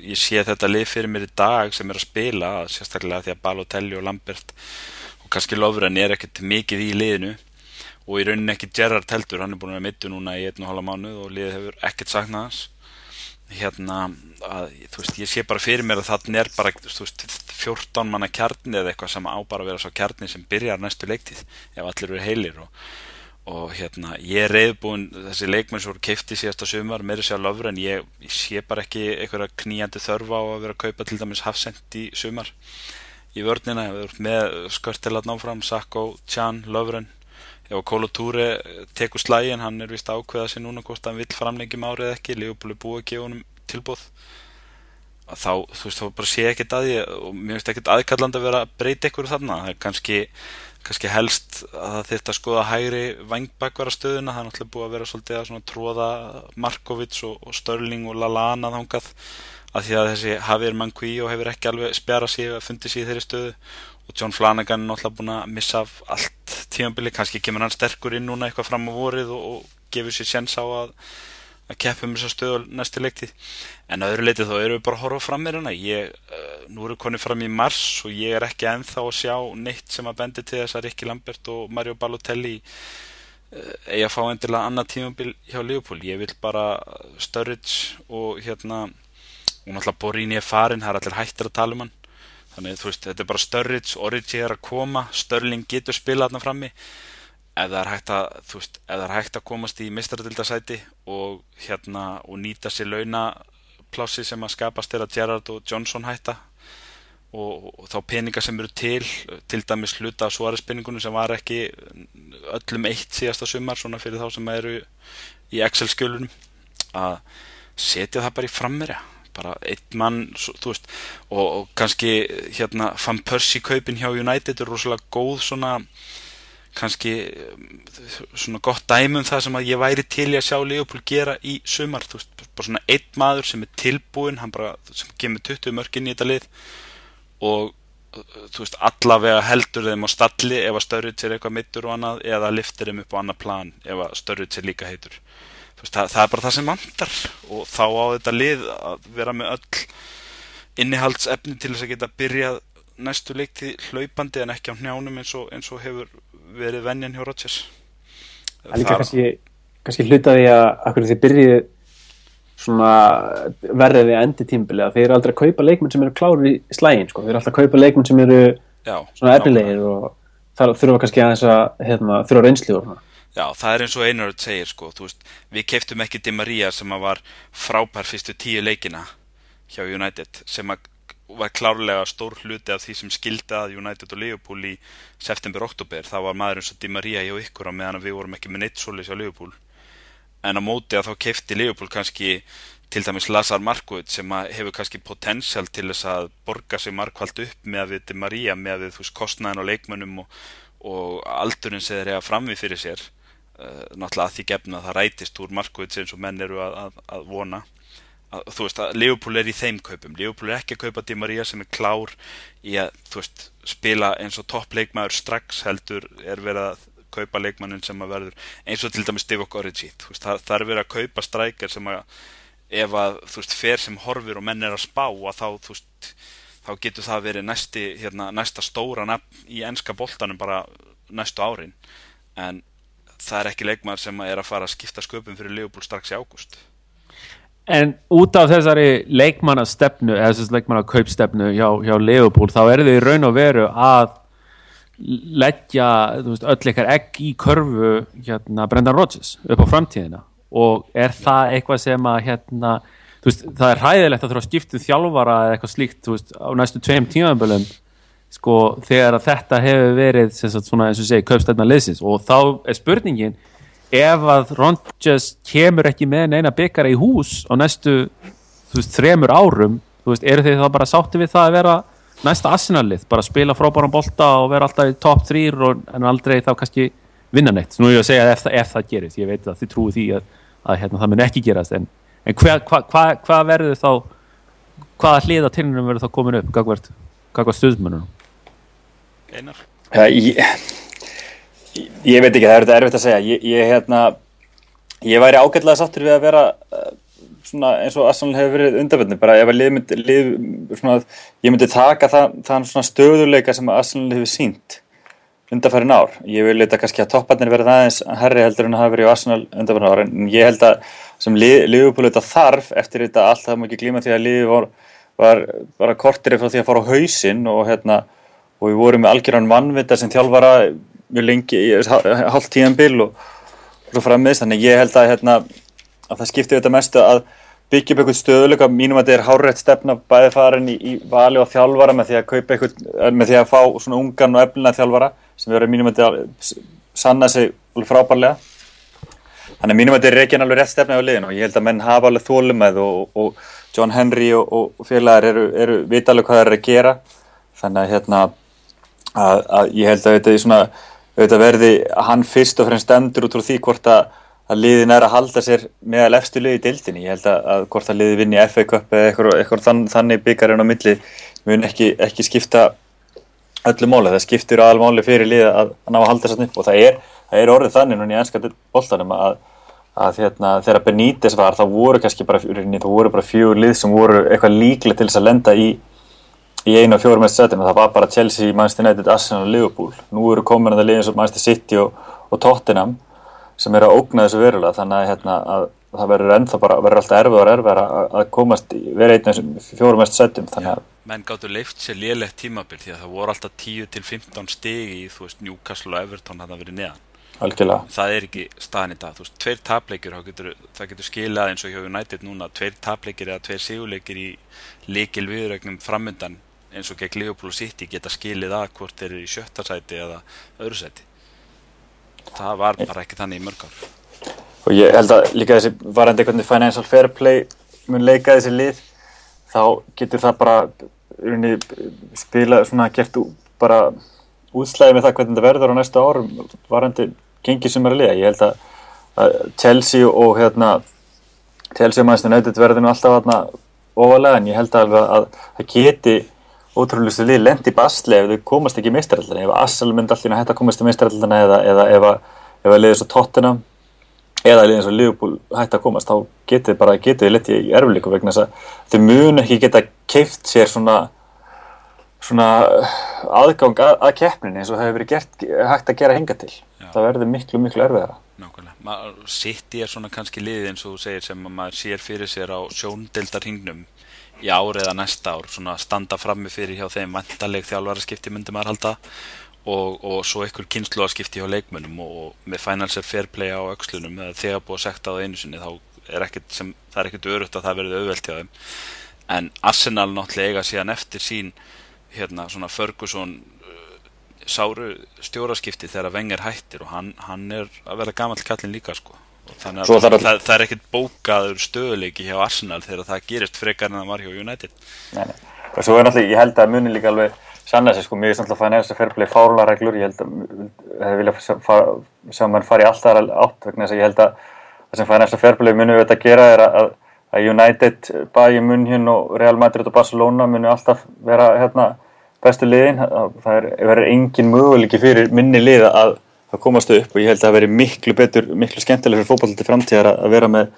A: ég sé þetta lið fyrir mér í dag sem er að spila sérstaklega því að Balotelli og Lambert og kannski Lovren er ekkert mikið í liðinu og í rauninni ekki Gerrard heldur, hann er búin að mittu núna í einn og halva mánuð og liðið hefur ekkert saknað hans hérna, að, þú veist, ég sé bara fyrir mér að þarna er bara, þú veist, 14 manna kjarni eða eitthvað sem á bara að vera svo kjarni sem byrjar næstu leiktið ef allir eru heilir og, og hérna, ég er reyðbúin þessi leikmenn sem voru keifti síðasta sumar meiri sér að lofra en ég, ég sé bara ekki eitthvað kníjandi þörfa á að vera að kaupa til dæmis hafsend í sumar. Í vörnina, með skörtilat náfram, Sakko, Tjan, Lofren ef Kólotúri tekur slægin hann er vist ákveða sér núna hvort hann vill framlengjum árið ekki. Leopold er búið að gefa honum tilbúð þá, þú veist, þá bara sé ekki að því og mér finnst ekki aðkalland að vera að breyta ykkur þarna, það er kannski kannski helst að það þurft að skoða hægri vangbakvara stöðuna, það er náttúrulega búið að vera svolítið að tróða Markovic og, og Störling og Lallana þángað að því að þessi Javier Manqui og hefur ekki alveg spjara sig að fundi í þeirri stöðu og John Flanagan er náttúrulega búin að missa af allt tímanbili, kannski kemur hann sterkur inn núna eitthvað fram á vorið og, og gefur sér sjens á að, að keppa um þessa stöðu næstu leiktið en að öðru leitið þá eru við bara að horfa fram með hérna ég, uh, nú eru konið fram í mars og ég er ekki enþá að sjá neitt sem að bendi til þess að Rikki Lambert og Mario Balotelli uh, eigi að fá endilega annað tímanbili hjá Leopold, ég vil bara Sturridge og hérna og náttúrulega Borini er farin, það er allir hættir að tala um hann þannig þú veist, þetta er bara Sturridge, Origi er að koma Störling getur spilað þarna frammi. Ef það er hægt að veist, er hægt að komast í mistradildasæti og hérna og nýta sér launaplási sem að skapast er að Gerrard og Johnson hætta og, og þá peninga sem eru til til dæmis hluta af svarespinningunum sem var ekki öllum eitt síðasta sumar svona fyrir þá sem eru í Excel-skjölunum að setja það bara í frammeri bara einn mann veist og, og kannski hérna Van Persie kaupin hjá United er rosalega góð svona kannski svona gott dæmum það sem að ég væri til í að sjá Leopold gera í sumar veist, bara svona einn maður sem er tilbúin bara, sem kemur 20 mörgin í þetta lið og þú veist, allavega heldur þeim á stalli ef að Sturridge er eitthvað mittur og annað eða liftir þeim upp á annað plan ef að Sturridge er líka heitur veist, það, það er bara það sem vantar. Og þá á þetta lið að vera með öll innihaldsefni til þess að geta byrjað næstu leikti hlaupandi en ekki á hnjánum eins og, eins og hefur verið vennjan hjá Rodgers.
D: Það er líka kannski, kannski hlutaði að akkur þið byrjið svona verðið við endi tímbili að þeir eru aldrei að kaupa leikmenn sem eru klári í slægin sko. þeir eru alltaf að kaupa leikmenn sem eru
A: Já,
D: svona efnilegir og það þurfa kannski að þess að hérna, þurfa reynsli og svona
A: Já, það er eins og Einarður segir sko, þú veist, við keiftum ekki Di Maria sem að var frábær fyrstu tíu leikina hjá United sem að var klárlega stór hluti af því sem skildi að United og Liverpool í september-oktober, það var maður eins og Di Maria hjá ykkur á meðan við vorum ekki með neitt solis hjá Liverpool. En á móti að þá keifti Liverpool kannski til dæmis Lazar Markovic sem að hefur kannski potensial til þess að borga sig markvalt upp með að við Di Maria með að við þú veist kostnæðin og leikmönnum og, og aldurinn sem þeir eiga framvið fyrir sér náttúrulega að því gefna að það rætist úr Markovic eins og menn eru að, að, að vona. Að, þú veist að Leopold er í þeim kaupum. Leopold er ekki að kaupa Di Maria sem er klár í að veist spila eins og topp leikmaður strax heldur er verið að kaupa leikmannin sem að verður eins og til dæmis Divock Origi. Það, það er verið að kaupa strækjar sem að ef að þú veist fer sem horfir og menn er að spá að þá þú veist þá getur það verið næsti, hérna, næsta stóra nafn í ennska boltanum bara næstu árin. En það er ekki leikmaður sem er að fara að skipta sköpum fyrir Leopold strax í ágúst.
C: En út af þessari leikmannastefnu eða þessari leikmannakaupstefnu hjá, hjá Leopold þá er þið í raun og veru að leggja veist, öll eitthvað egg í körfu hérna, Brendan Rodgers upp á framtíðina. Og er það eitthvað sem að hérna, veist, það er hæðilegt að þurfa að skiptu um þjálfara eða eitthvað slíkt veist, á næstu tveim tímabölum sko, þegar að þetta hefur verið sagt, svona, eins og segi kaupstefna liðsins. Og þá er spurningin ef að Rodgers kemur ekki með neina byggara í hús á næstu þremur árum eru þið þá bara sátti við það að vera næsta Arsenal-lið, bara spila frábæran bolta og vera alltaf í top 3 og, en aldrei þá kannski vinna neitt. Nú er ég að segja ef, ef það gerist, ég veit að þið trúi því að, að hérna, það mun ekki gerast en, en hvað hva, hva, hva verður þá hvaða hliða tilnum verður þá komin upp gagvart, gagvart stuðmennunum
A: Einar?
B: Ja, ég, ég veit ekki, það er erfitt að segja ég, ég, hérna, ég væri ágætlega sattur við að vera svona, eins og Arsenal hefur verið undarverðin bara ef að lið myndi, lið, svona, ég myndi taka það, þann stöðuleika sem Arsenal hefur sínt undarfærin ár. Ég vil leita kannski að topparnir verða aðeins herri heldur en að hafa verið í Arsenal undarfærin ár en ég held að sem liðupúl þetta þarf eftir þetta allt það ekki glíma því að liði var, var bara kortir frá því að fara á hausinn og hérna og við vorum með algjörðan mannvita sem þjálfara mjög lengi, hálf tíðan bil og, svo frammiðst þannig ég held að hérna að það skiptir þetta mestu að byggja upp eitthvað stöðuleika, mínum að þetta er hárætt stefna bæði farin í, í vali og þjálfara með því að kaupa eitthvað, með því að fá svona ungan og eflina þjálfara sem verður mínum að þetta sanna sig frábærlega. Þannig mínum að þetta er reygin alveg rétt stefna á liðinu og ég held að menn hafa alveg þólumæð og, og John Henry og, og félagar eru, eru vita alveg hvað það er að gera. Þannig að hérna að, að ég held að þetta, svona, þetta verði hann fyrst og fremst stemdur út úr því hvort að að liðin er að halda sér meðal efstu liði í dildinni. Ég held að, að hvort að liði vinni FA Cup eða eitthvað, eitthvað þann, þannig byggarinn á milli mun ekki, ekki skipta öllu móli. Það skiptir aðal móli fyrir liði að, ná að halda sér upp og það er, það er orðið þannig núna í ennska bóltanum að, að hérna, þegar Benítez var þá voru kannski bara, það voru bara fjögur lið sem voru eitthvað líklega til þess að lenda í, í einu og fjórum mest setjum. Það var bara Chelsea, Manchester United, Arsenal og Liverpool. Nú eru komin að það liðin sem Manchester City og, og Tottenham sem er að ógna þessu verulega þannig að, hérna, að það verður ennþá bara verður alltaf erfið og erfið að komast einn af þessum fjórum mest setjum þannig að
A: menn gáttu leift sér liðlegt tímabil því að það voru alltaf 10-15 stegi í þú veist Newcastle og Everton að það verið neðan
B: Algjörlega.
A: það er ekki staðin í dag þú veist, tveir tapleikir getur, það getur skilað eins og hjá United núna tveir tapleikir eða tveir sigurleikir í likil viðrögnum framöndan eins og gegn Liverpool City geta skilið að hvort þeir eru í sjötta sæti eða öðru sæti. Það var bara ekki þannig í mörg ár.
B: Og ég held að líka þessi varandi einhvern veginn financial fair play mun leika þessi lið þá getur það bara unni, spila svona gert bara útslæði með það hvernig þetta verður á næsta árum varandi gengið sem er að liða. Ég held að, að Chelsea og hérna Chelsea og Manchester United verður nú alltaf ofalega en ég held að það geti ótrúlustu lið lendi basli ef þau komast ekki í meistarallina ef Assal myndi allir hægt að komast í meistarallina eða, eða ef að, liðið svo tóttina eða liðið svo Liverpool hægt að komast þá getið bara, getið þið litið í erflíku vegna þess að þau mun ekki geta keift sér svona svona aðgang að, að keppninni eins og hefur verið gert, hægt að gera hinga til
A: Já.
B: það verður miklu miklu erfiðara
A: Nákvæmlega. City er svona kannski liðið eins og þú segir sem að maður sér fyrir sér á sjóndeldarhingnum í ár eða næsta ár, svona standa frammi fyrir hjá þeim vantaleg þjálfaraskipti myndi maður halda og, og svo ykkur kynsluaskipti hjá leikmönnum og, og með financial fair play á eða þegar búið að sekta á einu sinni þá er ekkert, sem, það er ekkert örugt að það verði auðvelt hjá þeim. En Arsenal náttúrulega síðan eftir sín hérna svona Ferguson uh, sáru stjóraskipti þegar Wenger hættir og hann, hann er að vera gamall kallin líka sko þannig að
B: þarf að-
A: það, það er ekkert bókaður stöðuleiki hjá Arsenal þegar það gerist frekar en það var hjá United.
B: Nei, nei. og svo er náttúrulega, ég held að muni líka alveg sanna sig, sko, mér er náttúrulega að fæna þess að ferðblei fárlega reglur, ég held að hefði vilja sjá mann fara í alltaf átt vegna þess að ég held að það sem fæna þess að ferðblei muni við þetta að gera er að, að United, Bayern München og Real Madrid og Barcelona muni alltaf vera hérna bestu liðin, það er, verður engin möguleiki fyrir minni liða að að komast upp og ég held að það veri miklu betur, miklu skemmtilega fyrir fótball til framtíðar að að vera með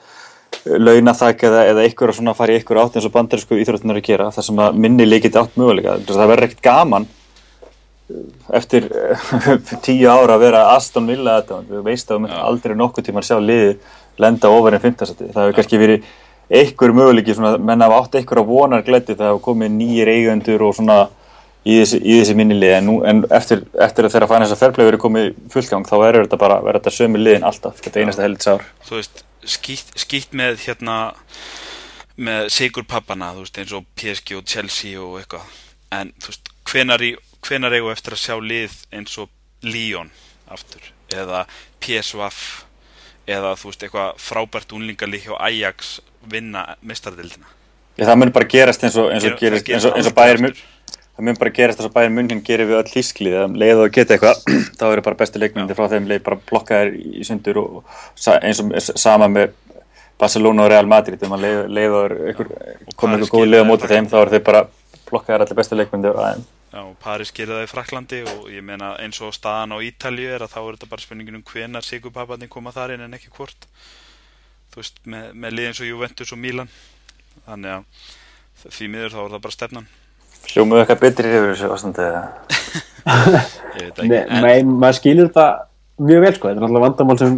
B: launathæk eða, eða ykkur að svona fara í ykkur átt eins og bandarísku íþróttunar að gera þar sem að minni leikið átt möguleika. Það verður ekkert gaman eftir *laughs* tíu ára að vera Aston Villa þetta, þú veist að myndir
A: Já.
B: aldrei nokkuð tíma að sjá liði lenda ofar en 15 seti, það hefur kannski verið einhver möguleiki, menn hafa átt einhver að vonar glæti, það hefur komið nýjir eigendur og svona í þessi, þessi minni lið, en, nú, en eftir, eftir að þeirra fann þess að ferflegu verið komið fullgang þá verður þetta bara, verður þetta sömu liðin alltaf þetta einasta helits ár
A: þú veist, skýtt, skýtt með hérna með sigur pappana, þú veist, eins og PSG og Chelsea og eitthvað. En þú veist, hvenar, í, hvenar eigum eftir að sjá lið eins og Lyon aftur, eða PSV eða þú veist, eitthvað frábært unlingalið hjá Ajax vinna mistardildina
B: það mun bara gerast eins og, eins og, og, eins og mun
A: aftur.
B: Það mun bara gerast eins og bæir munnin gerir við öll lísklið að leið og geta eitthvað *clears throat* þá eru bara bestu leikmyndi frá þeim leið bara blokkaðir í sundur og sa- eins og sama með Barcelona og Real Madrid. Þegar maður leið, leið og ykkur, komið ykkur góð leið á
A: það í
B: móti þeim þá eru þeir bara blokkaðir allir bestu leikmyndi aðeim
A: Já, og Paris gerir það í Fraklandi og ég meina eins og staðan á Ítalju er að þá er þetta bara spurningin um hvenar sigurpapparnir koma þar inn en ekki hvort. Þú veist, með, með lið eins og Juventus og Milan. Þannig að því miður þá er það bara stefnan
B: hljómuðu eitthvað betri yfir þessu ástandi eða? *laughs*
D: Nei, maður skilur þetta mjög vel sko, þetta er náttúrulega vandamál sem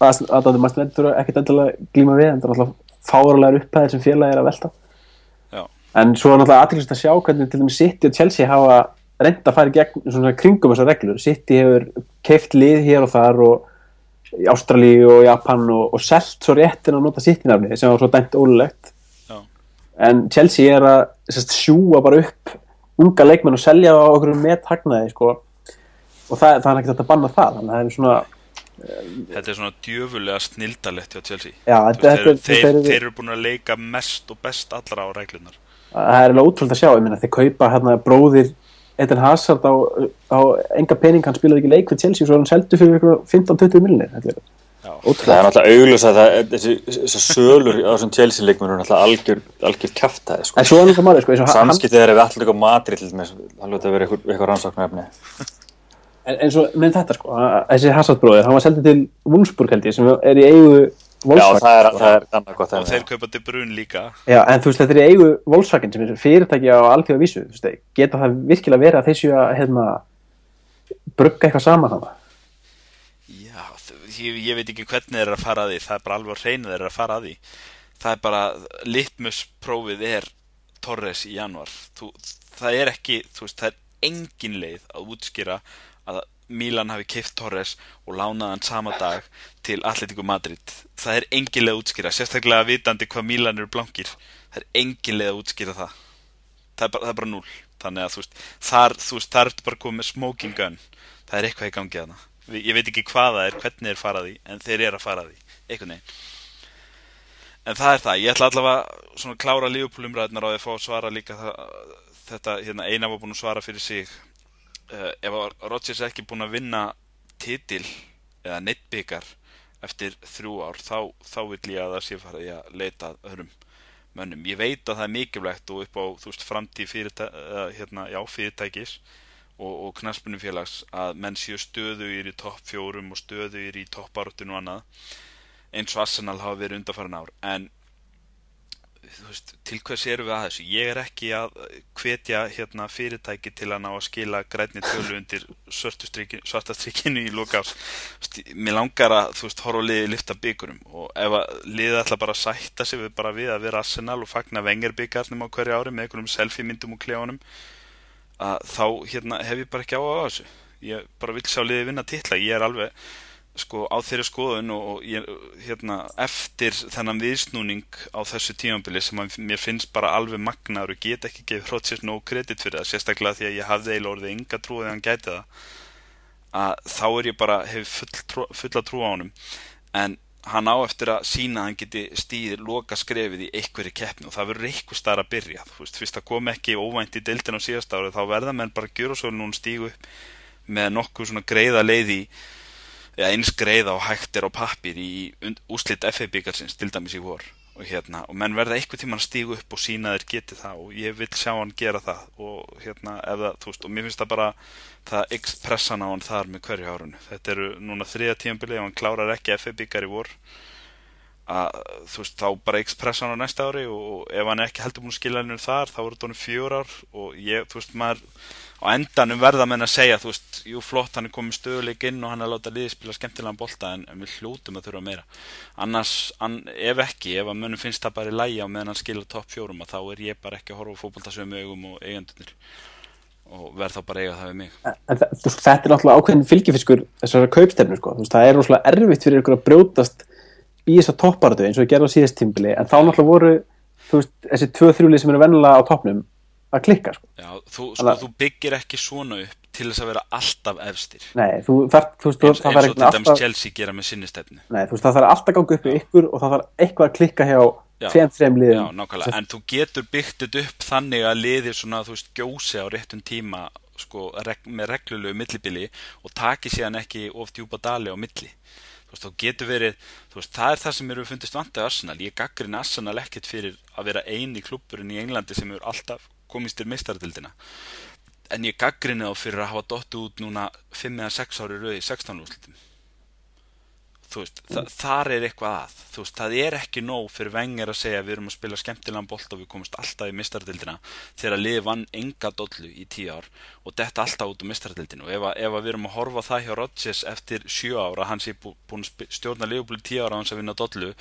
D: aðdáðum maður stendur ekkert endilega glíma við, þetta er náttúrulega fáralegar upphæðir sem félagi er að velta.
A: Já,
D: en svo er náttúrulega aðtækist að sjá hvernig til dæmis City og Chelsea hafa reynd að fara í gegn svona kringum þessar reglur. City hefur keift lið hér og þar og í Ástralíu og Japan og, og selt svo réttin að nota City-nafni sem var svo dæmt ólulegt en Chelsea er að sest, sjúa bara upp unga leikmenn og selja á okkur með hagnaði sko. og það, það er ekki þetta að banna það. Þannig að það er svona
A: þetta er svona djöfulega snildalett hjá Chelsea.
D: Já, þetta,
A: veist, þeir,
D: þetta,
A: þeir,
D: þetta,
A: þeir
D: er,
A: eru búin að leika mest og best allra á reglunar
D: það er alveg ótrúlega að sjá meina, þeir kaupa hérna bróðir Eden Hazard á, á enga pening hann spilaði ekki leik við Chelsea og svo er hann seldu fyrir ykkur 15-20 miljonir þetta er
B: það er náttúrulega augljós að það, þessi, þessi sölur á þessum Chelsea leikmur er náttúrulega algjör, algjör kjaftaði sko.
D: en svo er náttúrulega máli sko, eins og hann-
B: samskiptið er ef við allir eitthvað matri til þess það lúti að vera eitthvað, eitthvað rannsóknarefni
D: en, og með þetta sko að- þessi Hazard bróðir, hann var seldu til Wolfsburg held ég sem er í eigu
B: já
D: Volkswagen
B: það er, það er annað gott
A: og þeir
B: já.
A: kaupa til brun líka
D: Já, en þú veist, þetta er í eigu Volkswagen sem er fyrirtæki á alþjóða vísu, þú veist, geta það virkilega verið að þessu að, hérna, brugga eitthvað saman hana?
A: Ég, ég veit ekki hvernig þeir eru að fara að því það er bara alveg á hreinu þeir eru að fara að því. Það er bara, litmusprófið er Torres í januar þú, það er ekki, þú veist, það er engin leið að útskýra að Milan hafi keift Torres og lánað hann sama dag til Atletico Madrid. Það er engin leið að útskýra sérstaklega vitandi hvað Milan eru blankir. Það er engin leið að útskýra það. Það er bara, það er bara núl þannig að þú veist, þar, þú veist, þar ertu bara komið smoking gun. Það er eitthvað í gangi þarna ég veit ekki hvað það er, hvernig þeir fara að því en þeir eru að fara að því, einhvern veginn. En það er það, ég ætla allavega svona að klára lífupólumræðnar á að fá að svara líka það, þetta, hérna eina var búin að svara fyrir sig. Uh, ef Rodgers er ekki búin að vinna titil eða neittbyggar eftir þrjú ár þá, þá vil ég að það sé fara í að leita öðrum mönnum. Ég veit að það er mikilvægt og upp á þú veist framtíð fyrirtæ, uh, hérna, já, fyrirtækis og, og knaspunum félags að menn séu stöðugir í topp fjórum og stöðugir í toppárutinu og annað eins og Arsenal hafa verið undarfæran ár. En veist, til hvers eru við að þessu? Ég er ekki að hvetja hérna, fyrirtæki til að ná að skila grænni tölu undir svarta strikinu í lókás mér langar að þú veist horfa og liði lifta byggurum og ef að liði ætla bara sætta sig við bara við að vera Arsenal og fagna vengar byggarnum á hverju ári með einhverjum selfie myndum og klefunum að þá hérna, hef ég bara ekki á að þessu. Ég bara vil sjá liði vinna tilla ég er alveg sko á þeirri skoðun og ég, hérna, eftir þennan viðsnúning á þessu tímanbili sem að mér finnst bara alveg magnar og get ekki gefið hrótsins nóg kredit fyrir það sérstaklega því að ég hafði eiginlega orðið ynga trú að hann gæti það að þá er ég bara hef full fulla trú á honum. En hann á eftir að sína að hann geti stýðir loka skrefið í einhverju keppni og það verður eitthvað starf að byrja þú veist, fyrst að kom ekki óvænt í deildin á síðast ári þá verða menn bara að gera svo núna stígu með nokkuð svona greiða leiði ja, eins greið á hægtir og pappir í úslitt FA byggarsins til dæmis í vor og hérna, og menn verða eitthvað tíma að stígu upp og sína þeir geti það og ég vil sjá hann gera það. Og hérna, ef það, þú veist, og mér finnst það bara það ekspressan á hann þar með hverju árunu þetta eru núna þriða tímabili ef hann klárar ekki FA byggar í vor að þú veist, þá bara ekspressan á næsta ári og ef hann ekki heldur búin að skilja hennur þar, þá eru þetta honum fjör ár og ég, þú veist, maður á endanum verða menn að segja þú veist, jú flott, hann er komið stöðuleik inn og hann er látað liðið spila skemmtilegan bolta en, við hljótum að þurfa meira. Annars, an, ef ekki, ef að mönnum finnst það bara í á meðan hann skilja topp fjórum þá er ég bara ekki að horfa fókbaltasömu augum og eigendunir og verð þá bara eiga það við mig.
D: En, Þetta er náttúrulega ákveðin fylgifiskur þessara kaupstefnu sko, veist, það er náttúrulega erfitt fyrir ykkur að brjótast í þessa topparötu eins og á síðast tímbili en þá náttúrulega voru veist, þessi tvö þrjúlið sem eru vennilega á toppnum að klikka sko.
A: Já, þú, sko, þú byggir ekki svona upp til þess að vera alltaf efstir.
D: Nei, þú þarf þú veist,
A: eins, eins og til dæmis alltaf... Chelsea gera með sinni stefni
D: Nei, þú veist, það þarf alltaf að ganga upp í ykkur og það þarf eitthvað að klikka hjá tveim, þreim liðum.
A: Já, nákvæmlega, en þú getur byggt þetta upp þannig að liðir svona, þú veist, gjósi á réttum tíma sko, reg með reglulegu millibili og taki síðan ekki of djúpa dali á milli. Þú getur verið þú veist, það er það sem eru fundist vant að Arsenal. Ég gaggrin Arsenal ekkert fyrir að vera eini klubburinn í Englandi sem eru alltaf komist til meistardildina en ég gaggrinni á fyrir að hafa dottu út núna 5 eða 6 ári rauði 16 úrslutum þú veist, þa þar er eitthvað að. Þú veist, það er ekki nóg fyrir vengir að segja við erum að spila skemmtilegan bolt og við komumst alltaf í mistardildina þegar liði vann enga dollu í 10 ár og detta alltaf út á mistardildinu og ef, að, ef að við erum að horfa það hjá Rodgers eftir 7 ára, hans er búin að stjórna liðbúli 10 ára á hans að vinna dollu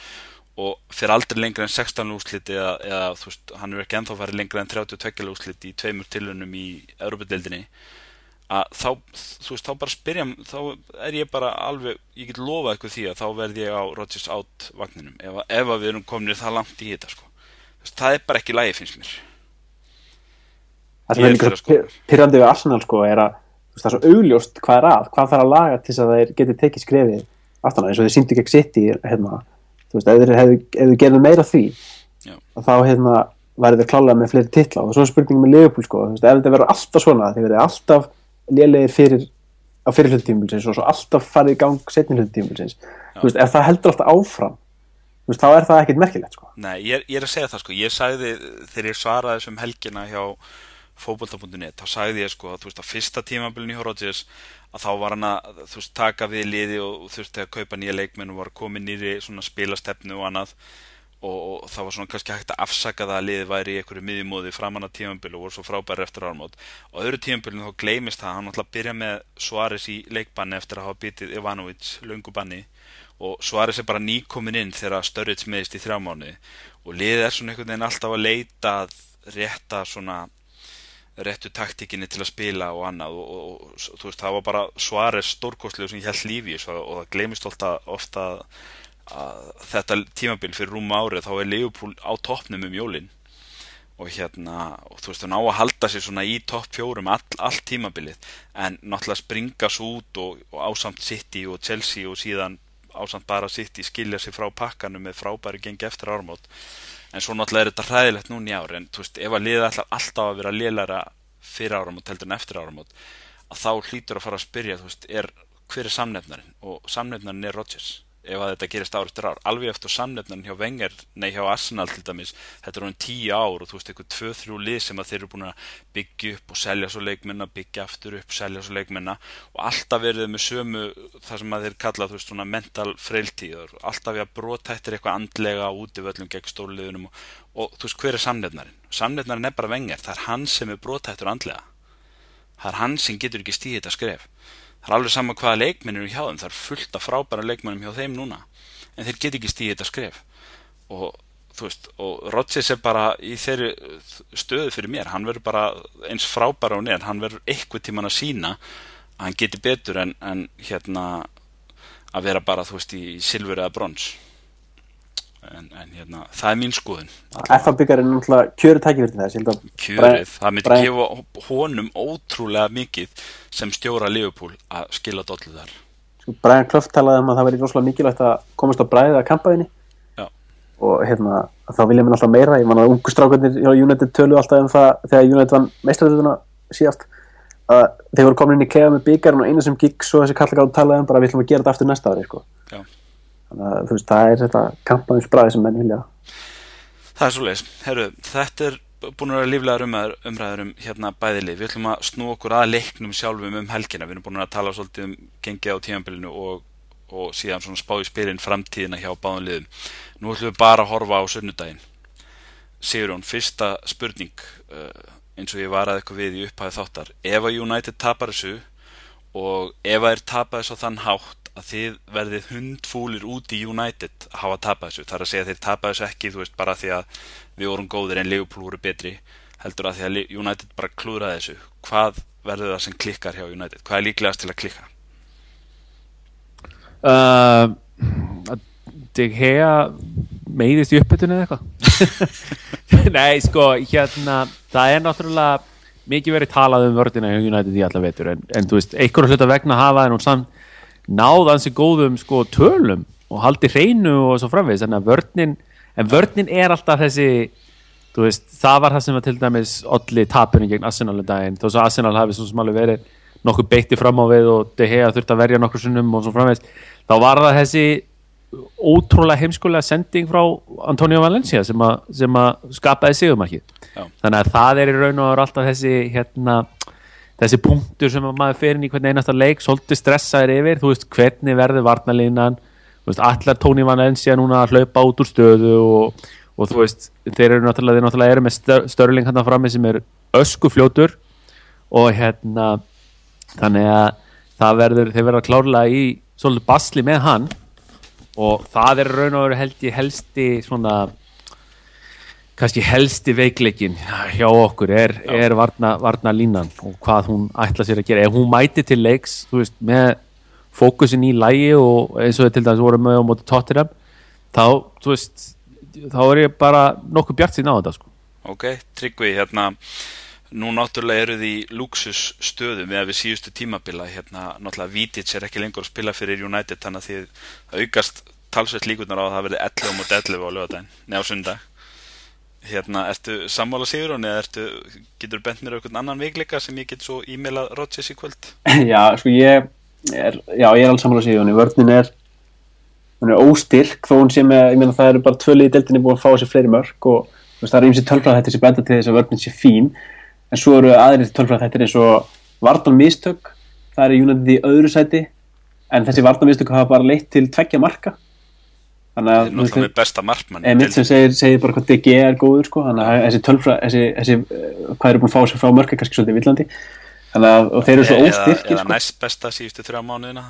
A: og fyrir aldrei lengra en 16 úrsliti eða, eða þú veist, hann er ekki enþá farið lengra en 32 úrsliti í tveimur tilunum í Európa-deildinni að þá, þú veist, þá bara spyrja þá er ég bara alveg ég get lofa eitthvað því að þá verð ég á Rodgers átt vagninum, ef, ef við erum kominir það langt í þetta, sko. Veist, það er bara ekki lægi, finnst mér.
D: Það sem er líka sko. pyrrandið við Arsenal, sko, er að veist, það er svo augljóst hvað er að, hvað þarf að laga til þess að þeir geti tekið skrefið aftan á eins og þeir síndi ekki sitt í hérna þú veist, ef þið gerðið meira því Já. þá hérna værið þið klálega með fleiri titla. Og svo er spurningum með Leopold sko, þú veist, ef þetta verður alltaf svona þeir verður alltaf lélegir fyrir á fyrir hlutímbilsins og svo alltaf farið í gang setni hlutímbilsins þú veist, ef það heldur alltaf áfram þú veist, þá er það ekkit merkilegt sko.
A: Nei, ég, ég er að segja það sko, ég sagði þegar ég svaraði þessum helgina hjá fókbólta.net, þá sagði ég sko að þú veist að fyrsta tímabilin í Horodges að þá var hann að þú veist taka við liði og þurfti að kaupa nýja leikmenn og var komið nýri svona spilastefnu og annað. Og, og það var svona kannski hægt að afsaka það að liði væri í einhverju miðjumóði framann að tímabilin og voru svo frábæri eftir ármót og öðru tímabilin þá gleimist það hann ætla að byrja með Suárez í leikbanni eftir að hafa bitið Ivanovic lungubanni og Suárez er bara nýkomin inn þegar Sturridge meðist í þrjá mánu og liðið er svona einhvern veginn alltaf að leita rétta svona réttu taktíkinni til að spila og annað og, og, og þú veist það var bara svares stórkostlegu sem ég held lífi og, og það glemist ofta, að þetta tímabil fyrir rúma árið þá er Leopold á toppnum um jólinn og hérna og þú veist það ná að halda sér svona í topp fjórum all, all tímabilið. En náttúrulega springa svo út og ásamt City og Chelsea og síðan ásamt bara City skilja sér frá pakkanum með frábæri gengi eftir ármót en svo náttúrulega er þetta hræðilegt núni ári en veist, ef að liða ætlar alltaf að vera liðlæra fyrir áramót heldur en eftir áramót að þá hlýtur að fara að spyrja, veist, er hver er samnefnarinn? Og samnefnarinn er Rodgers ef að þetta gerist ár eftir ár. Alveg eftir samnefnan hjá Wenger nei hjá Arsenal til dæmis, þetta er hann tíu ár og þú veist eitthvað tvö, þrjú lið sem að þeir eru búin að byggja upp og selja svo leikminna byggja aftur upp, selja svo leikminna og alltaf verður með sömu það sem að þeir kalla þú veist svona mental freiltíður alltaf við að brotættir eitthvað andlega út í völlum gegn stóliðunum og, og þú veist hver er samnefnarinn? Samnefnarinn er bara Wenger, það er hann sem er brotættur andlega. Það er hann sem getur ekki stíðið þetta skref það er alveg sama hvaða leikminn eru hjá þeim. Það er fullt af frábæra leikmennum hjá þeim núna. En þeir get ekki stíðið þetta skref. Og þú veist og Rodgers er bara í þeirri stöðu fyrir mér, hann verður bara eins frábæra og neð, hann verður eitthvað tíman að sína að hann geti betur en, en hérna að vera bara þú veist í silfur eða brons en, en hérna, það er mín skoðun
D: FA-byggar er náttúrulega kjöru tækifyrti þess
A: kjörið, það myndi gefa honum ótrúlega mikið sem stjóra Liverpool að skila dollu þar.
D: Sko, Brian Clough talaði um að það veri rosalega mikilvægt að komast á bræðið að kampaðinni. Og hérna, þá vilja mér alltaf meira. Ég man að ungu strákarnir hjá United tölu alltaf um það þegar United vann meistræðuna síðast að þeir voru komin inn í keða með byggjarinn og einu sem gikk svo þessi kallega á talaði um bara við ætlum að gera þetta aftur næsta ári sko þannig að veist, það er þetta kampaðins bræði sem menn vilja.
A: Það er svo leiðis, herru, þetta er búin að vera líflegar umræður um hérna bæðilið, við ætlum að snú okkur að leiknum sjálfum um helgina, við erum búin að tala svolítið um gengið á tímanbylinu og, og síðan svona spá í spyrinn framtíðina hjá báðum liðum. Nú ætlum við bara að horfa á sunnudaginn. Sigurjón, fyrsta spurning uh, eins og ég var að eitthvað við í upphæðu þáttar, ef að United tapar þessu og ef að er tapar þessu á þann hátt að þið verðið hundfúlir út í United að hafa tapað þessu, þar að segja að þeir tapað þessu ekki þú veist bara því að við vorum góðir en Liverpool voru betri, heldur að því að United bara klúraði þessu. Hvað verður það sem klikkar hjá United? Hvað er líklegast til að klikka?
C: Uh, að hega meiðist í uppbytunni eða eitthvað? *laughs* Nei sko hérna það er náttúrulega mikið verið talað um vördina hjá United í alla vetur en, en þú veist, einhverju hlut að vegna hafa en hún samt náð hansi góðum sko tölum og haldi hreinu og svo framvegis. En vörninn, en vörninn er alltaf þessi veist, það var það sem var til dæmis allir tapurinn gegn Arsenal en daginn, þó að Arsenal hafi svo sem alveg verið nokkuð beitti fram á við og De Gea þurfti að verja nokkur sunnum og svo framvegis. Þá var það þessi ótrúlega heimskulega sending frá Antonio Valencia sem að skapaði sigumarkið þannig að það er í raun og alltaf þessi hérna þessi punktur sem maður fer inn í hvernig einasta leik svolítið stressaður yfir, þú veist hvernig verður varnalínan, þú veist allar Tóni Van Ensia núna að hlaupa út úr stöðu og, og þú veist þeir eru náttúrulega, þeir náttúrulega eru með störling hann frammi sem er ösku fljótur og hérna þannig að það verður, þeir verður klárlega í svolítið basli með hann og það er raun og veru held í helsti svona kannski helsti veikleikin hjá okkur er, er varna, varna línan og hvað hún ætla sér að gera. Ef hún mæti til leiks veist, með fókusin í lægi og eins og til dæmis vorum við á móti tóttiram þá, veist, þá er ég bara nokkuð bjart síðan á þetta sko.
A: Ok, Tryggvi, hérna nú náttúrulega eru því luxus stöðum við síðustu tímabila hérna náttúrulega Vítids er ekki lengur að spila fyrir United þannig að því að aukast talsveit líkunar á að það verði 11 mot 11 á lögadaginn, neða sundag Hérna, ertu sammála sigur eða ertu, getur bent mér eitthvað annan veikleika sem ég get svo e-maila Rodgers í kvöld? *laughs*
D: Já, sko ég er, já, ég er alls sammála sigur vörðin er, er óstyrk þó hún með, ég meina það eru bara tvölið í deltinni búin að fá sér fleiri mörg og veist, það er eins og tölfræð þetta sem benda til þess að vörðin sé fín en svo eru aðrið tölfræð þetta eins og vartan mistök það er í United í öðru sæti en þessi vartan mistök hafa bara leitt til tveggja marka
A: Þannig að það er náttúrulega með besta markmann
D: Emitt sem segir, segir bara hvað DG er góður sko. þannig að þessi tölfra þessi, þessi, uh, hvað eru búin að fá sér frá mörk er kannski svolítið villandi að, og þeir eru svo óstyrkir
A: Eða sko. næst besta síðustu þrjá mánuðina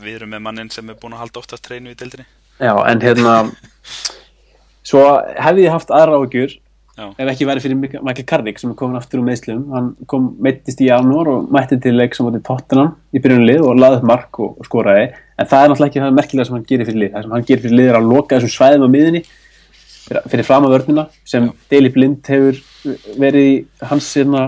A: við erum með mannin sem er búin að halda oftast treinu í dildinni
D: Já en hérna *laughs* svo hefði ég haft aðra áhugjur ef ekki verið fyrir Michael Carrick sem er komin aftur úr meðslum hann kom meittist í janúar og mætti til leik sem átti tóttinan í byrjunlið og laðið mark og, og skoraði. En það er náttúrulega ekki það merkilega sem hann gerir fyrir lið. Það sem hann gerir fyrir lið er að loka þessum svæðum á miðinni fyrir fram að vörnuna sem Daily Blind hefur verið hans hérna,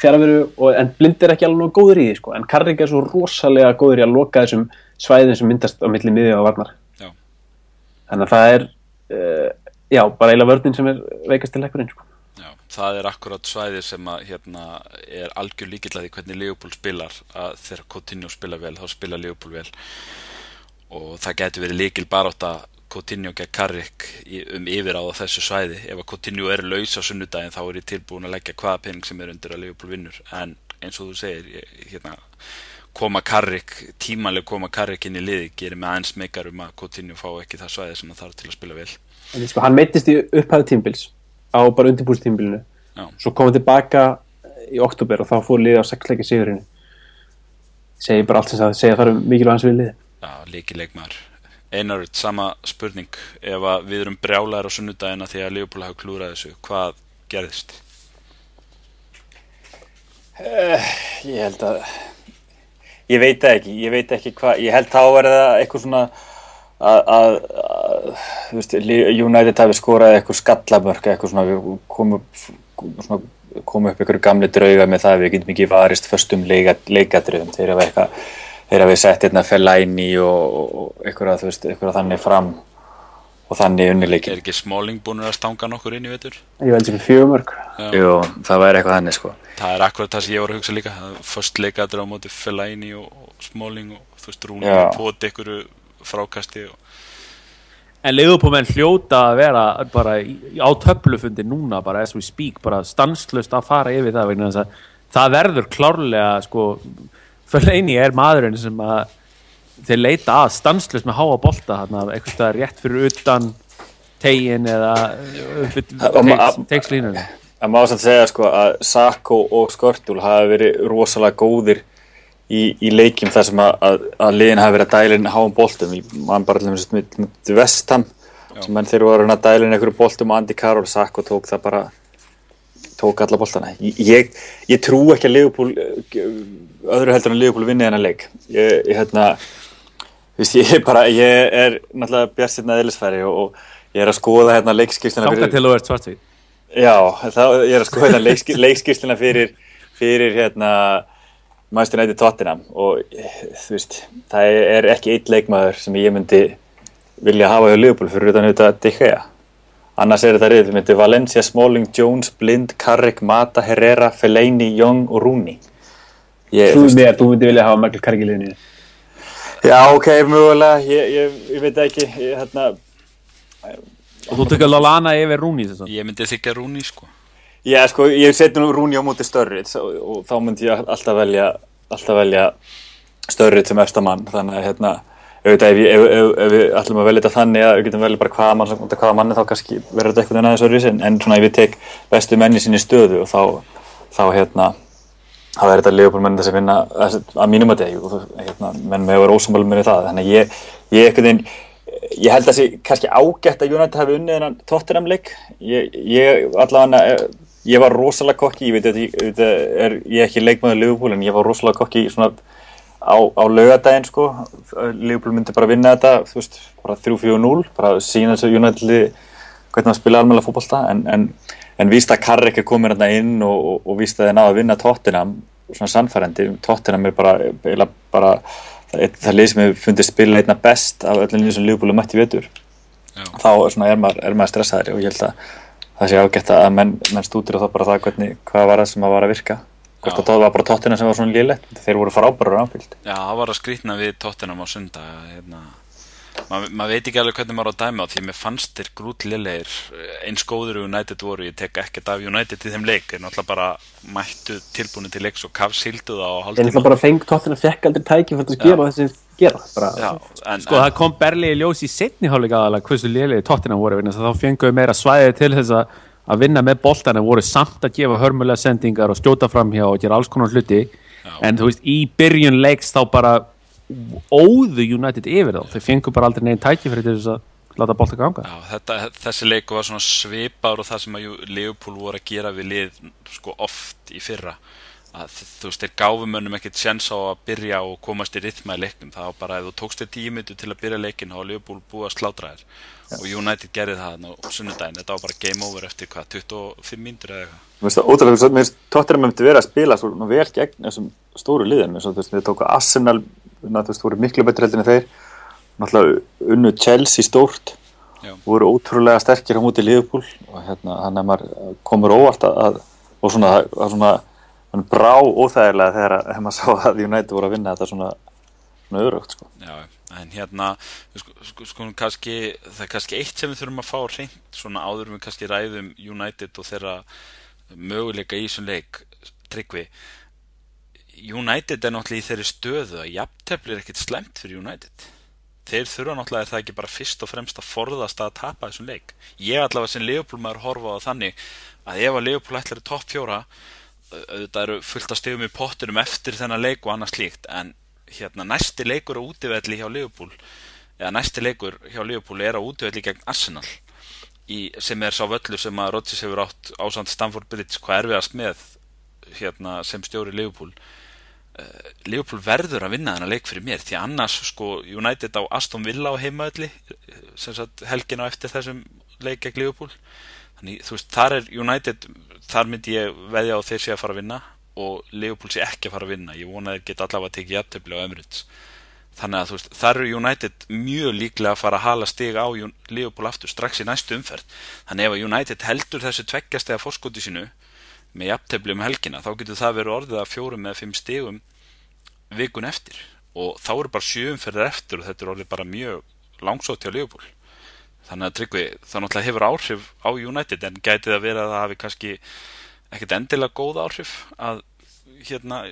D: fjaraveru en Blind er ekki alveg nógu góður í því sko. en Carrick er svo rosalega góður í að loka þessum svæðin sem myndast á milli miði og varnar. Já. þannig að það er uh, já, bara eila vörnin sem er veikast til ekkurinn sko.
A: Já, það er akkurat svæði sem að hérna, er algjör líkilaði hvernig Leopold spilar. Að þegar Coutinho spila vel, þá spila Leopold vel. Og það getur verið líkil barátt að Coutinho gegn Carrick um yfir á þessu svæði. Ef að Coutinho er laus á sunnudaginn þá er ég tilbúin að leggja hvaða pening sem er undir að Liverpool vinnur. En eins og þú segir ég, hérna, koma Carrick tímanlega koma Carrick inn í liði gerir mig aðeins meikar um að Coutinho fá ekki það svæði sem það þarf til að spila vel
D: en sko, hann meittist í upphæðu tímbils á bara undirbúrstímbilinu
A: Já.
D: svo kom hann tilbaka í oktober og þá fór liðið á sexleiki sigurinn. Segi bara allt sem það segja þar um mikilvæg hans við liði
A: Já, líki leikmaður. Einarud, sama spurning. Ef að við erum brjálæðir á sunnudagina því að Liverpool hafa klúrað þessu, hvað gerðist?
B: Ég held að ég veit það ekki, ég veit ekki hvað ég held þá er það eitthvað svona að, United hafi skorað eitthvað skallamörk eitthvað svona við svona, komu upp einhverju gamli drauga með það að við getum ekki varist leika, leikadröðum þeir hafa eitthvað þeir hafi sett hérna Fellaini og, og eitthvað, þú veist, eitthvað þannig fram og þannig
A: Er
B: unnileikin
A: ekki Smalling búin að stanga nokkur inn í vetur?
D: ég held sem fjögumörk
B: Jú, það væri eitthvað þannig sko.
A: Það er akkurat það sem ég var að hugsa líka. Först leikaður á móti Fellaini og, og Smalling og þú veist Rúni
B: Já.
A: og Póti ykkur frákasti og,
C: En leigupómenn hljóta að vera bara í- á töflufundi núna bara as we speak, bara stanslust að fara yfir það vegna þess að það verður klárlega sko, fyrir eini er maðurinn sem að þeir leita að stanslust með háa bolta eitthvað rétt fyrir utan tegin eða
B: Og ma-
C: tegslínunum
B: Það má samt segja sko að Sako og Skortul hafa verið rosalega góðir í, í leikjum þar sem að, að, að liðin hafa verið að dæla inn háum boltum. Í mann bara allir með, með Vestham sem menn þeir voru að dæla inn einhverju boltum og Andy Carroll Sako tók það bara tók alla boltana. Ég, ég trú ekki að eh, öðru heldur en Liverpool vinni þennan leik. Ég, ég hérna ég, er bara, ég er náttúrulega bjartstinn að eðlisfæri og, og ég er að skoða hérna leikskýrsluna
C: Þángar til þú ert svartvít
B: Já, þá, ég er að skoða hérna leikskir, leikskýrsluna fyrir, fyrir hérna Manchester United Tottenham og þú veist, það er ekki eitt leikmaður sem ég myndi vilja hafa hjá Liverpool fyrir utan auðvitað De Gea. Annars er þetta reyð, við myndi Valencia, Smalling, Jones, Blind, Carrick, Mata, Herrera, Fellaini, Young og Rooney. Ég,
D: þú
B: veist,
D: mér, þú myndi vilja hafa Michael Carrick í liðinu
B: já, ok, mögulega, ég, ég, ég veit ekki, ég, hérna,
C: og þú tökur Lallana yfir að
A: ég myndi þykja Rúni sko
B: Já, sko, ég seti nú Rúni á móti Störrit og, og þá myndi ég alltaf velja velja Störrit sem efsta mann, þannig að hérna auðvitað ef, ef, ef, ef við ætlum að velja þetta þannig að við getum velja bara hvaða mann, sem- hvaða manni þá kannski verður þetta eitthvað aðeins öðruvísi en, en svona ef ég tek bestu menni sinni stöðu og þá, þá hérna þá er þetta Leopold menn þess að vinna að mínum að degi og hérna, menn með að vera ósammála með það. Þannig ég, ég einhvern veginn ég held að þessi kannski ágætt að United hafi unnið þennan Tottenham leik ég, ég allavega ég var rosalega kokki, ég veit að ég, veit að er, ég er ekki leikmaður Liverpool en ég var rosalega kokki svona á, á laugadaginn sko. Liverpool myndi bara vinna þetta þú veist, bara 3-4-0 bara sína þessu United liði hvernig maður spila almennilega fótbolta en, en, en víst að Carrick er komin hérna inn og, og, og víst að þeir náðu að vinna Tottenham svona sannfærandi, Tottenham er bara, eiginlega bara það, það lið sem hefur fundið spila einna best af öllum liðum sem Liverpool er mætt í vetur.
A: Já.
B: þá er, svona, er, maður, er maður stressaðri og ég held að það sé ágætt að menn, menn stútir og þá bara það hvernig, hvað var það sem að var að virka. Hvort að það var bara Tottenham sem var svona lélegt. Þeir voru frábærar áfyllt
A: Já, það var að skrýtna við tóttinam á sunda hérna, maður mað veit ekki alveg hvernig maður á að dæma á því mér fannst þér grútlilegir eins góður og United voru, ég tek ekkert af United í þeim leik, en náttúrulega bara mættu tilbúinu til leiks og kafsildu það á
D: en
A: hálftíma.
D: það bara feng tóttina fekk aldrei tæki fyrir að gera þessi gera bara,
A: Já, en,
C: Sko það kom Berli í ljós í setni hálfleika aðalega hversu lélegi tóttina voru þá fenguðu meira svæði til þess að að vinna með boltan en voru samt að gefa hörmulega sendingar og skjóta framhjá og gera alls konar hluti. En þú veist í byrjun leiks þá bara óðu United yfir þá. Þau fengu bara aldrei neginn tæki fyrir þess að láta bolta ganga.
A: Já, þetta, þessi leiku var svona svipar og það sem að Ju- Liverpool voru að gera við lið sko oft í fyrra að þú veist, þeir gáfum mönnum ekkert sjens á að byrja og komast í rytma í leiknum. Það var bara ef þú tókst þér tíu minntu til að byrja leikin þá var Liverpool búið að slátra þér. Og United gerði það á sunnudaginn. Þetta var bara game over eftir hvað, 25 minntur eða eitthvað?
B: Mér finnst það ótrúlega, mér finnst Tottenham myndi vera að spila svona vel gegn þessum stóru liðin eins og þú veist, þeir tóku Arsenal na, þú veist, voru miklu betur heldur en þeir. Náttúrulega unnu Chelsea stórt voru ótrúlega sterkir á móti Liverpool og hérna, hann er svona, svona hann brá óþægilega þegar þegar maður sá að United voru að vinna þetta svona, svona örugt sko.
A: Já, en hérna sko, sko, sko, kannski, það er kannski eitt sem við þurfum að fá reynd svona áður við kannski ræðum United og þeirra möguleika í þessum leik tryggvi. United er náttúrulega í þeirri stöðu að jafntefli er ekkit slemt fyrir United. Þeir þurfa náttúrulega er það ekki bara fyrst og fremst að forðast að tapa þessum leik? Ég allavega sem Leopold maður horfa á þannig að ef að Leopold ætlar í topp fjóra auðvitað eru fullt að stegum í pottinum eftir þennan leik og annað slíkt en hérna næsti leikur á útivelli hjá Leopold eða næsti leikur hjá Leopold er á útivelli gegn Arsenal í, sem er sá völlu sem að Rodgers hefur átt ásand Stamford Bridge. Hvað erfiðast með hérna, sem stjóri Leopold uh, Leopold verður að vinna þennan leik fyrir mér því annars sko United á Aston Villa á heimaðli helgin á eftir þessum leik gegn Leopold þannig þú veist þar er United þar myndi ég veðja á þeir sé að fara að vinna og Leopold sé ekki að fara að vinna. Ég vona að þeir geta allavega að tekið jæftabli á Emirates. Þannig að þú veist þar eru United mjög líklega að fara að hala stig á Leopold aftur strax í næstu umferð. Þannig ef að United heldur þessu tveggjast eða fórskóti sínu með jæftabli um helgina þá getur það verið orðið að fjórum eða fimm stigum vikun eftir. Og þá eru bara sjö umferðir eftir og þetta er orðið bara mjög langsótt hjá Leopold þannig að Tryggvi það náttúrulega hefur áhrif á United en gæti það verið að það hafi kannski ekkert endilega góð áhrif að hérna,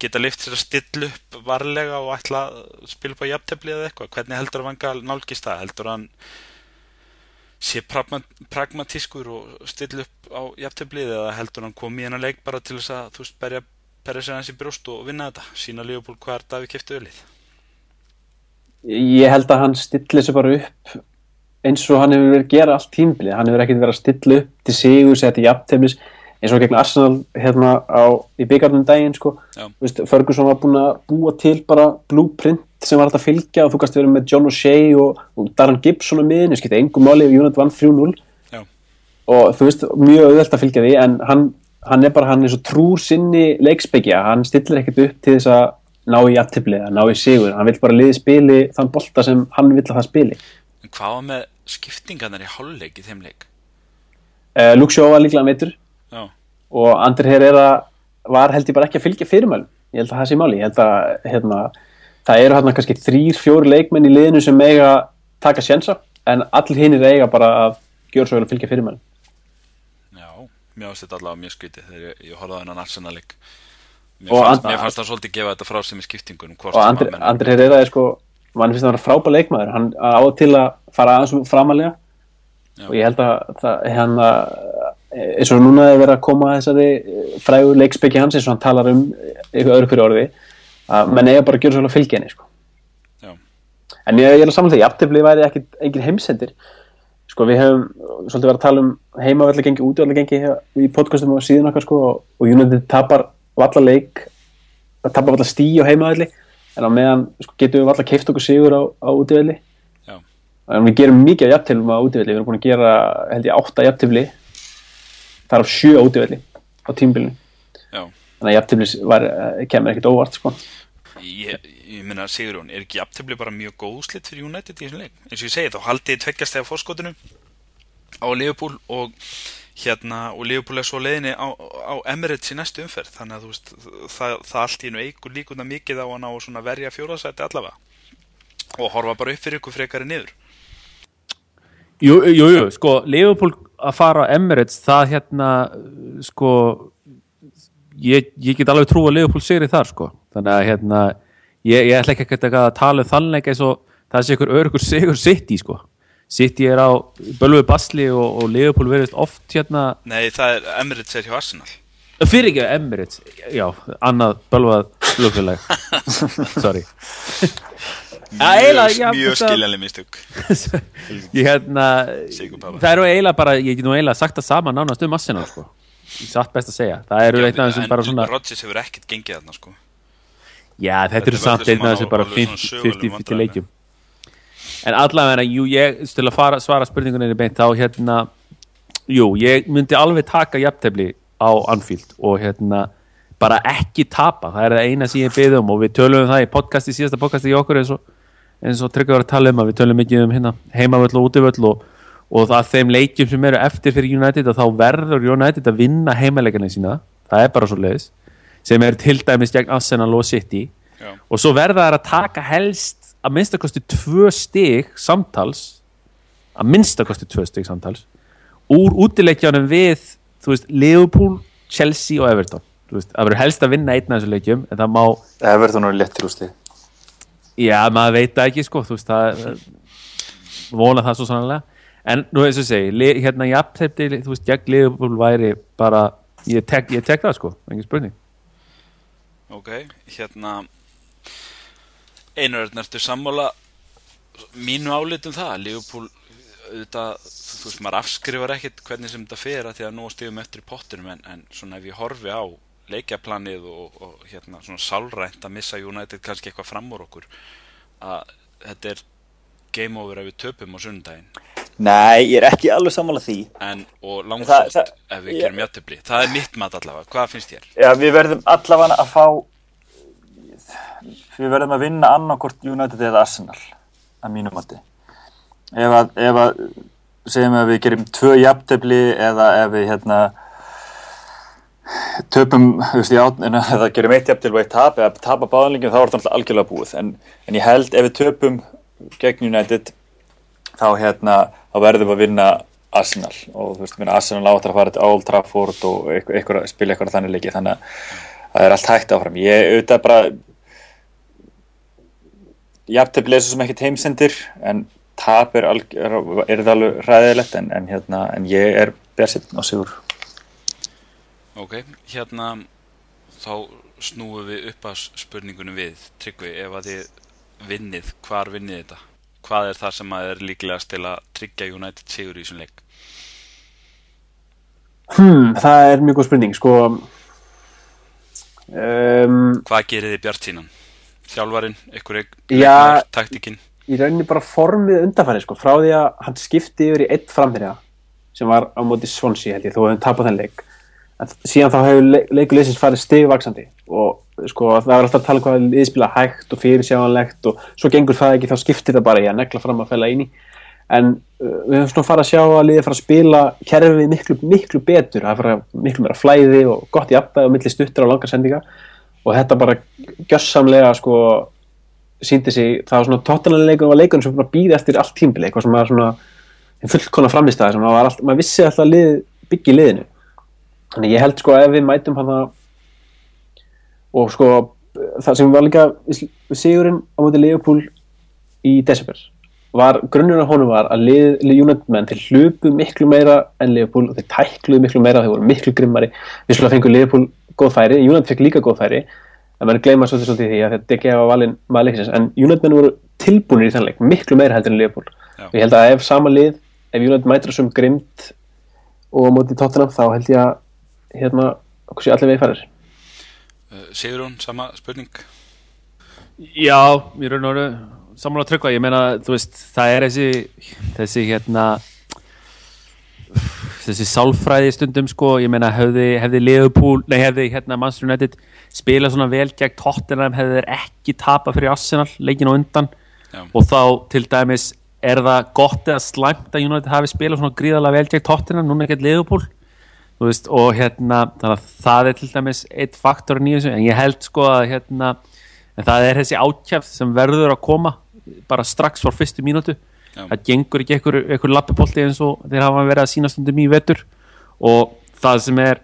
A: geta lift sér að stilla upp varlega og ætla að spila upp á jafntefni eða eitthvað, hvernig heldur að vanga nálgist það, heldur hann sé pragmatískur og stilla upp á jafntefni eða heldur hann komi í hennar leik bara til þess að þú veist, berja, berja sér hans í brjóst og vinna þetta, sína Leopold hvað er það við kæftu öllið
D: Ég held að hann stilli sér bara upp eins og hann hefur verið að gera allt tímbilið, hann hefur ekkert verið að stilla upp til sigur, setja til jafntefnis eins og gegn Arsenal hérna á, í byggarnum daginn sko. Ferguson var búin að búa til bara blueprint sem var hægt að fylgja og þú kannst verið með John O'Shea og, og Darren Gibson á miðinu, skilta engum máli og United vann 3-0 og þú veist, mjög auðvelt að fylgja því en hann, hann er bara, hann er svo trúr sinni leiksbyggja, hann stillir ekkert upp til þess að ná í aftibli, að ná í sigur. Hann vil bara liði spili þann bolta sem hann vil að það spili.
A: En hvað var með skiptingarnar í hálfleik í þeim leik?
D: Uh, Luke Shaw var líklega meitur
A: Já.
D: og Andri Herrera var held ég bara ekki að fylgja fyrirmælum. Ég held að það sé máli, að hérna, það eru hérna kannski þrýr, fjóri leikmenn í liðinu sem eiga taka sjensa en allir hinn er eiga bara að gjöra svo vel að fylgja fyrirmælum.
A: Já, mér þetta allavega mjög skvítið þegar ég, ég horfaði
D: Og
A: fannst-
D: And-
A: mér fannst það svolítið gefa þetta frá sem í skiptingunum
D: og
A: að
D: Andri Herrera er sko mann finnst það að vera frábæð leikmaður. Hann á til að fara aðeins framalega
A: Já.
D: og ég held að það, hann að eins og núna er verið að koma að þessari eh, frægu leikspekki hans eins og hann talar um eitthvað öðru fyrir orði að menn eiga bara að gera svolítið fylgja henni sko. En ég, ég er að saman því aftifli væri ekki engin heimsendir. Sko við hefum svolítið verið að tala um heimavallegengi, útvallegengi í podcastum og síðan okkar sko og, og United tapar valla leik tapar valla stí á heimavalli en á meðan sko, getum við valla keift okkur sigur á, á
A: Já.
D: en við gerum mikið af jafntilum á útvalli við erum búin að gera held ég átta jafntilli þar sjö á útvalli á tímbilinu þannig að jafntilli var, eh, kemur ekkert óvart sko.
A: Ég, ég meina Sigurjón, er ekki jafntefli bara mjög góð úslit fyrir United í þessum leik? Eins og ég segi þá haldið tveggjast eða fórskotinu á Liverpool og hérna og Liverpool er svo leiðinni á, á Emirates í næstu umferð þannig að þú veist það, það allt í einu eigur líkuna mikið á hann á svona verja fjóðarsæti allavega og horfa bara upp fyrir ykkur frekari niður
C: Jú, jú, jú, sko, Liverpool að fara á Emirates, það hérna, sko, ég, ég get alveg trú að Liverpool sigri þar, sko. Þannig að, hérna, ég, ég ætla ekki að tala um þannleika eins og það sé ykkur örugur sigur City, sko. City er á bölvu basli og, og Liverpool verðist oft, hérna,
A: Nei, það er Emirates er hjá Arsenal.
C: Fyrir ekki Emirates, já, annað bölvað flugfélag, *laughs* sorry.
A: Mjög
C: þetta-
A: skiljanlega mistök. *laughs*
C: Ég hérna það eru eiginlega bara, ég get nú eiginlega sagt það sama nánast um Arsenal sko. Satt best að segja, það eru eitt af þessum bara svona
A: Rodgers hefur ekkert gengið þarna sko.
C: Já þetta eru
A: er
C: samt
A: sem
C: af þessum bara
A: alveg svona sögulegum
C: 50-50 leikjum en allavega, jú, ég til að fara, svara spurningunni beint þá hérna, jú, ég myndi alveg taka jafntefli á Anfield og hérna bara ekki tapa, það er það eina sem ég beði um og við tölum um það í podcasti, síðasta podcasti í okkur eins og, og Tryggvi var að tala um að við tölum mikið um hérna heimavöll og útivöll og, og það þeim leikjum sem eru eftir fyrir United að þá verður United að vinna heimaleikana sína, það er bara svo leiðis sem er til dæmis gegn Arsenal og City.
A: Já.
C: og svo verða þær að taka helst að minnstakosti tvö stig samtals að minnstakosti tvö stig samtals úr útileikjanum við þú veist, Liverpool, Chelsea og Everton. Þú veist, það verður helst að vinna einn af þessu leikjum en það má,
B: Everton er létt til úr stig.
C: Já, maður veit ekki sko, þú veist, það vona það svo sannlega en nú að segja, li, hérna jafntefti þú veist, gegn Liverpool væri bara ég tek, ég tek það sko, engin spurning.
A: Ok, hérna Einar, ertu sammála mínu álitum það? Leopold auðvitað, þú veist, maður afskrifar ekkit hvernig sem þetta fer að því að nú stíðum eftir í pottinum en, en svona ef ég horfi á leikjaplanið og, og hérna svona sálrænt að missa United kannski eitthvað fram úr okkur að þetta er game over ef við töpum á sundaginn
B: Nei, ég er ekki alveg sammála því.
A: En, og
B: Það-
A: langsótt
B: það-
A: ef við gerum játtöfli það er mitt mat allavega, hvað finnst þér?
B: Já, við verðum allavega að fá við verðum að vinna annarkort United eða Arsenal að mínum mati. Ef að, ef að segjum að við gerum tvö jafntefli eða ef við hérna töpum, þú veist, það gerum eitt jafntefli og eitt tap eða tapa báðanlingum þá er þetta alltaf algjörlega búið. En, en ég held ef við töpum gegn United þá hérna, þá verðum við að vinna Arsenal. Og þú veist, minna, Arsenal áttur að fara til Old Trafford og eitthvað, eitthvað, spila eitthvað þannig leiki þannig að það er allt hægt áfram. Ég auðvitað bara jafntefli er svo sem ekkert heimsendir en tap er, er, er það alveg ræðilegt en, en, hérna, en ég er björnsinn á sigur
A: Ok, hérna þá snúum við upp að spurningunum við Tryggvi, ef að þið vinnið, hvar vinnið þetta? Hvað er það sem að er líklegast til að tryggja United sigur í þessum leik?
D: Hmm, það er mjög góð spurning sko um,
A: Hvað gerir þið Bjart Þjálfarinn, ykkur
D: Já.
A: taktikinn?
D: í rauninni bara formið undanfæri sko, frá því að hann skipti yfir í eitt framherja sem var á móti Swansea held ég, þó hefum tapað þenn leik en síðan þá hefur le leikuleysins farið stigvaksandi og sko það var alltaf að tala um hvað liðið spila hægt og fyrirsjáanlegt og svo gengur það ekki þá skiptir það bara í að negla fram að fæla inn í en uh, við höfum svona farið að sjá að liðið fara að spila kerfið miklu, miklu betur það fara miklu meira flæði og gott í appæði og milli stuttur á langar sendinga og þetta bara gjössamlega sko síndi sig, það var svona tóttalanleikum og leikunum sem býði eftir allt tímbili eitthvað sem var svona fullkona var allt, maður vissi alltaf að lið, byggja í liðinu. Þannig ég held sko að ef við mætum hann og sko það sem var líka sigurinn á móti Leopold í desember var, grunnur af honum var að lið, lið United menn þeir hlupu miklu meira en Leopold og þeir tækluðu miklu meira, þeir voru miklu grimmari. Við að fengu Leopold góð færi United fekk líka góð færi en maður gleyma svolítið svolítið því að þetta ekki hafa valin maður leiksins, en United menn voru tilbúinir í þann leik, miklu meira heldur en Leopold og ég held að ef sama lið ef United mætir þessum grimt og á móti Tottenham þá held ég að hérna, okkur sé allir við farir
A: Uh, Sigurún, sama spurning?
C: Já, ég raun og veru sammála tryggva, ég meina, þú veist það er þessi, þessi hérna þessi sálfræði stundum sko, ég meina hefði, hefði Liverpool, nei hefði hérna Manchester United spilað svona vel gegn Tottenham hefði þeir ekki tapa fyrir Arsenal leikin á undan.
A: Já.
C: og þá til dæmis er það gott eða slæmt að United hafi spilað svona gríðarlega vel gegn Tottenham, núna Liverpool? Þú veist, og hérna það er til dæmis eitt faktor þessu, en ég held sko að hérna en það er þessi ákjæft sem verður að koma bara strax frá fyrstu mínútu
A: Já.
C: það gengur ekki einhver, einhver lappipolti eins og þeir hafa verið að sína stundum í vetur og það sem er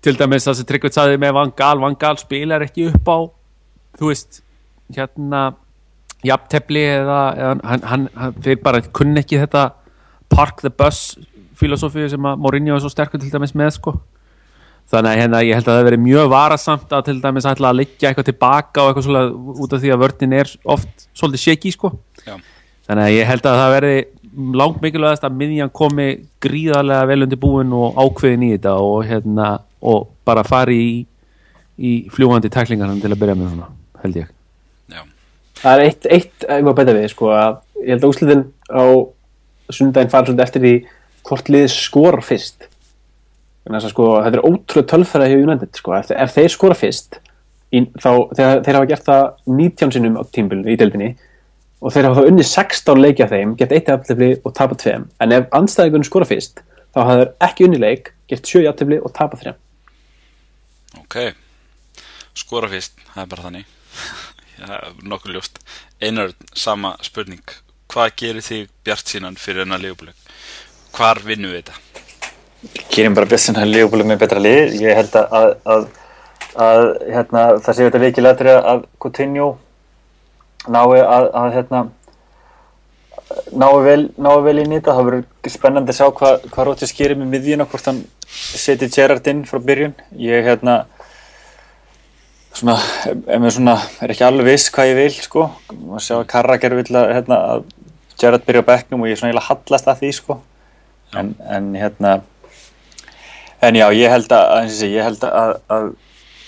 C: til dæmis það sem Tryggveit saði með Van Gaal, Van Gaal spilar ekki upp á þú veist, hérna jafntefli eða, eða hann, hann, hann, þeir bara kunni ekki þetta park the bus filosófíu sem að Mourinho er svo sterkur til dæmis með sko þannig að hérna, ég held að það veri mjög varasamt að til dæmis ætla að liggja eitthvað tilbaka og eitthvað svolítið út af því að vörnin er oft svolítið shaky sko
A: Já.
C: Þannig að ég held að það veri langt mikilvægast að miðjan komi gríðarlega vel undir búin og ákveðin í þetta og hérna og bara fari í, í fljúandi tæklingar til að byrja með svona, held ég.
A: Já.
D: Það er eitt, eitt að ég má bæta við sko að ég held að úslitin á sundaginn fara svolítið eftir því hvort liðið skora fyrst. Þannig að sko þetta er ótrúlega tölfæra hjá United sko. Ef, ef þeir skora fyrst í, þá þeir, þeir hafa gert það 19 sinnum á tímbilinu í deildinni og þeir hafa þá unni 16 leikja þeim gett eitt aftlefli og tapa tveim en ef anstæðingunum skora fyrst þá hafa þeir ekki unni leik gert 7 aftlefli og tapa þreim
A: Ok, skora fyrst, það er bara þannig *laughs* ja, nokkuð ljóst Einar, sama spurning hvað gerir þig bjart sínan fyrir enna leifbúleik? Hvar vinnum við þetta?
B: Gerum bara best sem hann lífbúlega með betra lið. Ég held að, að, að, að hérna, það sé þetta líkilætri að Coutinho nái að, að hérna, nái vel, vel í þetta. Það verður spennandi að sjá hvað hva Róttis gerir með miðjuna, hvort hann seti Gerrard inn frá byrjun. Ég hérna, svona, svona, er ekki alveg viss hvað ég vil, sko. Maður sjá að Karraker vil að, hérna, að Gerrard byrja á bekknum og ég er svona hallast að því, sko. En, en hérna, En já, ég held að, sé, ég held að, að,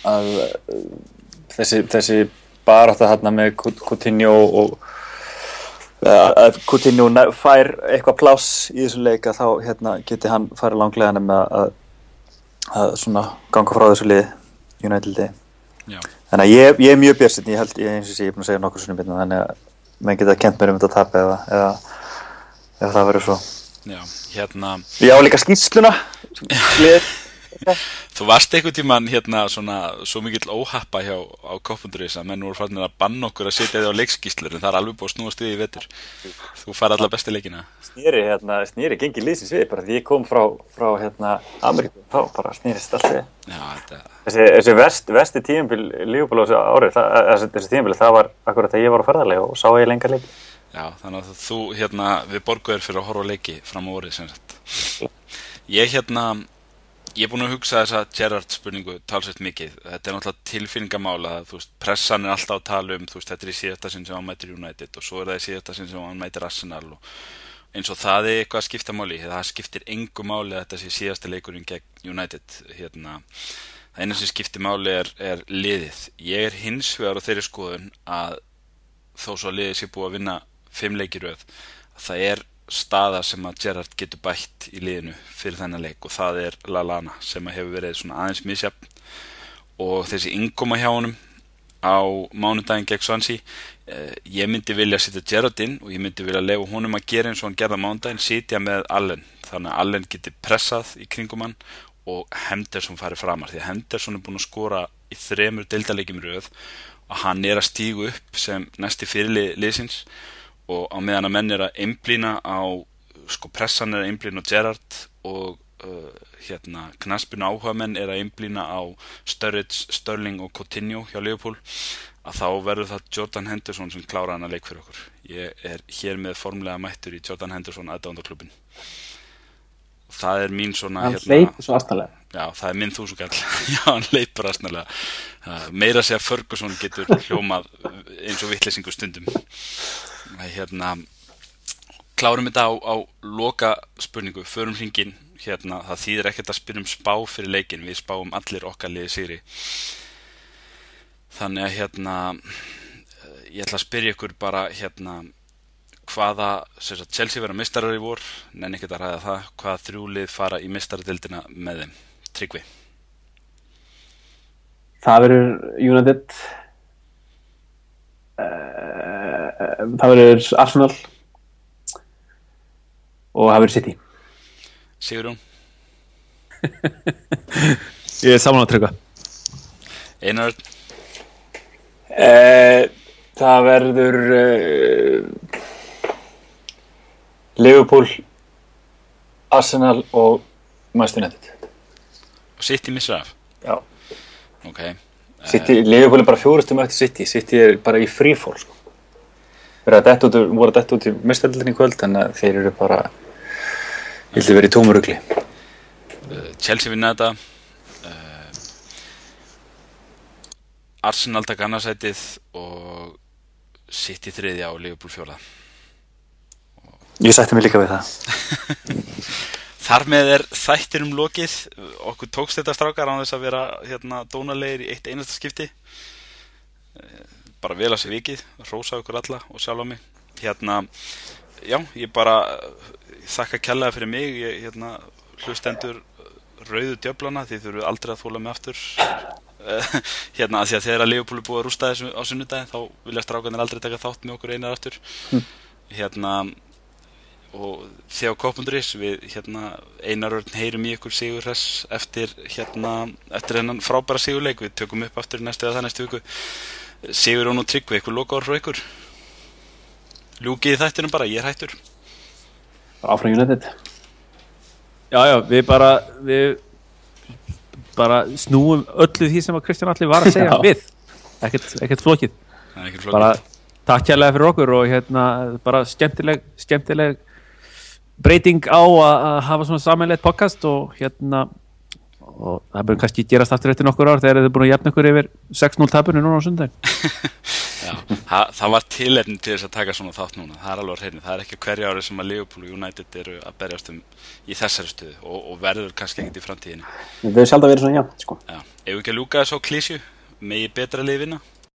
B: að þessi, þessi barátta þarna með Coutinho og að Coutinho fær eitthvað pláss í þessu leika þá hérna, geti hann farið langlega með að, að svona ganga frá þessu liði Unitedi. Þannig að ég, ég er mjög björnsinn, ég held, ég, eins og sé, ég er búin að segja nokkur svona byrna, þannig að menn geta kent mér um þetta að tapa eða, eða ef það verður svo.
A: Já, hérna
B: Já, líka skýrsluna *laughs* *laughs*
A: Þú varst einhvern tíman hérna svona svo mikill óhappa hjá á Koppundurins að menn voru farin að banna okkur að setja þig á leikskýslur en það er alveg búið að snúa stuði í vetur. Þú fær allar besti leikina.
B: Snýri, hérna, snýri, gengi lísins við bara því ég kom frá, frá hérna Ameríku, þá bara snýrist allt við.
A: Þetta
B: Þessi, þessi vest, vesti tíumbil lífból á þessu árið, það, þessi tíumbil það var akkurat að ég var á ferðarlega og sá ég lenga leik
A: Já, þannig að þú, hérna, við borguðir fyrir að horfa leiki fram á orðið sem sagt. Ég, hérna, ég er búin að hugsa þessa Gerrard spurningu talsveit mikið. Þetta er náttúrulega tilfinningamála, veist, pressan er alltaf að tala um, veist, þetta er í síðasta sinn sem hann mætir United og svo er það í síðasta sinn sem hann mætir Arsenal og eins og það er eitthvað að skipta máli. Það skiptir engu máli að þetta sé síðasta leikurinn gegn United, hérna. Það eina sem skiptir máli er, er liðið. Ég er hins vegar á þeirri skoðun að þó svo að liðið sé búið að vinna fimm leikiröð það er staða sem að Gerrard getur bætt í liðinu fyrir þennan leik og það er Lallana sem hefur verið svona aðeins misjafn. Og þessi ingoma hjá honum á mánudaginn gegn Swansea eh, ég myndi vilja setja Gerrard inn og ég myndi vilja lefa honum að gera eins og hann gerða mánudaginn sitja með Allen. Þannig að Allen geti pressað í kringum hann og Henderson farið framar. Því að Henderson er búin að skora í þremur deildalegjum röð og hann er að stígu upp sem næsti fyrirlið liðsins. og á meðan að menn er að einblýna á sko pressan er að einblýna á Gerrard og uh, hérna knaspinu áhuga menn er að einblýna á Sturridge, Sterling og Coutinho hjá Liverpool að þá verður það Jordan Henderson sem klára hann að leik fyrir okkur. Ég er hér með formlega mættur í Jordan Henderson aðdándarklubin og það er mín svona
D: hann hérna, leipur svo aðstæðlega
A: já það er minn þúsugall *laughs* já hann leipur aðstæðlega uh, meira sé að Ferguson getur hljómað eins og vittlesingu stundum hérna klárum þetta á, á loka spurningu, förum hringin hérna, það þýðir ekkert að spyrjum spá fyrir leikin, við spáum allir okkar liði sýri þannig að hérna ég ætla að spyrja ykkur bara hérna hvaða, sagt, Chelsea vera mistarar í vor, nenni ekkert að ræða það. Hvaða þrjúlið fara í mistaradildina með þeim, Tryggvi.
D: Það verður United. Uh, það verður Arsenal og það verður City.
A: Sigurjón
C: Ég er saman á trygga
A: Einar?
B: Eh, Það verður eh, Liverpool Arsenal og Manchester United.
A: Og City missar af?
B: Já.
A: Ok.
B: City, Liverpool er bara fjórustum eftir City. City er bara í frífól sko. Voru að detta út, í mistaldinni kvöld en að þeir eru bara vera í tómurugli
A: uh, Chelsea vinna þetta. Uh, Arsenal taka annarsætið og City þriðja og Liverpool fjóla
B: Ég sætti mig líka við það. *laughs*
A: Þar með er þættir um lokið. Okkur tókst þetta strákar á þess að vera hérna dónalegir í eitt einasta skipti bara vel að sé vikið rósa okkur alla og sjálfa mig. Hérna, já, ég bara þakka kellaði fyrir mig. Ég, hérna, hlustendur rauðu djöflana því þurfu aldrei að þóla mig aftur. *laughs* Hérna, að því að þegar að Leopold búið að rústa þessu á sunnudagi þá vilja strákanir aldrei taka þátt með okkur einar aftur. Mm. hérna og þegar Koppundurís við hérna einarörn heyrum í ykkur Sigur Hress eftir hérna eftir hennan frábæra Sigurleik. Við tökum upp aftur næstu eða það næstu viku Sigur hún og Tryggvi, ykkur lokaður frá ykkur? Ljúkið þættinum bara, ég er hættur.
D: Áfram United.
C: Já, já, við bara við bara snúum öllu því sem að Kristján Alli var að segja
D: Já.
C: við. Ekkert, ekkert flókið.
A: Það ekkert flókið.
C: bara takk kærlega fyrir okkur og hérna bara skemmtileg, skemmtileg breyting á að að hafa svona samanleitt podcast og hérna og það búin kannski gerast aftur eftir nokkur ár þegar þið búin að jafna ykkur yfir 6-0 tapinu núna á sundag *laughs*
A: Já, það, það var tilefni til þess að taka svona þátt núna, það er alveg á hreinu, það er ekki hverja ári sem að Liverpool og United eru að berjast um í þessari stöðu og, og verður kannski ekkert í framtíðinni.
D: við höfum sjálf að vera svona jafn sko.
A: Já, ef við ekki að ljúka þessu á klísju, megi betra liðvinna,